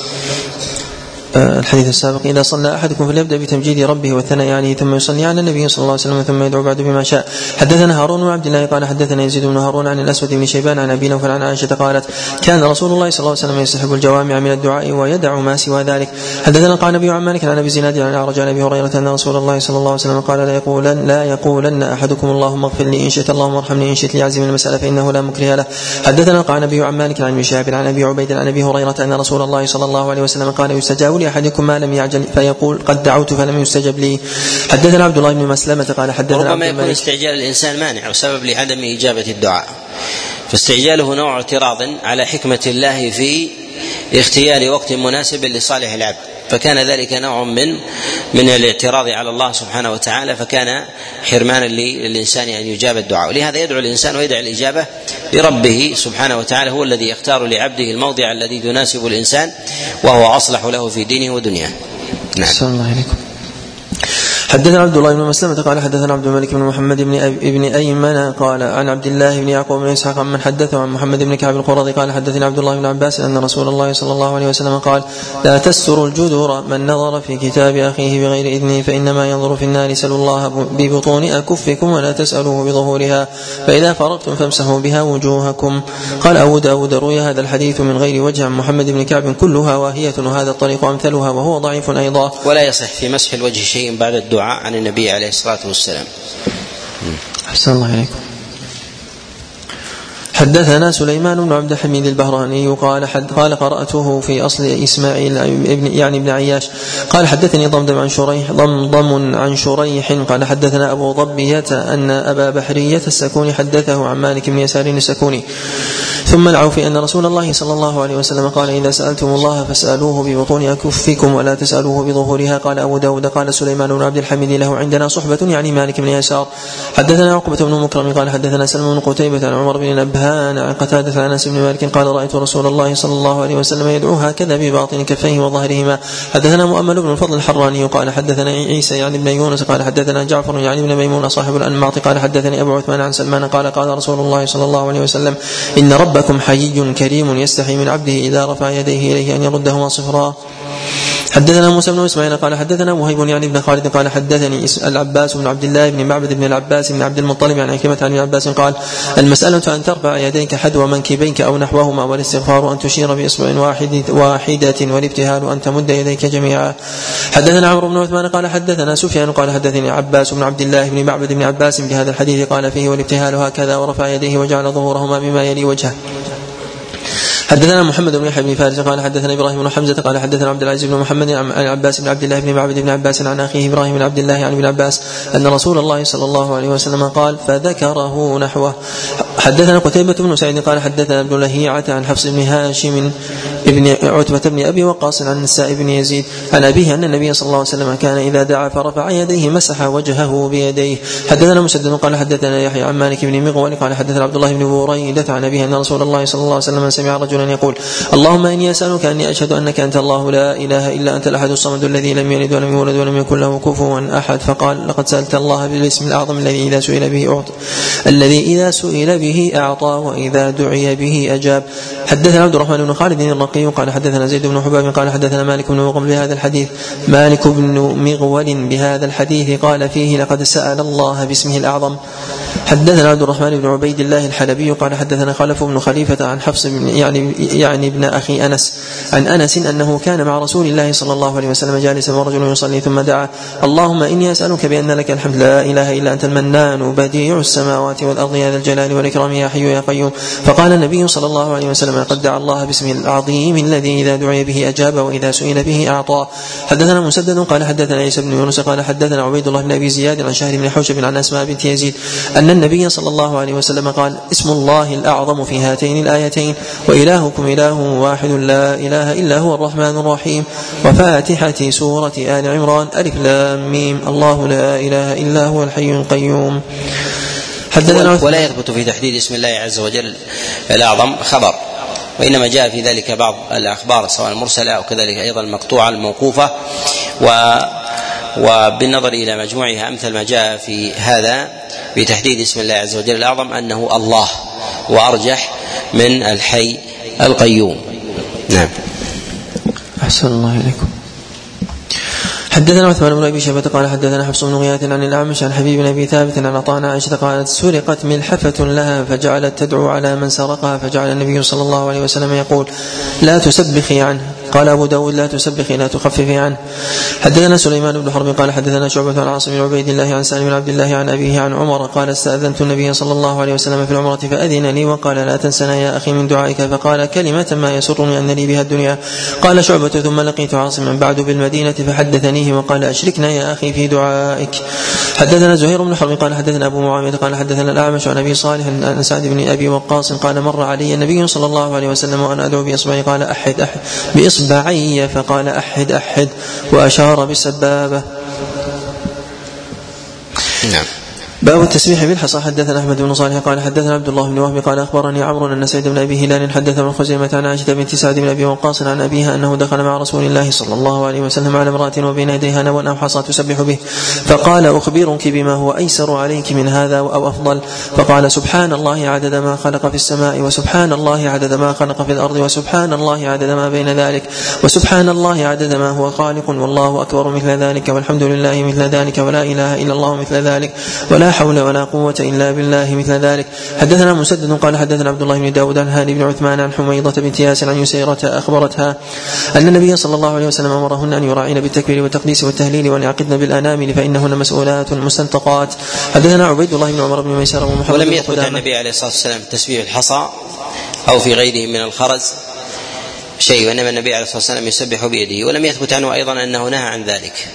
الحديث السابق إذا صلى أحدكم فليبدأ بتمجيد ربه والثناء عليه ثم يصلي على النبي صلى الله عليه وسلم ثم يدعو بعد بما شاء. حدثنا هارون بن عبد الله قال حدثنا يزيد بن هارون عن الأسود بن شيبان عن أبي نوفل عن عائشة قالت كان رسول الله صلى الله عليه وسلم يستحب الجوامع من الدعاء ويدع ما سوى ذلك. حدثنا قال النبي عن مالك عن أبي زناد عن أعرج عن أبي هريرة أن رسول الله صلى الله عليه وسلم قال لا يقولن لا يقولن أحدكم اللهم اغفر لي إن شئت اللهم ارحمني إن شئت ليعزم المسألة فإنه لا مكره له. حدثنا قال النبي عن مالك عن عن أبي عبيد عن أبي هريرة أن رسول الله صلى الله عليه وسلم قال يستجاب لأحدكم ما لم يعجل فيقول قد دعوت فلم يستجب لي. حدثنا عبد الله بن مسلمة قال حدثنا ربما يكون استعجال الإنسان مانع وسبب لعدم إجابة الدعاء. فاستعجاله نوع اعتراض على حكمة الله في اختيار وقت مناسب لصالح العبد. فكان ذلك نوع من من الاعتراض على الله سبحانه وتعالى فكان حرمانا للإنسان أن يجاب الدعاء. ولهذا يدعو الإنسان ويدعي الإجابة لربه سبحانه وتعالى هو الذي يختار لعبده الموضع الذي يناسب الإنسان وهو أصلح له في دينه ودنياه. نعم. الله عليكم. حدثنا عبد الله بن مسلمة قال حدثنا عبد الملك بن محمد بن ابن ايمن قال عن عبد الله بن يعقوب بن إسحاق من حدثه عن محمد بن كعب القرظي قال حدثني عبد الله بن عباس أن رسول الله صلى الله عليه وسلم قال لا تستروا الجدور من نظر في كتاب أخيه بغير إذنه فإنما ينظر في النار سلوا الله ببطون أكفكم ولا تسألوه بظهورها فإذا فرغتم فامسحوا بها وجوهكم. قال ابو داود روي هذا الحديث من غير وجه عن محمد بن كعب كلها واهية وهذا الطريق أمثلها وهو ضعيف أيضا. ولا يصح في مسح الوجه شيء بعد الدعاء. عن النبي عليه الصلاة والسلام. أحسن الله عليكم. حدثنا سليمان بن عبد الحميد البهراني قال حد قال قرأته في أصل إسماعيل ابن يعني ابن عياش قال حدثني ضمضم عن شريح ضمضم عن شريح قال حدثنا أبو ضبية أن أبا بحرية السكوني حدثه عن مالك بن يسار السكوني ثم العوفي أن رسول الله صلى الله عليه وسلم قال إذا سألتم الله فاسألوه ببطون أكفكم ولا تسألوه بظهورها. قال أبو داود قال سليمان بن عبد الحميد له عندنا صحبة يعني مالك بن يسار. حدثنا عقبة بن مكرم قال حدثنا سلم بن قتيبة عن عمر بن نبهان عن قتادة عن أنس بن مالك قال رأيت رسول الله صلى الله عليه وسلم يدعو هكذا بباطن كفيه وظهرهما. حدثنا مؤمل بن الفضل الحراني قال حدثنا عيسى يعني بن يونس. قال حدثنا جعفر يعني بن ميمون صاحب الأنماط. قال حدثني أبو عثمان عن سلمان. قال قال رسول الله صلى الله عليه وسلم إن ربكم حيي كريم يستحي من عبده إذا رفع يديه إليه أن يردهما صفرا حدثنا موسى بن إسماعيل قال حدثنا وهيب يعني بن خالد قال حدثني العباس بن عبد الله بن معبد بن العباس بن عبد المطلب عن عكرمة عن العباس قال المسألة أن ترفع يديك حذو منكبيك أو نحوهما والاستغفار أن تشير بإصبع واحد واحدة والابتهال أن تمد يديك جميعا. حدثنا عمرو بن عثمان قال حدثنا سفيان قال حدثني عباس بن عبد الله بن معبد بن عباس بهذا الحديث قال فيه والابتهال هكذا ورفع يديه وجعل ظهورهما بما يلي وجهه. حدثنا محمد بن يحيى بن فارس قال حدثنا إبراهيم بن حمزة قال حدثنا عبد العزيز بن محمد عن عباس بن عبد الله بن معبد بن عباس عن أخيه إبراهيم بن عبد الله عن ابن عباس أن رسول الله صلى الله عليه وسلم قال فذكره نحوه. حدثنا قتيبة بن سعيد قال حدثنا ابن لهيعة عن حفص بن هاشم ابن عتبة بن أبي وقاص عن النساء بن يزيد عن أبيه أن النبي صلى الله عليه وسلم كان إذا دعا فرفع يديه مسح وجهه بيديه. حدثنا مسدد قال حدثنا يحيى عن مالك بن مغول قال حدثنا عبد الله بن بريدة عن أبيه أن رسول الله صلى الله عليه وسلم سمع رجلا يقول اللهم إني أسألك أني أشهد أنك أنت الله لا إله إلا أنت الأحد الصمد الذي لم يلد ولم يولد ولم يكن له كفوا أحد. فقال لقد سألت الله بالاسم الأعظم الذي إذا سئل به أعطى الذي إذا سئل به أعطى وإذا دعي به أجاب. حدثنا عبد الرحمن بن خالد الرقي قال حدثنا زيد بن حباب قال حدثنا مالك بن مغول بهذا الحديث. مالك بن مغول بهذا الحديث قال فيه لقد سأل الله باسمه الأعظم. حدثنا عبد الرحمن بن عبيد الله الحلبي قال حدثنا خلف بن خليفة عن حفص بن يعني يعني ابن أخي أنس. عن أنس أنه كان مع رسول الله صلى الله عليه وسلم جالسا ورجل يصلي ثم دعا. اللهم إني أسألك بأن لك الحمد. لا إله إلا أنت المنان بديع السماوات والأرض يا ذا الجلال والإكرام يا حي يا قيوم. فقال النبي صلى الله عليه وسلم قد دعا الله باسمه العظيم الذي إذا دعي به أجاب وإذا سئل به أعطى. حدثنا مسدد قال حدثنا عيسى بن يونس قال حدثنا عبيد الله بن أبي زياد عن شهر بن حوشب عن أسماء بنت يزيد أن النبي صلى الله عليه وسلم قال اسم الله الأعظم في هاتين الآيتين وإلهكم إله واحد لا إله إلا هو الرحمن الرحيم وفاتحة سورة آل عمران ألف لام ميم الله لا إله إلا هو الحي القيوم. حدثنا ولا يثبت في تحديد اسم الله عز وجل الأعظم خبر وإنما جاء في ذلك بعض الأخبار سواء المرسلة أو كذلك أيضا المقطوعة الموقوفة و وبالنظر إلى مجموعها أمثل ما جاء في هذا بتحديد اسم الله عز وجل الأعظم أنه الله وأرجح من الحي القيوم. نعم. أحسن الله إليكم. حدثنا عثمان بن أبي شيبة قال حدثنا حفص بن غياث عن الأعمش عن حبيب بن أبي ثابت عن عطاء عائشة قالت سرقت ملحفه لها فجعلت تدعو على من سرقها فجعل النبي صلى الله عليه وسلم يقول لا تسبخي عنه قال أبو داود لا تسبخي لا تخففي عنه. حدثنا سليمان بن حرب قال حدثنا شعبة عن عاصم بن عبيد الله عن سالم بن عبد الله عن أبيه عن عمر قال استأذنت النبي صلى الله عليه وسلم في العمرة فأذن لي وقال لا تنسنا يا أخي من دعائك فقال كلمة ما يسرني أن لي بها الدنيا. قال شعبة ثم لقيت عاصما بعد بالمدينة فحدثنيه وقال أشركنا يا أخي في دعائك. حدثنا زهير بن حرب قال حدثنا أبو معاوية قال حدثنا الأعمش عن أبي صالح عن سعد بن أبي وقاص قال مر علي النبي صلى الله عليه وسلم وأنا أدعو بإصبعي قال أحد أحد إصبعي فقال أحد أحد وأشار بسبابة. نعم. باب التسبيح بالحصى. حدثنا أحمد بن صالح قال حدثنا عبد الله بن وهب قال أخبرني عمرو أن سعيد بن أبي هلال حدث من خزيمة عن عائشة بنت سعد بن أبي وقاص عن أبيها أنه دخل مع رسول الله صلى الله عليه وسلم على امرأة وبين يديها نوى أو حصى تسبح به. فقال أخبرك بما هو أيسر عليك من هذا أو أفضل. فقال سبحان الله عدد ما خلق في السماء وسبحان الله عدد ما خلق في الأرض وسبحان الله عدد ما بين ذلك. وسبحان الله عدد ما هو خالق والله أكبر مثل ذلك والحمد لله مثل ذلك ولا إله إلا الله مثل ذلك. ولا حول ولا قوة إلا بالله مثل ذلك. حدثنا مسدد قال حدثنا عبد الله بن داود عن هاني بن عثمان عن حميضة بنت ياسر عن يسيرة أخبرتها أن النبي صلى الله عليه وسلم أمرهن أن يراعين بالتكبير والتقديس والتهليل وأن يعقدن بالأنامل فإنهن مسؤولات مستنطقات. حدثنا عبيد الله بن عمر بن ميسر ومحمد ولم يثبت عن النبي عليه الصلاة والسلام تسبيح الحصى أو في غيره من الخرز شيء وإنما النبي عليه الصلاة والسلام يسبح بيده ولم يثبت عنه أيضا أنه نهى عن ذلك.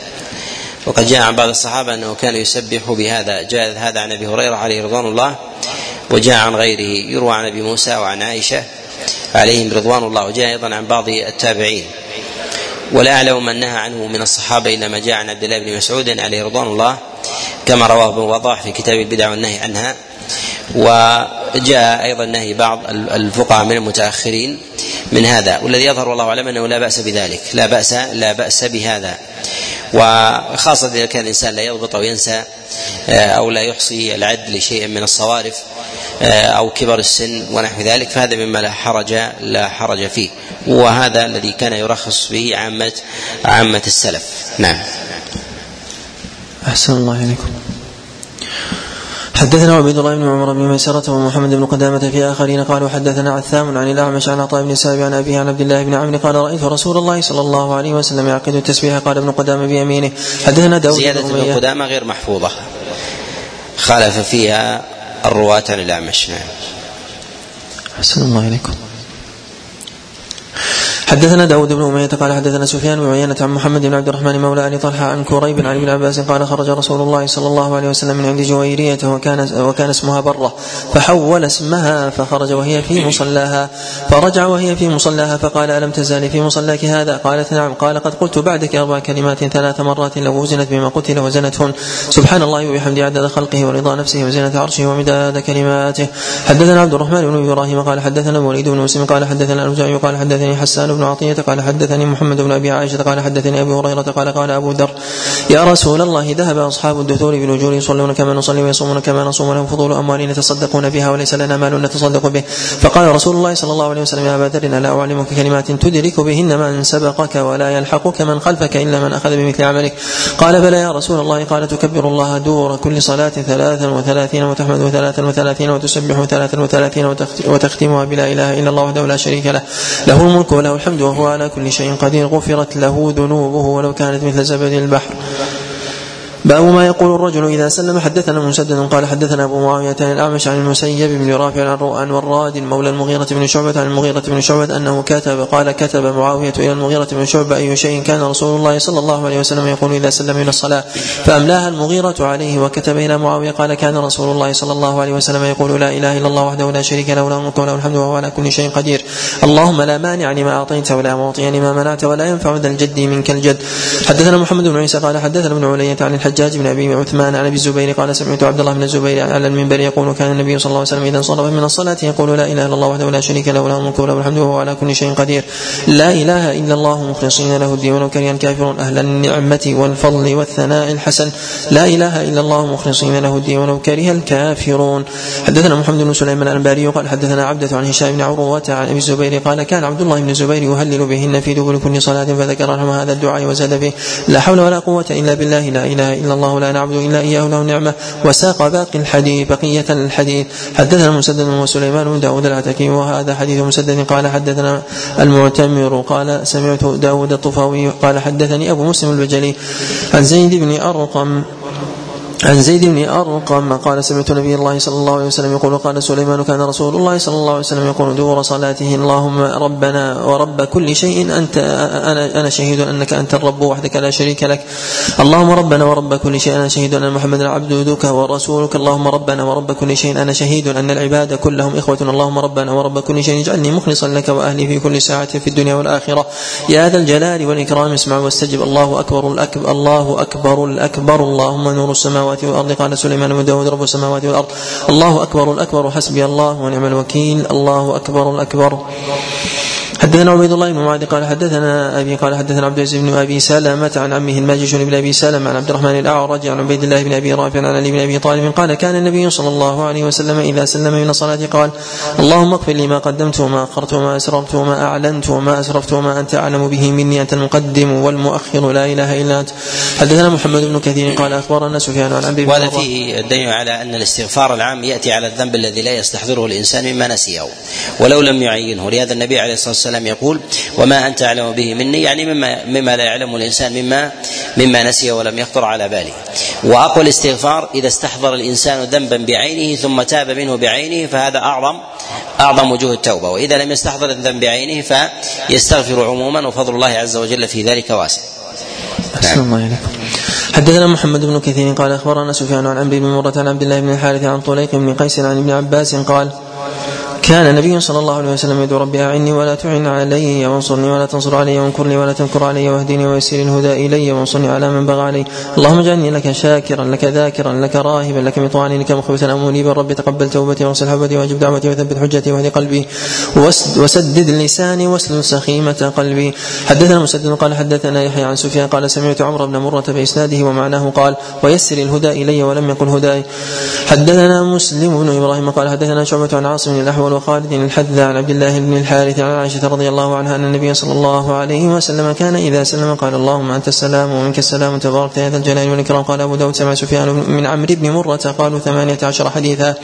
وقد جاء عن بعض الصحابة أنه كان يسبح بهذا جاء هذا عن أبي هريرة عليه رضوان الله وجاء عن غيره يروى عن أبي موسى وعن عائشة عليهم رضوان الله وجاء أيضا عن بعض التابعين. ولا أعلم من نهى عنه من الصحابة إلا ما جاء عن عبد الله بن مسعود عليه رضوان الله كما رواه ابن وضاح في كتاب البدع والنهي عنها. وجاء أيضا نهي بعض الفقهاء من المتأخرين من هذا. والذي يظهر والله أعلم أنه لا بأس بذلك لا باس لا بأس بهذا. وخاصة إذا كان الإنسان لا يضبط أو ينسى آه، أو لا يحصي العد لشيء من الصوارف آه، أو كبر السن ونحو ذلك فهذا مما لا حرج لا حرج فيه. وهذا الذي كان يرخص به عامة عامة السلف. نعم. أحسن الله إليكم. حدثنا عبيد الله بن عمر بن ميسرة ومحمد بن قدامة في آخرين قالوا حدثنا عثام عن الأعمش عن عطاء بن سابع عن أبيه عن عبد الله بن عمرو قال رأيت رسول الله صلى الله عليه وسلم يعقد التسبيح قال ابن قدامة بيمينه. حدثنا داود زيادة ابن قدامة غير محفوظة. خالف فيها الرواة عن الأعمش نعم. أحسن الله إليكم. حدثنا داود بن أمية قال حدثنا سفيان بن عيينة عن محمد بن عبد الرحمن مولى أبي طلحة عن كريب عن ابن عباس قال خرج رسول الله صلى الله عليه وسلم من عند جويرية وكان وكان اسمها برة. فحول اسمها فخرج وهي في مصلاها. فرجع وهي في مصلاها فقال ألم تزالي في مصلاك هذا؟ قالت نعم. قال قد قلت بعدك أربع كلمات ثلاث مرات لو وزنت بما قتل وزنتهن سبحان الله وبحمده عدد خلقه ورضا نفسه وزنة عرشه ومداد كلماته. حدثنا عبد الرحمن بن إبراهيم قال حدثنا الوليد بن مسلم قال حدثنا الأوزاعي قال حدثني حسان بن عطية قال حدثني محمد بن أبي عائشة قال حدثني أبي هريرة قال قال أبو ذر يا رسول الله ذهب أصحاب الدثور بالأجور يصلون كما نصلي ويصومون كما نصوم لهم فضول أموال يتصدقون بها وليس لنا مال نتصدق به. فقال رسول الله صلى الله عليه وسلم يا أبا ذر ألا أعلمك كلمات تدرك بهن من سبقك ولا يلحقك من خلفك إلا من أخذ بمثل عملك. قال بلى يا رسول الله قال تكبر الله دور كل صلاة ثلاثا وثلاثين وتحمد ثلاثا وثلاثين وتسبح ثلاثا وثلاثين وتختمها بلا إله إلا الله وحده لا شريك له. له الملك وله الحمد وهو على كل شيء قدير. غفرت له ذنوبه ولو كانت مثل زبد البحر. باب ما يقول الرجل إذا سلم. حدثنا مسدد قال حدثنا أبو معاوية عن الأعمش عن المسيب بن رافع عن وراد مولى المغيرة بن شعبة عن المغيرة بن شعبة أنه كتب قال كتب معاوية إلى المغيرة بن شعبة أي شيء كان رسول الله صلى الله عليه وسلم يقول إذا سلم من الصلاة. فأملاها المغيرة عليه وكتب إلى معاوية قال كان رسول الله صلى الله عليه وسلم يقول لا إله إلا الله وحده لا شريك له له الملك وله الحمد وهو على كل شيء قدير. اللهم لا مانع لما أعطيت ولا معطي لما منعت ولا ينفع ذا الجد منك الجد. حدثنا محمد بن عيسى قال حدثنا ابن علية عن الحجاج بن أبي عثمان عن أبي الزبير قال سمعت عبد الله بن الزبير على المنبر يقول كان النبي صلى الله عليه وسلم إذا انصرف من الصلاة يقول لا إله إلا الله وحده لا شريك له له الملك وله الحمد وهو على كل شيء قدير. لا إله إلا الله مخلصين له الدين ولو كره الكافرون أهل النعمة والفضل والثناء الحسن. لا إله إلا الله مخلصين له الدين ولو كره الكافرون. حدثنا محمد بن سليمان الأنباري قال حدثنا عبدة عن هشام بن عروة عن أبي الزبير قال كان عبد الله بن الزبير يهلل بهن في دبر كل صلاة فذكر هذا الدعاء وزاد فيه لا حول ولا قوة إلا بالله لا إله إلا الله لا نعبد إلا إياه له النعمة وساق باقي الحديث بقية الحديث. حدثنا مسدد وسليمان بن داود العتكي وهذا حديث مسدد قال حدثنا المعتمر قال سمعت داود الطفاوي قال حدثني أبو مسلم البجلي عن زيد بن أرقم عن زيد بن أرقم قال سمعت نبي الله صلى الله عليه وسلم يقول قال سليمان كان رسول الله صلى الله عليه وسلم يقول دور صلاته اللهم ربنا ورب كل شيء أنت أنا أنا شهيد أنك أنت الرب وحدك لا شريك لك. اللهم ربنا ورب كل شيء أنا شهيد أن محمدا عبدك ورسولك. اللهم ربنا ورب كل شيء أنا شهيد أن العباد كلهم إخوة. اللهم ربنا ورب كل شيء اجعلني مخلصا لك وأهلي في كل ساعة في الدنيا والآخرة. يا ذا الجلال والإكرام اسمع واستجب. الله أكبر الأكبر الله أكبر الأكبر. اللهم نور السماوات والأرض قال سليمان بن داود رب السماوات والأرض. الله أكبر الأكبر حسبي الله ونعم الوكيل. الله أكبر الأكبر. حدثنا عبيد الله بن معاذ قال حدثنا أبي قال حدثنا عبد العزيز بن أبي سلمة عن عمه الماجشون بن أبي سلمة عن عبد الرحمن الأعرج عن عبيد الله بن أبي رافع عن علي بن أبي طالب قال كان النبي صلى الله عليه وسلم إذا سلم من الصلاة قال اللهم اغفر لي ما قدمت وما أخرت وما أسررت وما أعلنت وما أسرفت وما أنت أعلم به مني أنت المقدم والمؤخر لا إله إلا أنت. حدثنا محمد بن كثير قال أخبرنا سفيان عن عبد وهذا فيه الدليل على أن الاستغفار العام يأتي على الذنب الذي لا يستحضره الإنسان مما نسيه ولو لم يعينه. لهذا النبي عليه الصلاة والسلام يقول وما أنت أعلم به مني يعني مما مما لا يعلمه الإنسان مما مما نسي ولم يخطر على باله. وأقوى الاستغفار إذا استحضر الإنسان ذنبا بعينه ثم تاب منه بعينه فهذا أعظم أعظم وجوه التوبة. وإذا لم يستحضر الذنب بعينه فيستغفر عموما وفضل الله عز وجل في ذلك واسع. أحسن الله إليكم حدثنا محمد بن كثير قال أخبرنا سفيان عن عمرو بن مرة عن عبد الله بن الحارث عن طليق بن قيس عن ابن عباس قال كان النبي صلى الله عليه وسلم يدعو ربي أعني ولا تعن علي وانصرني ولا تنصر علي وانكر لي ولا تنكر علي واهدني ويسر الهدى إلي وانصرني على من بغى علي. اللهم اجعلني لك شاكرا لك ذاكرا لك راهبا لك مطوعا لك مخبتا منيبا ربي تقبل توبتي واغسل حبتي وأجب دعوتي وثبت حجتي واهد قلبي. وسدد لساني واسلل سخيمة قلبي. حدثنا مسدد قال حدثنا يحيى عن سفيان قال سمعت عمرو بن مرة بإسناده ومعناه قال ويسر الهدى إلي ولم يقل هداي. حدثنا مسلم بن إبراهيم قال حدثنا شعبة عن عاصم الأحول وخالد الحذا عن عبد الله بن الحارث عن عائشة رضي الله عنها أن النبي صلى الله عليه وسلم كان إذا سلم قال اللهم أنت السلام ومنك السلام تبارك ذا الجلال والإكرام. قال أبو داود سمع سفيان من عمرو بن مرة قالوا ثمانية عشر حديثا.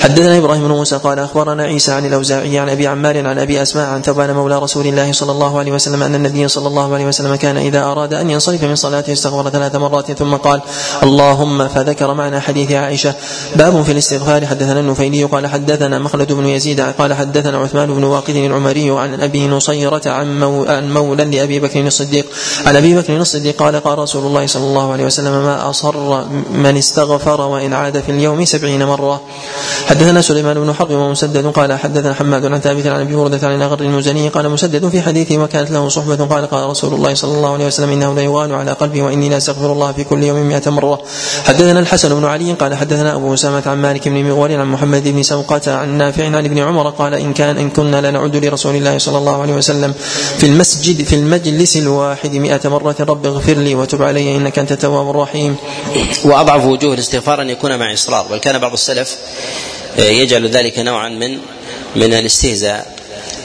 حدثنا إبراهيم بن موسى قال أخبرنا عيسى عن الأوزاعي عن أبي عمار عن أبي أسماء عن تبان مولى رسول الله صلى الله عليه وسلم أن النبي صلى الله عليه وسلم كان إذا أراد أن ينصرف من صلاته استغفر ثلاث مرات ثم قال اللهم. فذكر معنى حديث عائشة. باب في الاستغفار. حدثنا النفيلي قال حدثنا مخلد بن يزيد قال حدثنا عثمان بن واقد العمري عن أبي نصيرة عن, مو عن مولى لأبي بكر الصديق. عن أبي بكر الصديق قال قال رسول الله صلى الله عليه وسلم ما أصر من استغفر وإن عاد في اليوم سبعين مرة. حدثنا سليمان بن حرب ومسدد قال حدثنا حماد عن ثابت عن أبي هريرة عن اغر المزني قال مسدد في حديثه وكانت له صحبة. قال قال رسول الله صلى الله عليه وسلم إنه لا يغان على قلبي وإني لا أستغفر الله في كل يوم مئة مرة. حدثنا الحسن بن علي قال حدثنا أبو أسامة عن مالك بن مغول عن محمد بن سوقة عن نافع عن ابن عمر قال إن كان إن كنا لنعد لرسول الله صلى الله عليه وسلم في المسجد في المجلس الواحد مئة مرة رب اغفر لي وتب علي إنك أنت التواب الرحيم. وأضعف وجوه الاستغفار أن يكون مع إصرار بل كان بعض السلف آه، يجعل ذلك نوعا من من الاستهزاء.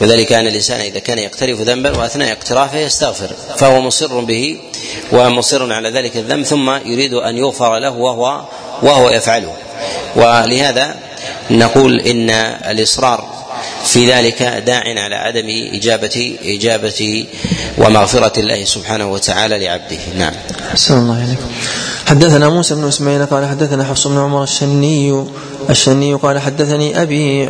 وذلك كان الإنسان إذا كان يقترف ذنبا وأثناء اقترافه يستغفر فهو مصر به ومصر على ذلك الذنب ثم يريد أن يغفر له وهو وهو يفعله. ولهذا نقول إن الإصرار في ذلك داع على عدم إجابة إجابة ومغفرة الله سبحانه وتعالى لعبده. نعم. الله عليكم حدثنا موسى بن إسماعيل قال حدثنا حفص بن عمر الشني الشني قال حدثني أبي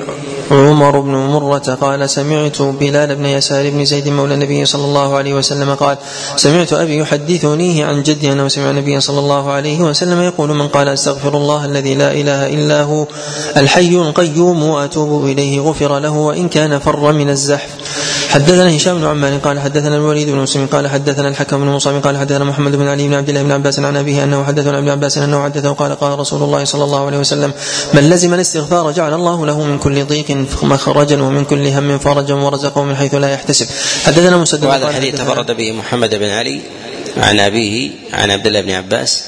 عمر بن مرة قال سمعت بلال بن يسار بن زيد مولى النبي صلى الله عليه وسلم قال سمعت أبي يحدثنيه عن جدي أنه سمع النبي صلى الله عليه وسلم يقول من قال أستغفر الله الذي لا إله إلا هو الحي القيوم وأتوب إليه غفر له وإن كان فر من الزحف. حدثنا هشام بن عمار قال حدثنا الوليد بن مسلم قال حدثنا الحكم بن مصعب قال حدثنا محمد بن علي بن عبد الله بن عباس عن أبيه أنه حدثنا ابن عباس أنه حدثه قال قال رسول الله صلى الله عليه وسلم من لزم الاستغفار جعل الله له من كل ضيق مخرجا ومن كل هم فرجا ورزقه من حيث لا يحتسب حدثنا مسدد وهذا الحديث تفرد به محمد بن علي عن أبيه عن عبد الله بن عباس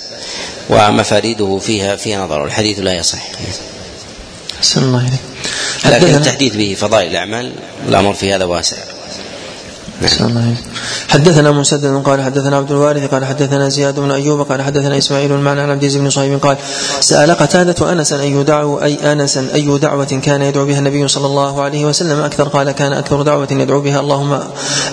ومفاريده فيها فيها نظر الحديث لا يصح. الله لكن التحديث به فضائل الأعمال الامر في هذا واسع. نعم. حدثنا مسدد قال حدثنا عبد الوارث قال حدثنا زياد بن أيوب قال حدثنا إسماعيل المعنى عن عبد العزيز بن صهيب قال سأل قتادة أنسا اي دعوة أي أنسا أي دعوة كان يدعو بها النبي صلى الله عليه وسلم أكثر قال كان أكثر دعوة يدعو بها. اللهم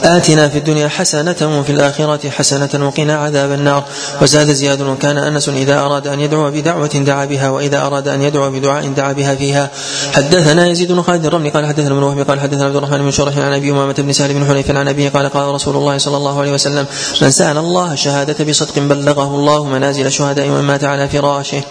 آتنا في الدنيا حسنة وفي الآخرة حسنة وقنا عذاب النار. وزاد زياد وكان أنس إذا أراد أن يدعو بدعوة دعا بها وإذا أراد أن يدعو بدعاء دعا بها فيها. حدثنا يزيد بن خالد الرملي قال حدثنا ابن وهب قال حدثنا عبد الرحمن بن شرح عن أبي أمامة بن سهل بن حنيف عن ابيه قال قال رسول الله صلى الله عليه وسلم من سأل الله الشهاده بصدق بلغه الله منازل الشهداء ومن مات على فراشه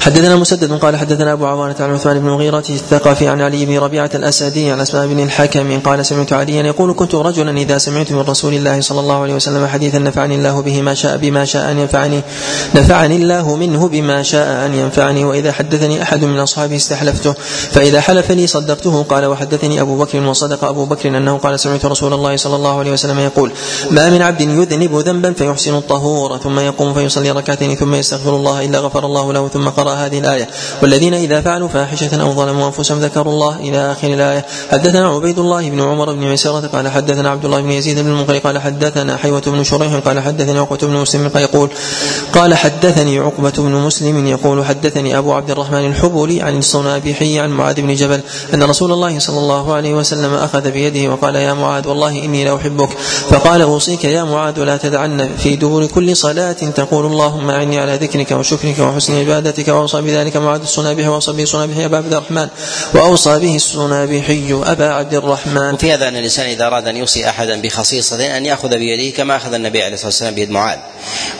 حدثنا مسدد قال حدثنا أبو عوانة عن عثمان بن مغيرة الثقفي عن علي بن ربيعة الأسدي عن أسماء بن الحكم قال سمعت عليا يقول كنت رجلا إذا سمعت من رسول الله صلى الله عليه وسلم حديثا نفعني الله به ما شاء بما شاء أن ينفعني نفعني الله منه بما شاء أن ينفعني وإذا حدثني أحد من أصحابه استحلفته فإذا حلف لي صدقته قال وحدثني أبو بكر وصدق أبو بكر أنه قال سمعت رسول الله صلى الله عليه وسلم يقول ما من عبد يذنب ذنبا فيحسن الطهور ثم يقوم فيصلي ركعتين ثم يستغفر الله إلا غفر الله له ثم قرأ هذه الآية. والذين إذا فعلوا فاحشة أو ظلموا أنفسهم ذكروا الله إلى آخر الآية. حدثنا عبيد الله بن عمر بن ميسرة قال حدثنا عبد الله بن يزيد بن المغري قال حدثنا حيوة بن شريح قال حدثني عقبة بن مسلم يقول قال حدثني عقبة بن مسلم يقول حدثني أبو عبد الرحمن الحبولي عن الصنابحي عن معاذ بن جبل أن رسول الله صلى الله عليه وسلم أخذ بيده وقال يا معاذ والله إني لأحبك فقال أوصيك يا معاذ لا تدعن في دبر كل صلاة تقول اللهم أعني على ذكرك وشكرك وحسن عبادتك وأوصى بذلك معاذ الصنابحي وأوصى به الصنابحي أبا عبد الرحمن وأوصى به الصنابحي أبا عبد الرحمن. وفي هذا أن الإنسان إذا أراد أن يوصي أحدا بخصيصة أن يأخذ بيده كما أخذ النبي عليه الصلاة والسلام بيد معاذ.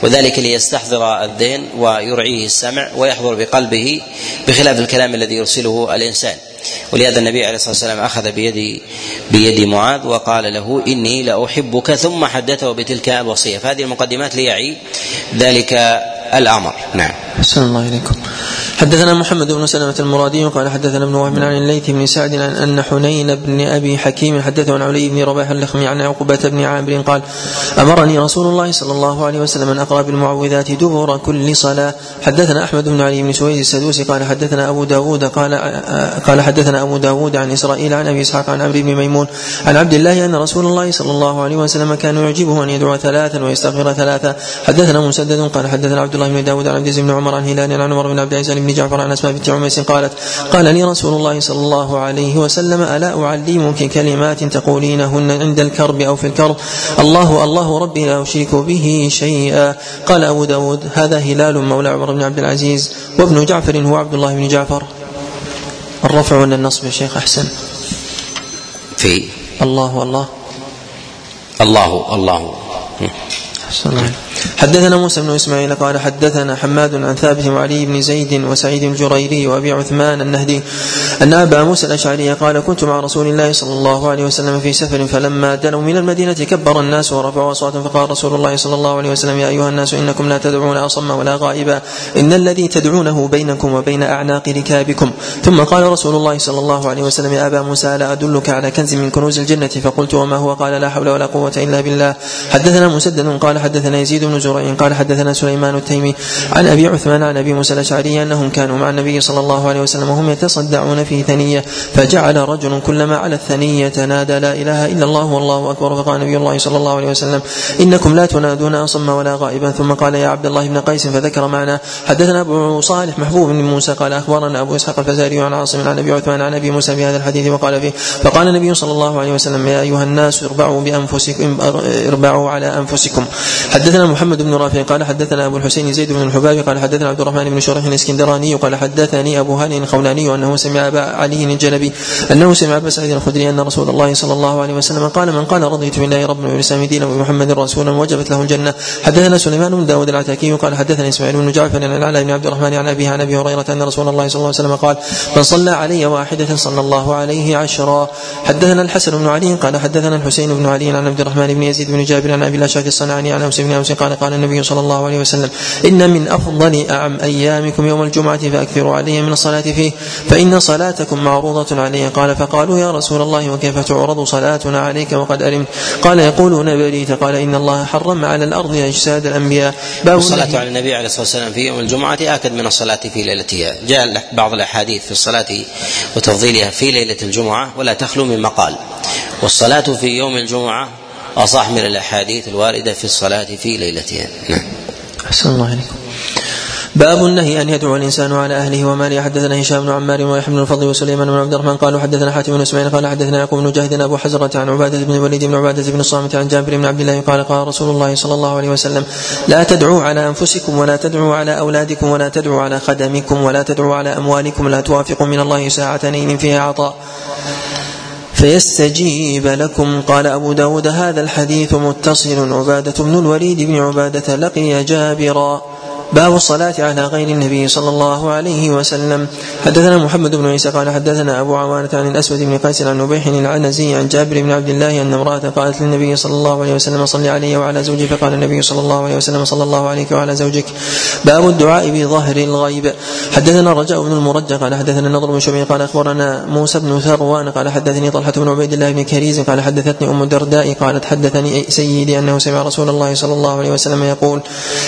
وذلك ليستحضر الذهن ويرعيه السمع ويحضر بقلبه بخلاف الكلام الذي يرسله الإنسان. ولهذا النبي عليه الصلاة والسلام أخذ بيد بيد معاذ وقال له إني لأحبك ثم حدثه بتلك الوصية. فهذه المقدمات ليعي ذلك الأمر نعم. أحسن الله إليكم. حدثنا محمد بن سلمة المرادي قال حدثنا ابن وهب عن الليث بن سعد عن أن حنين بن أبي حكيم حدثه عن علي بن رباح اللخمي عن عقبة بن عامر قال أمرني رسول الله صلى الله عليه وسلم أن أقرأ بالمعوذات دبر كل صلاة حدثنا أحمد بن علي بن سويد السدوسي قال حدثنا أبو داود قال قال حدثنا أبو داود عن إسرائيل عن أبي إسحاق عن عمرو بن ميمون عن عبد الله أن رسول الله صلى الله عليه وسلم كان يعجبه أن يدعو ثلاثا ويستغفر ثلاثا حدثنا مسدد قال حدثنا عبد الله بن داود عن عبد بن عمر عن هلال عن عمر بن عبد العزيز بن جعفر عن أسماء بنت عميس قالت قال لي رسول الله صلى الله عليه وسلم ألا أعلمك كلمات تقولينهن عند الكرب أو في الكرب؟ الله الله ربي لا أشرك به شيئا. قال أبو داود هذا هلال مولى عمر بن عبد العزيز وابن جعفر هو عبد الله بن جعفر. الرفع ولا النصب يا شيخ أحسن؟ في الله الله. الله الله. الله. حدثنا موسى بن إسماعيل قال حدثنا حماد عن ثابت وعلي بن زيد وسعيد الجريري وأبي عثمان النهدي أن أبا موسى الأشعري قال كنت مع رسول الله صلى الله عليه وسلم في سفر فلما دنوا من المدينة كبر الناس ورفعوا اصواتهم فقال رسول الله صلى الله عليه وسلم يا أيها الناس إنكم لا تدعون أصم ولا غائبا إن الذي تدعونه بينكم وبين أعناق ركابكم ثم قال رسول الله صلى الله عليه وسلم يا أبا موسى لا أدلك على كنز من كنوز الجنة فقلت وما هو قال لا حول ولا قوة إلا بالله حدثنا مسدد قال حدثنا يزيد بن زرع قال حدثنا سليمان التيمي عن أبي عثمان عن أبي موسى الأشعري أنهم كانوا مع النبي صلى الله عليه وسلم وهم يتصدعون في ثنية فجعل رجل كلما على الثنية نادى لا إله إلا الله والله أكبر فقال نبي الله صلى الله عليه وسلم إنكم لا تنادون أصم ولا غائبا ثم قال يا عبد الله بن قيس فذكر معنا حدثنا أبو صالح محبوب بن موسى قال أخبرنا أبو إسحاق الفزاري عن عاصم عن أبي عثمان عن أبي موسى بهذا الحديث وقال فيه فقال النبي صلى الله عليه وسلم يا أيها الناس اربعوا بأنفسكم اربعوا على أنفسكم. حدثنا محمد بن رافع قال حدثنا أبو الحسين زيد بن الحباب قال حدثنا عبد الرحمن بن شريح الإسكندراني قال حدثني أبو هاني الخولاني أنه سمع أبا علي الجلبي أنه سمع أبا سعيد الخدري أن رسول الله صلى الله عليه وسلم قال من قال رضيت بالله ربا وبالإسلام دينا وبمحمد رسولا وجبت له الجنة. حدثنا سليمان بن داود العتاكي قال حدثني إسماعيل بن جعفر عن العلاء بن عبد الرحمن عن ابيه عن أبي هريرة أن رسول الله صلى الله عليه وسلم قال من صلى علي واحدة صلى الله عليه عشرا. حدثنا الحسن بن علي قال حدثنا الحسين بن علي عن عبد الرحمن بن يزيد بن جابر عن أبي الأشعث الصنعاني عن أوس بن أوس قال قال النبي صلى الله عليه وسلم إن من أفضل أعم أيامكم يوم الجمعة فأكثروا علي من الصلاة فيه فإن صلاتكم معروضة علي. قال فقالوا يا رسول الله وكيف تعرض صلاتنا عليك وقد ألمت قال يقولون بريت قال إن الله حرم على الأرض أجساد الأنبياء. باب الصلاة على النبي عليه الصلاة والسلام في يوم الجمعة آكد من الصلاة في ليلتها. جاء بعض الأحاديث في الصلاة وتفضيلها في ليلة الجمعة ولا تخلو من مقال. والصلاة في يوم الجمعة أصح من الأحاديث الواردة في الصلاة في ليلتها نعم. أحسن الله عليكم. باب النهي أن يدعو الإنسان على أهله وماله. حدثنا هشام بن عمار ويحيى بن الفضل وسليمان بن عبد الرحمن قالوا حدثنا حاتم بن إسماعيل قال حدثنا يعقوب بن جاهد أبو حزرة عن عبادة بن الوليد بن عبادة بن الصامت عن جابر بن عبد الله قال قال رسول الله صلى الله عليه وسلم لا تدعوا على أنفسكم ولا تدعوا على أولادكم ولا تدعوا على خدمكم ولا تدعوا على أموالكم لا توافقوا من الله ساعة نين فيها عطاء. فيستجيب لكم. قال أبو داود هذا الحديث متصل. عبادة بن الوليد بن عبادة لقي جابرا. باب الصلاة على غير النبي صلى الله عليه وسلم. حدثنا محمد بن عيسى قال حدثنا أبو عوانة عن الأسود بن قيس عن نبيح العنزي عن جابر بن عبد الله أن امرأة قالت للنبي صلى الله عليه وسلم صل علي وعلى زوجي فقال النبي صلى الله عليه وسلم صلى الله عليك وعلى زوجك. باب الدعاء بظهر الغيب. حدثنا الرجاء بن المرجع قال حدثنا النضر بن شبيب قال أخبرنا موسى بن ثروان قال حدثني طلحة بن عبيد الله بن كريز قال حدثتني أم الدرداء قالت حدثني سيدي أنه سمع رسول الله صلى الله عليه وسلم يقول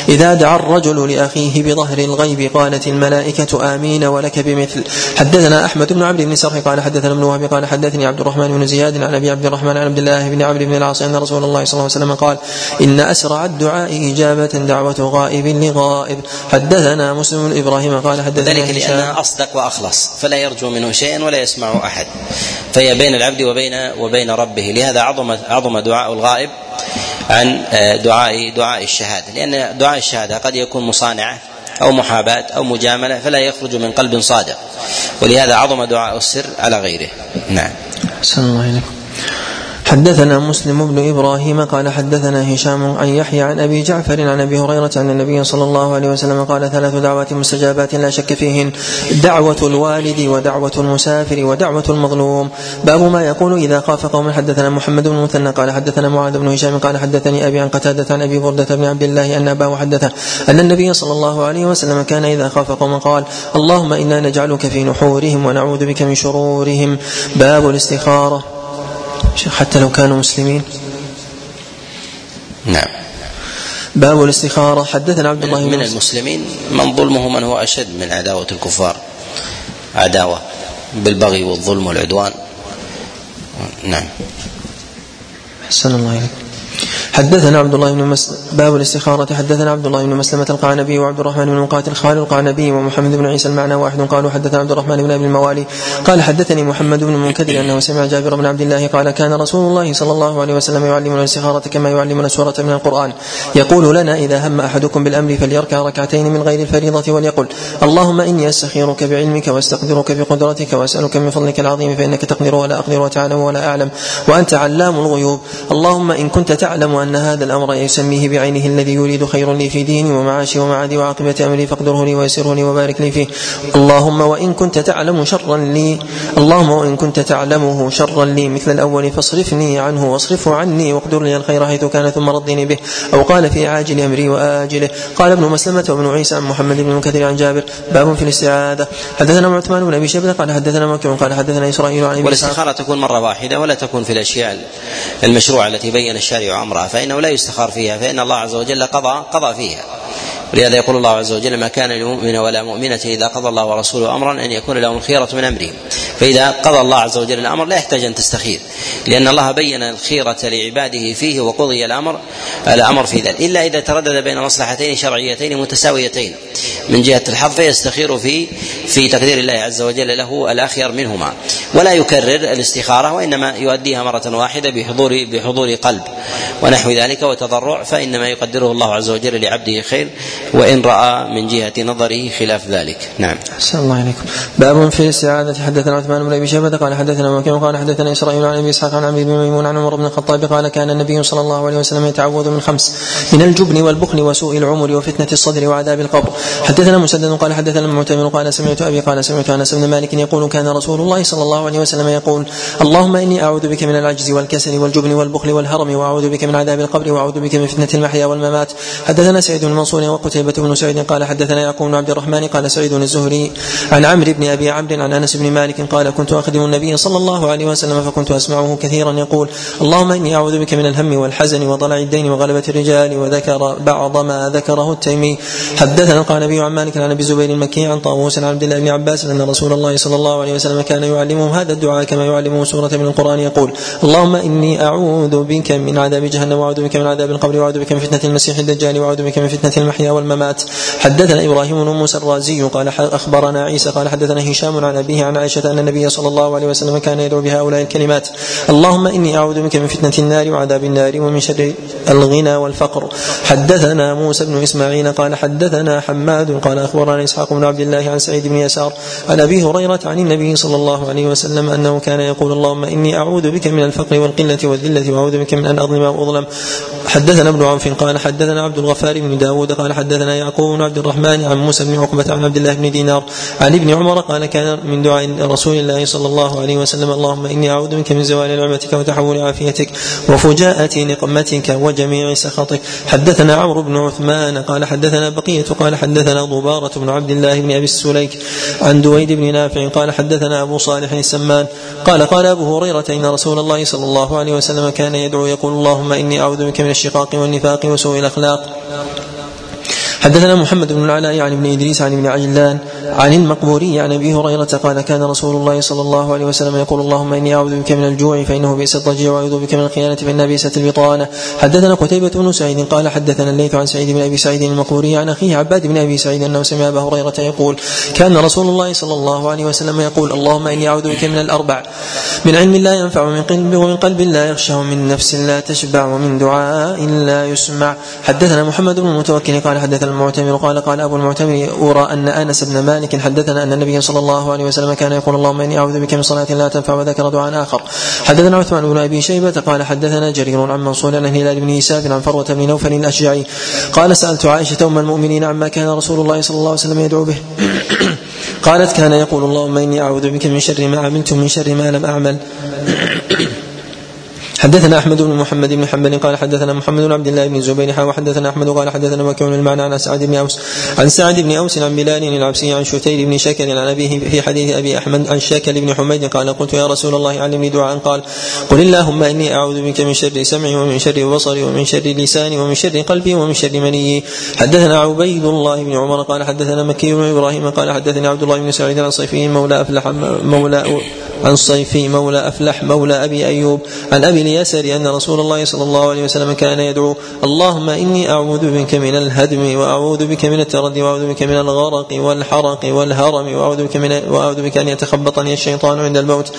إذا دعا الرجل لأخيه بظهر الغيب قالت الملائكة آمين ولك بمثل. حدثنا أحمد بن عمرو بن سرح قال حدثنا ابن وهب قال حدثني عبد الرحمن بن زياد عن أبي عبد الرحمن عن عبد الله بن عمرو بن العاص أن رسول الله صلى الله عليه وسلم قال إن أسرع الدعاء إجابة دعوة غائب لغائب. حدثنا مسلم إبراهيم قال حدثنا ذلك لأنها أصدق وأخلص فلا يرجو منه شيئا ولا يسمع أحد. فهي بين العبد وبين وبين ربه لهذا عظم عظم دعاء الغائب. عن آه، دعاء دعاء الشهادة لأن دعاء الشهادة قد يكون مصانعة أو محاباة أو مجاملة فلا يخرج من قلب صادق ولهذا عظم دعاء السر على غيره نعم. الله عليكم. حدثنا مسلم بن إبراهيم قال حدثنا هشام عن يحيى عن أبي جعفر عن أبي هريرة ان النبي صلى الله عليه وسلم قال ثلاث دعوات مستجابات لا شك فيهن دعوة الوالد ودعوة المسافر ودعوة المظلوم. باب ما يقول إذا خاف قوما حدثنا محمد بن المثنى قال حدثنا معاذ بن هشام قال حدثني أبي عن قتادة عن أبي بردة بن عبد الله أن أباه حدثه أن النبي صلى الله عليه وسلم كان إذا خاف قوما قال اللهم إنا نجعلك في نحورهم ونعوذ بك من شرورهم. باب الاستخارة. حتى لو كانوا مسلمين. نعم. باب الاستخارة. حدثنا عبد الله من, من المسلمين من ظلمه من هو أشد من عداوة الكفار. عداوة بالبغي والظلم والعدوان. نعم. أحسن الله إليك. حدثنا عبد الله بن مس... باب الاستخارة. حدثنا عبد الله بن مسلمة القعنبي وعبد الرحمن بن مقاتل خال القعنبي ومحمد بن عيسى المعنى واحد. قالوا حدثنا عبد الرحمن بن أبي الموالي. قال حدثني محمد بن المنكدر أنه سمع جابر بن عبد الله قال كان رسول الله صلى الله عليه وسلم يعلمنا الاستخارة كما يعلمنا سورة من القرآن. يقول لنا إذا هم أحدكم بالأمر فليركع ركعتين من غير الفريضة وليقل. اللهم إني أستخيرك بعلمك وأستقدرك بقدرتك وأسألك من فضلك العظيم فإنك تقدر ولا أقدر وتعلم ولا أعلم. وأنت علام الغيوب. اللهم إن كنت تعلم أن هذا الأمر يسميه بعينه الذي يريد خير لي في ديني ومعاشي ومعادي وعاقبة أمري فاقدره لي ويسره لي وبارك لي فيه. اللهم وإن كنت تعلم شرا لي اللهم وإن كنت تعلمه شرا لي مثل الأول فاصرفني عنه واصرفه عني واقدر لي الخير حيث كان ثم ردني به. أو قال في عاجل أمري وآجله. قال ابن مسلمة وابن عيسى عن محمد بن المنكدر عن جابر باب في الاستعاذة. حدثنا عثمان بن أبي شيبة قال حدثنا مكي قال حدثنا إسرائيل عن والاستخارة تكون مرة واحدة ولا تكون في الأشياء المشروعة التي بين الشارع أمرها فإنه لا يستخار فيها فإن الله عز وجل قضى قضى فيها. ولهذا يقول الله عز وجل ما كان لمؤمن ولا مؤمنة إذا قضى الله ورسوله أمرا أن يكون لهم الخيرة من أمرهم. فإذا قضى الله عز وجل الأمر لا يحتاج أن تستخير لأن الله بين الخيرة لعباده فيه وقضي الأمر الأمر في ذلك. إلا إذا تردد بين مصلحتين شرعيتين متساويتين. من جهة الحظ فيستخير في في تقدير الله عز وجل له الأخير منهما. ولا يكرر الاستخارة وإنما يؤديها مرة واحدة بحضور بحضور قلب. ونحو ذلك وتضرع فإنما يقدره الله عز وجل لعبده خير وإن رأى من جهة نظره خلاف ذلك. نعم. أحسن الله عليكم باب في الاستعاذة حدثنا عثمان بن أبي شيبة قال حدثنا مكي قال حدثنا إسرائيل عن أبي إسحاق عن عبد بن ميمون عن عمر بن الخطاب قال كان النبي صلى الله عليه وسلم يتعوذ من خمس من الجبن والبخل وسوء العمر وفتنة الصدر وعذاب القبر. حدثنا مسدد قال حدثنا المعتمر قال سمعت أبي قال سمعت أنس بن مالك يقول كان رسول الله صلى الله عليه وسلم يقول اللهم إني أعوذ بك من العجز والكسل والجبن والبخل والهرم وأعوذ بك من عذاب القبر وأعوذ بك من فتنة المحيا والممات. حدثنا سعيد بن منصور وقتيبة بن سعيد قال حدثنا بن عبد الرحمن قال سعيد الزهري عن عمرو بن أبي عمرو عن أنس بن مالك قال قال كنت أخدم النبي صلى الله عليه وسلم فكنت أسمعه كثيرا يقول اللهم إني أعوذ بك من الهم والحزن وضلع الدين وغلبة الرجال وذكر بعض ما ذكره التيمي. حدثنا قال نبي عن مالك عن أبي زبير المكي عن طاووس عن عبد الله بن عباس أن رسول الله صلى الله عليه وسلم كان يعلمه هذا الدعاء كما يعلمه سورة من القرآن يقول اللهم إني أعوذ بك من عذاب جهنم وأعوذ بك من عذاب القبر وأعوذ بك من فتنة المسيح الدجال وأعوذ بك من فتنة المحيا والممات. حدثنا إبراهيم بن موسى الرازي قال أخبرنا عيسى قال حدثنا هشام عن أبيه عن عائشة أن النبي صلى الله عليه وسلم كان يدعو بهؤلاء الكلمات. اللهم إني أعوذ بك من فتنة النار وعذاب النار ومن شر الغنى والفقر. حدثنا موسى بن إسماعيل قال حدثنا حماد قال أخبرنا إسحاق بن عبد الله عن سعيد بن يسار عن أبي هريرة عن النبي صلى الله عليه وسلم أنه كان يقول اللهم إني أعوذ بك من الفقر والقلة والذلة وأعوذ بك من أن أظلم أو أظلم. حدثنا ابن عوف قال حدثنا عبد الغفار بن داود قال حدثنا يعقوب بن عبد الرحمن عن موسى بن عقبة عن عبد الله بن دينار عن ابن عمر قال كان من دعاء رسول الله صلى الله عليه وسلم اللهم إني أعوذ بك من زوال نعمتك وتحول عافيتك وفجاءة نقمتك وجميع سخطك. حدثنا عمرو بن عثمان قال حدثنا بقية قال حدثنا ضبارة بن عبد الله بن أبي السليك عن دويد بن نافع قال حدثنا أبو صالح السمان قال قال أبو هريرة إن رسول الله صلى الله عليه وسلم كان يدعو يقول اللهم إني أعوذ بك من الشقاق والنفاق وسوء الأخلاق. حدثنا محمد بن العلاء عن ابن إدريس عن ابن عجلان عن المقبوري عن أبي هريرة قال كان رسول الله صلى الله عليه وسلم يقول اللهم إني أعوذ بك من الجوع فإنه بئس الضجيع وأعوذ بك من الخيانة فإن بئست البطانة. حدثنا قتيبة بن سعيد قال حدثنا الليث عن سعيد بن أبي سعيد المقبوري عن أخيه عباد بن أبي سعيد أنه سمع أبا هريرة يقول كان رسول الله صلى الله عليه وسلم يقول اللهم إني أعوذ بك من الأربع. من علم لا ينفع ومن قلب ومن قلب لا يخشى ومن نفس لا تشبع ومن دعاء لا يسمع. حدثنا محمد بن المتوكل قال حدثنا المعتمر قال قال أبو المعتمر أرى أن أنس بن مالك حدثنا أن النبي صلى الله عليه وسلم كان يقول اللهم إني أعوذ بك من صلاة لا تنفع وذكر دعاء آخر. حدثنا عثمان بن أبي شيبة قال حدثنا جرير عن منصور عن هلال بن يساف عن فروة بن نوفل الأشجعي قال سألت عائشة أم المؤمنين عما كان رسول الله صلى الله عليه وسلم يدعو به. قالت كان يقول اللهم إني أعوذ بك من شر ما عملت من شر ما لم أعمل. حدثنا أحمد بن محمد بن حنبل قال حدثنا محمد بن عبد الله بن الزبير حا وحدثنا أحمد قال حدثنا وكيع المعنى عن سعد بن أوس عن سعد بن أوس عن بلال العبسي عن شتير بن شكر عن أبيه في حديث أبي أحمد عن شاكل بن حميد قال قلت يا رسول الله علمني دعاء قال قل اللهم إني أعوذ بك من شر سمعي ومن شر بصري ومن شر لساني ومن شر قلبي ومن شر مني حدثنا عبيد الله بن عمر قال حدثنا مكي بن إبراهيم قال حدثني عبد الله بن سعيد عن صيفي مولى أفلح مولى عن صيفي مولى أفلح مولى أبي أيوب عن أبي اليسر أن رسول الله صلى الله عليه وسلم كان يدعو اللهم إني أعوذ بك من الهدم وأعوذ بك من التردي وأعوذ بك من الغرق والحرق والهرم وأعوذ بك من وأعوذ بك أن يتخبطني الشيطان عند الموت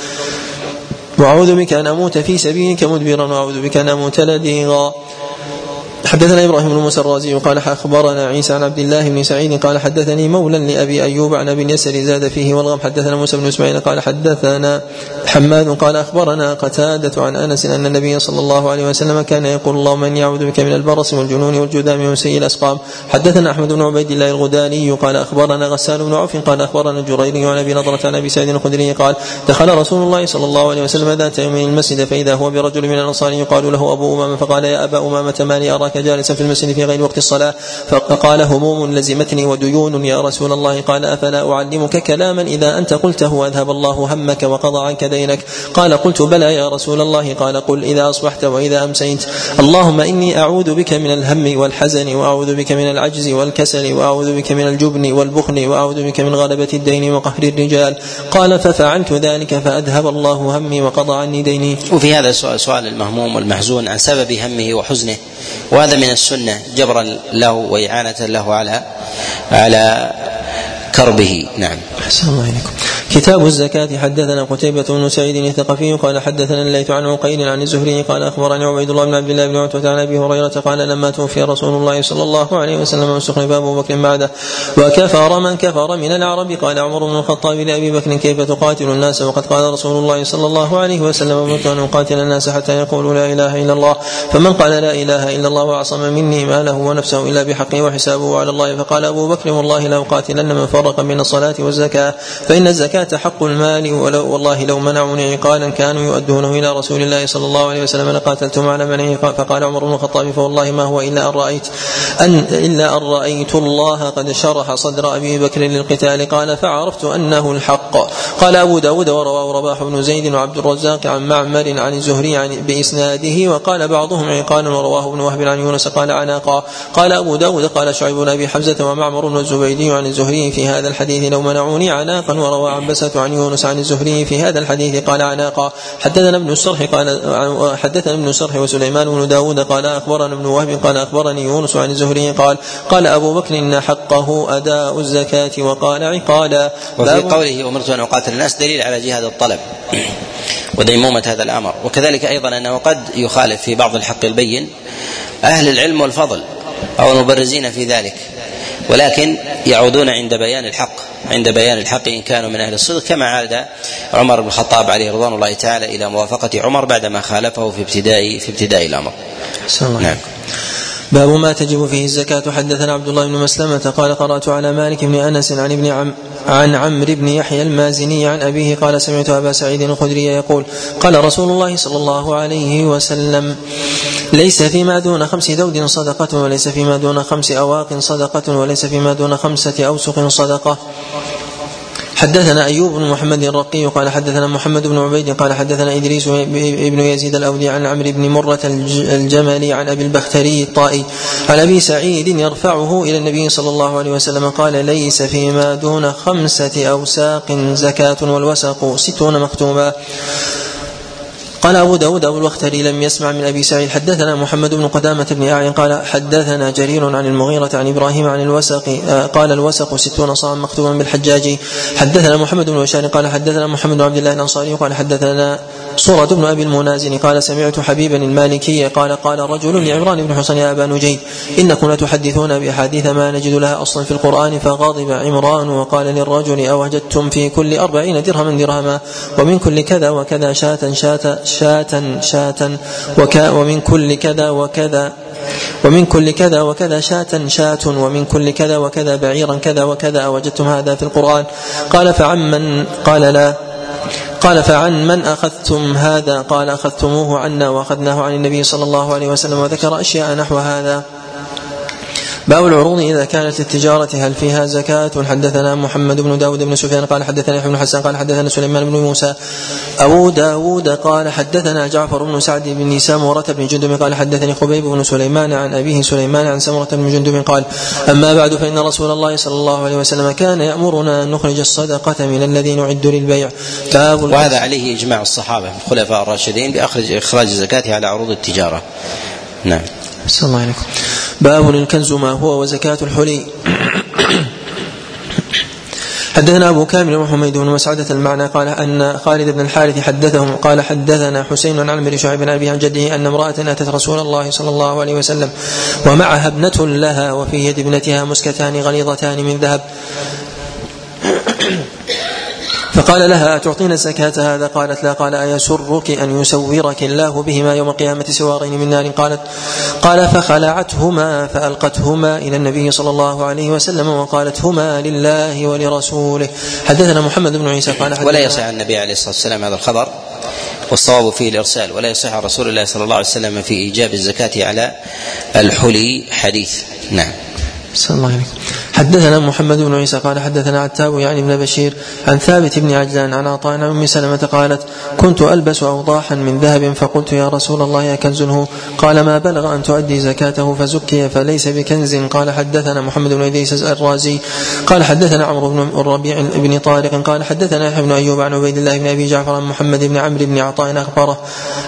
وأعوذ بك أن أموت في سبيلك مدبرا وأعوذ بك أن أموت لديغا حدثنا إبراهيم بن موسى الرازي قال أخبرنا عيسى عن عبد الله بن سعيد قال حدثني مولى لأبي أيوب عن أبي اليسر زاد فيه والغم. حدثنا موسى بن إسماعيل قال حدثنا حماد قال أخبرنا قتادة عن أنس أن النبي صلى الله عليه وسلم كان يقول اللهم إني أعوذ بك من البرص والجنون والجذام ومن سيء الأسقام. حدثنا أحمد بن عبيد الله الغداني قال أخبرنا غسان بن عوف قال أخبرنا جرير عن أبي نضرة عن أبي سعيد الخدري قال دخل رسول الله صلى الله عليه وسلم ذات يوم المسجد فإذا هو برجل من الأنصار يقال له أبو أمامة. فقال يا أبا أمامة ما لي أراك جالسا في المسجد في غير وقت الصلاة فقال هموم لزمتني وديون يا رسول الله. قال أفلا أعلمك كلاما إذا أنت قلته أذهب الله همك وقضى عنك دينك. قال قلت بلى يا رسول الله. قال قل إذا أصبحت وإذا أمسيت. اللهم إني أعوذ بك من الهم والحزن وأعوذ بك من العجز والكسل وأعوذ بك من الجبن والبخل وأعوذ بك من غلبة الدين وقهر الرجال. قال ففعلت ذلك فأذهب الله همي وقضى عني ديني. وفي هذا سؤال, المهموم والمحزون عن سبب همه وحزنه وهذا من السنة جبرا له وإعانة له على على كربه. نعم. أحسن الله إليكم. كتاب الزكاة. حدثنا قتيبة بن سعيد الثقفي قال حدثنا الليث عن عقيل عن الزهري قال أخبرني عبيد الله بن عبد الله بن عتبة عن أبي هريرة قال لما توفي رسول الله صلى الله عليه وسلم واستخلف أبو بكر بعده وكفر من كفر من العرب. قال عمر بن الخطاب لأبي بكر كيف تقاتل الناس؟ وقد قال رسول الله صلى الله عليه وسلم أمرت أن أقاتل الناس حتى يقولوا لا إله إلا الله. فمن قال لا إله إلا الله وعصم مني ماله ونفسه إلا بحقه وحسابه على الله. فقال أبو بكر والله لا أقاتلن من فرق بين الصلاة والزكاة فإن الزكاة مات حق المال ولو والله لو منعوني عقالا كانوا يؤدونه إلى رسول الله صلى الله عليه وسلم لقاتلتم على منعه فقال عمر بن الخطاب فوالله ما هو إلا أن رأيت أن إلا أن رأيت الله قد شرح صدر أبي بكر للقتال. قال فعرفت أنه الحق. قال أبو داود ورواه رباح بن زيد وعبد الرزاق عن معمر عن الزهري عن بإسناده وقال بعضهم عقالا ورواه ابن وهب عن يونس قال عناقا قال أبو داود قال شعيب بن أبي حمزة ومعمر والزبيدي عن الزهري في هذا الحديث لو منعوني عناقا وروى عبسة عن يونس عن الزهري في هذا الحديث قال عناقا حدثنا ابن السرح قال حدثنا ابن السرح وسليمان بن داود قال أخبرنا ابن وهب قال أخبرني يونس عن الزهري قال قال أبو بكر إن حقه أداء الزكاة وقال عقالا. وفي قوله أمرت أن أقاتل الناس دليل على جهاد الطلب وديمومة هذا الأمر. وكذلك أيضا أنه قد يخالف في بعض الحق البين أهل العلم والفضل أو المبرزين في ذلك ولكن يعودون عند بيان الحق. عند بيان الحق إن كانوا من أهل الصدق كما عاد عمر بن الخطاب عليه رضوان الله تعالى إلى موافقة عمر بعدما خالفه في ابتداء في ابتداء الأمر. نعم. باب ما تجب فيه الزكاة حدثنا عبد الله بن مسلمة قال قرأت على مالك بن أنس عن ابن عم عن عمرو بن يحيى المازني عن أبيه قال سمعت أبا سعيد الخدري يقول قال رسول الله صلى الله عليه وسلم ليس فيما دون خمس دود صدقة وليس فيما دون خمس أواق صدقة وليس فيما دون خمسة أوسق صدقة. حدثنا أيوب بن محمد الرقي قال حدثنا محمد بن عبيد قال حدثنا إدريس بن يزيد الأودي عن عمرو بن مرة الجملي عن أبي البختري الطائي. عن أبي سعيد يرفعه إلى النبي صلى الله عليه وسلم قال ليس فيما دون خمسة أوساق زكاة والوسق ستون مكتوبا قال أبو داود أبو الوختري لم يسمع من أبي سعيد. حدثنا محمد بن قدامة بن أعين قال حدثنا جرير عن المغيرة عن إبراهيم عن الوسق آه، قال الوسق ستون صاعا مكتوبا بالحجاج. حدثنا محمد بن بشار قال حدثنا محمد بن عبد الله الأنصاري قال حدثنا صورة بن أبي المنازل قال سمعت حبيبا المالكي قال قال رجل لعمران بن حسن يا أبا نجيد إنكم لتحدثون بأحاديث ما نجد لها أصلا في القرآن فغضب عمران وقال للرجل أوجدتم في كل أربعين درهما درهما ومن كل كذا وكذا شاة شاة شاة شاة. ومن كل كذا وكذا. ومن كل كذا وكذا شاة شاة. ومن كل كذا وكذا بعيرا كذا وكذا. أوجدتم هذا في القرآن. قال فعمن قال لا. قال فعن من أخذتم هذا؟ قال أخذتموه عنا وأخذناه عن النبي صلى الله عليه وسلم وذكر أشياء نحو هذا. باب العروض إذا كانت التجارة هل فيها زكاة؟ حدثنا محمد بن داود بن سفيان قال حدثنا ابن حسان قال حدثنا سليمان بن موسى. أبو داود قال حدثنا جعفر بن سعد بن سمرة بن جندب قال حدثني خبيب بن سليمان عن أبيه سليمان عن سمرة بن جندب قال أما بعد فإن رسول الله صلى الله عليه وسلم كان يأمرنا أن نخرج الصدقة من الذي نعد للبيع. باب وهذا عليه إجماع الصحابة الخلفاء الراشدين بأخرج إخراج الزكاة على عروض التجارة. نعم. صلى الله عليكم باب الكنز ما هو وزكاة الحلي. حدثنا أبو كامل وحميد بن مسعدة المعنى قال أن خالد بن الحارث حدثهم قال حدثنا حسين عن عمرو شعيب بن أبي عن جده أن امرأة أتت رسول الله صلى الله عليه وسلم ومعها ابنة لها وفي يد ابنتها مسكتان غليظتان من ذهب. فقال لها أتعطين الزكاة هذا؟ قالت لا. قال أيسرك أن يسورك الله بهما يوم القيامة سوارين من نار؟ قالت قال فخلعتهما فألقتهما إلى النبي صلى الله عليه وسلم وقالت هما لله ولرسوله. حدثنا محمد بن عيسى قال ولا يصح عن النبي عليه الصلاة والسلام هذا الخبر والصواب فيه الإرسال ولا يصح عن رسول الله صلى الله عليه وسلم في إيجاب الزكاة على الحلي حديث. نعم. صلى الله عليه وسلم. حدثنا محمد بن عيسى قال حدثنا عتاب يعني ابن بشير عن ثابت بن عجلان عن عطاء عن أم سلمة قالت كنت ألبس أوضاحا من ذهب فقلت يا رسول الله يا كنز هو. قال ما بلغ أن تؤدي زكاته فزكي فليس بكنز. قال حدثنا محمد بن إدريس الرازي. قال حدثنا عمرو بن الربيع بن طارق. قال حدثنا يحيى بن أيوب عن عبيد الله بن أبي جعفر عن محمد بن عمرو بن عطاء أخبره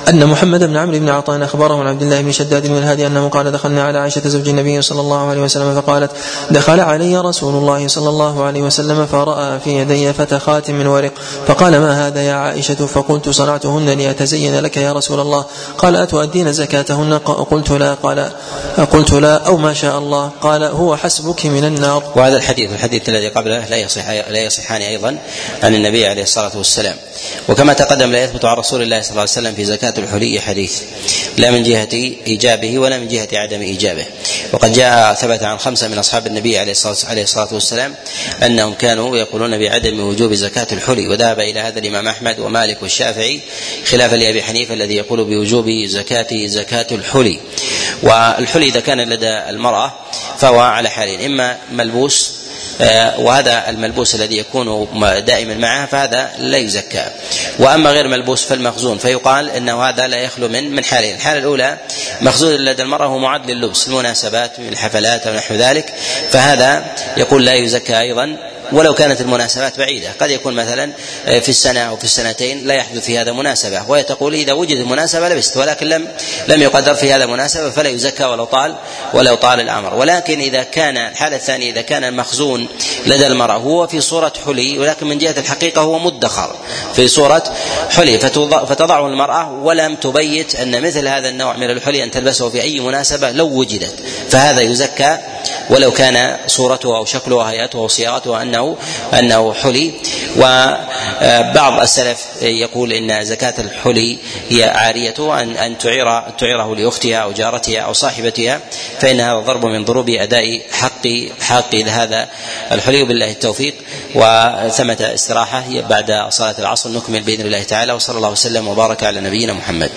أن محمد بن عمرو بن عطاء أخبره عن عبد الله بن شداد بن الهادي أنه قال دخلنا على عائشة زوج النبي صلى الله عليه وسلم فقالت دخل علي رسول الله صلى الله عليه وسلم فرأى في يدي فتى خاتم من ورق فقال ما هذا يا عائشة؟ فقلت صنعتهن لأتزين لك يا رسول الله. قال أتؤدين زكاتهن؟ قلت لا. قال قلت لا. أو ما شاء الله. قال هو حسبك من النار. وهذا الحديث الحديث الذي قبله لا يصح لا يصحان أيضا عن النبي عليه الصلاة والسلام. وكما تقدم لا يثبت عن رسول الله صلى الله عليه وسلم في زكاة الحلي حديث لا من جهة إيجابه ولا من جهة عدم إيجابه. وقد جاء ثبت عن خمسة من أصحاب النبي عليه الصلاة عليه الصلاة والسلام أنهم كانوا يقولون بعدم وجوب زكاة الحلي وذهب إلى هذا الإمام أحمد ومالك والشافعي خلافا لأبي حنيفة الذي يقول بوجوب زكاه زكاة الحلي. والحلي إذا كان لدى المرأة فهو على حالين إما ملبوس وهذا الملبوس الذي يكون دائما معه فهذا لا يزكى. وأما غير ملبوس فالمخزون فيقال إنه هذا لا يخلو من من حالين. الحالة الأولى مخزون لدى المرأة هو معد لللبس المناسبات من الحفلات أو نحو ذلك فهذا يقول لا يزكى أيضا. ولو كانت المناسبات بعيدة. قد يكون مثلا آه، في السنة أو في السنتين لا يحدث في هذا مناسبة. وهي تقول إذا وجدت مناسبة لبست ولكن لم لم يقدر في هذا مناسبة فلا يزكى ولو طال ولو طال الأمر. ولكن إذا كان الحالة الثانية إذا كان المخزون لدى المرأة هو في صورة حلي ولكن من جهة الحقيقة هو مدخر في صورة حلي. فتضعه المرأة ولم تبيت أن مثل هذا النوع من الحلي أن تلبسه في أي مناسبة لو وجدت. فهذا يزكى ولو كان صورته أو شكله وهيئته وصياغته انه أنه حلي. وبعض السلف يقول إن زكاة الحلي هي عاريته ان أن تعير تعيره لأختها أو جارتها أو صاحبتها فإن هذا ضرب من ضروب أداء حق حق هذا الحلي. بالله التوفيق. وثمة استراحة بعد صلاة العصر. نكمل بإذن الله تعالى. وصلى الله وسلم وبارك على نبينا محمد.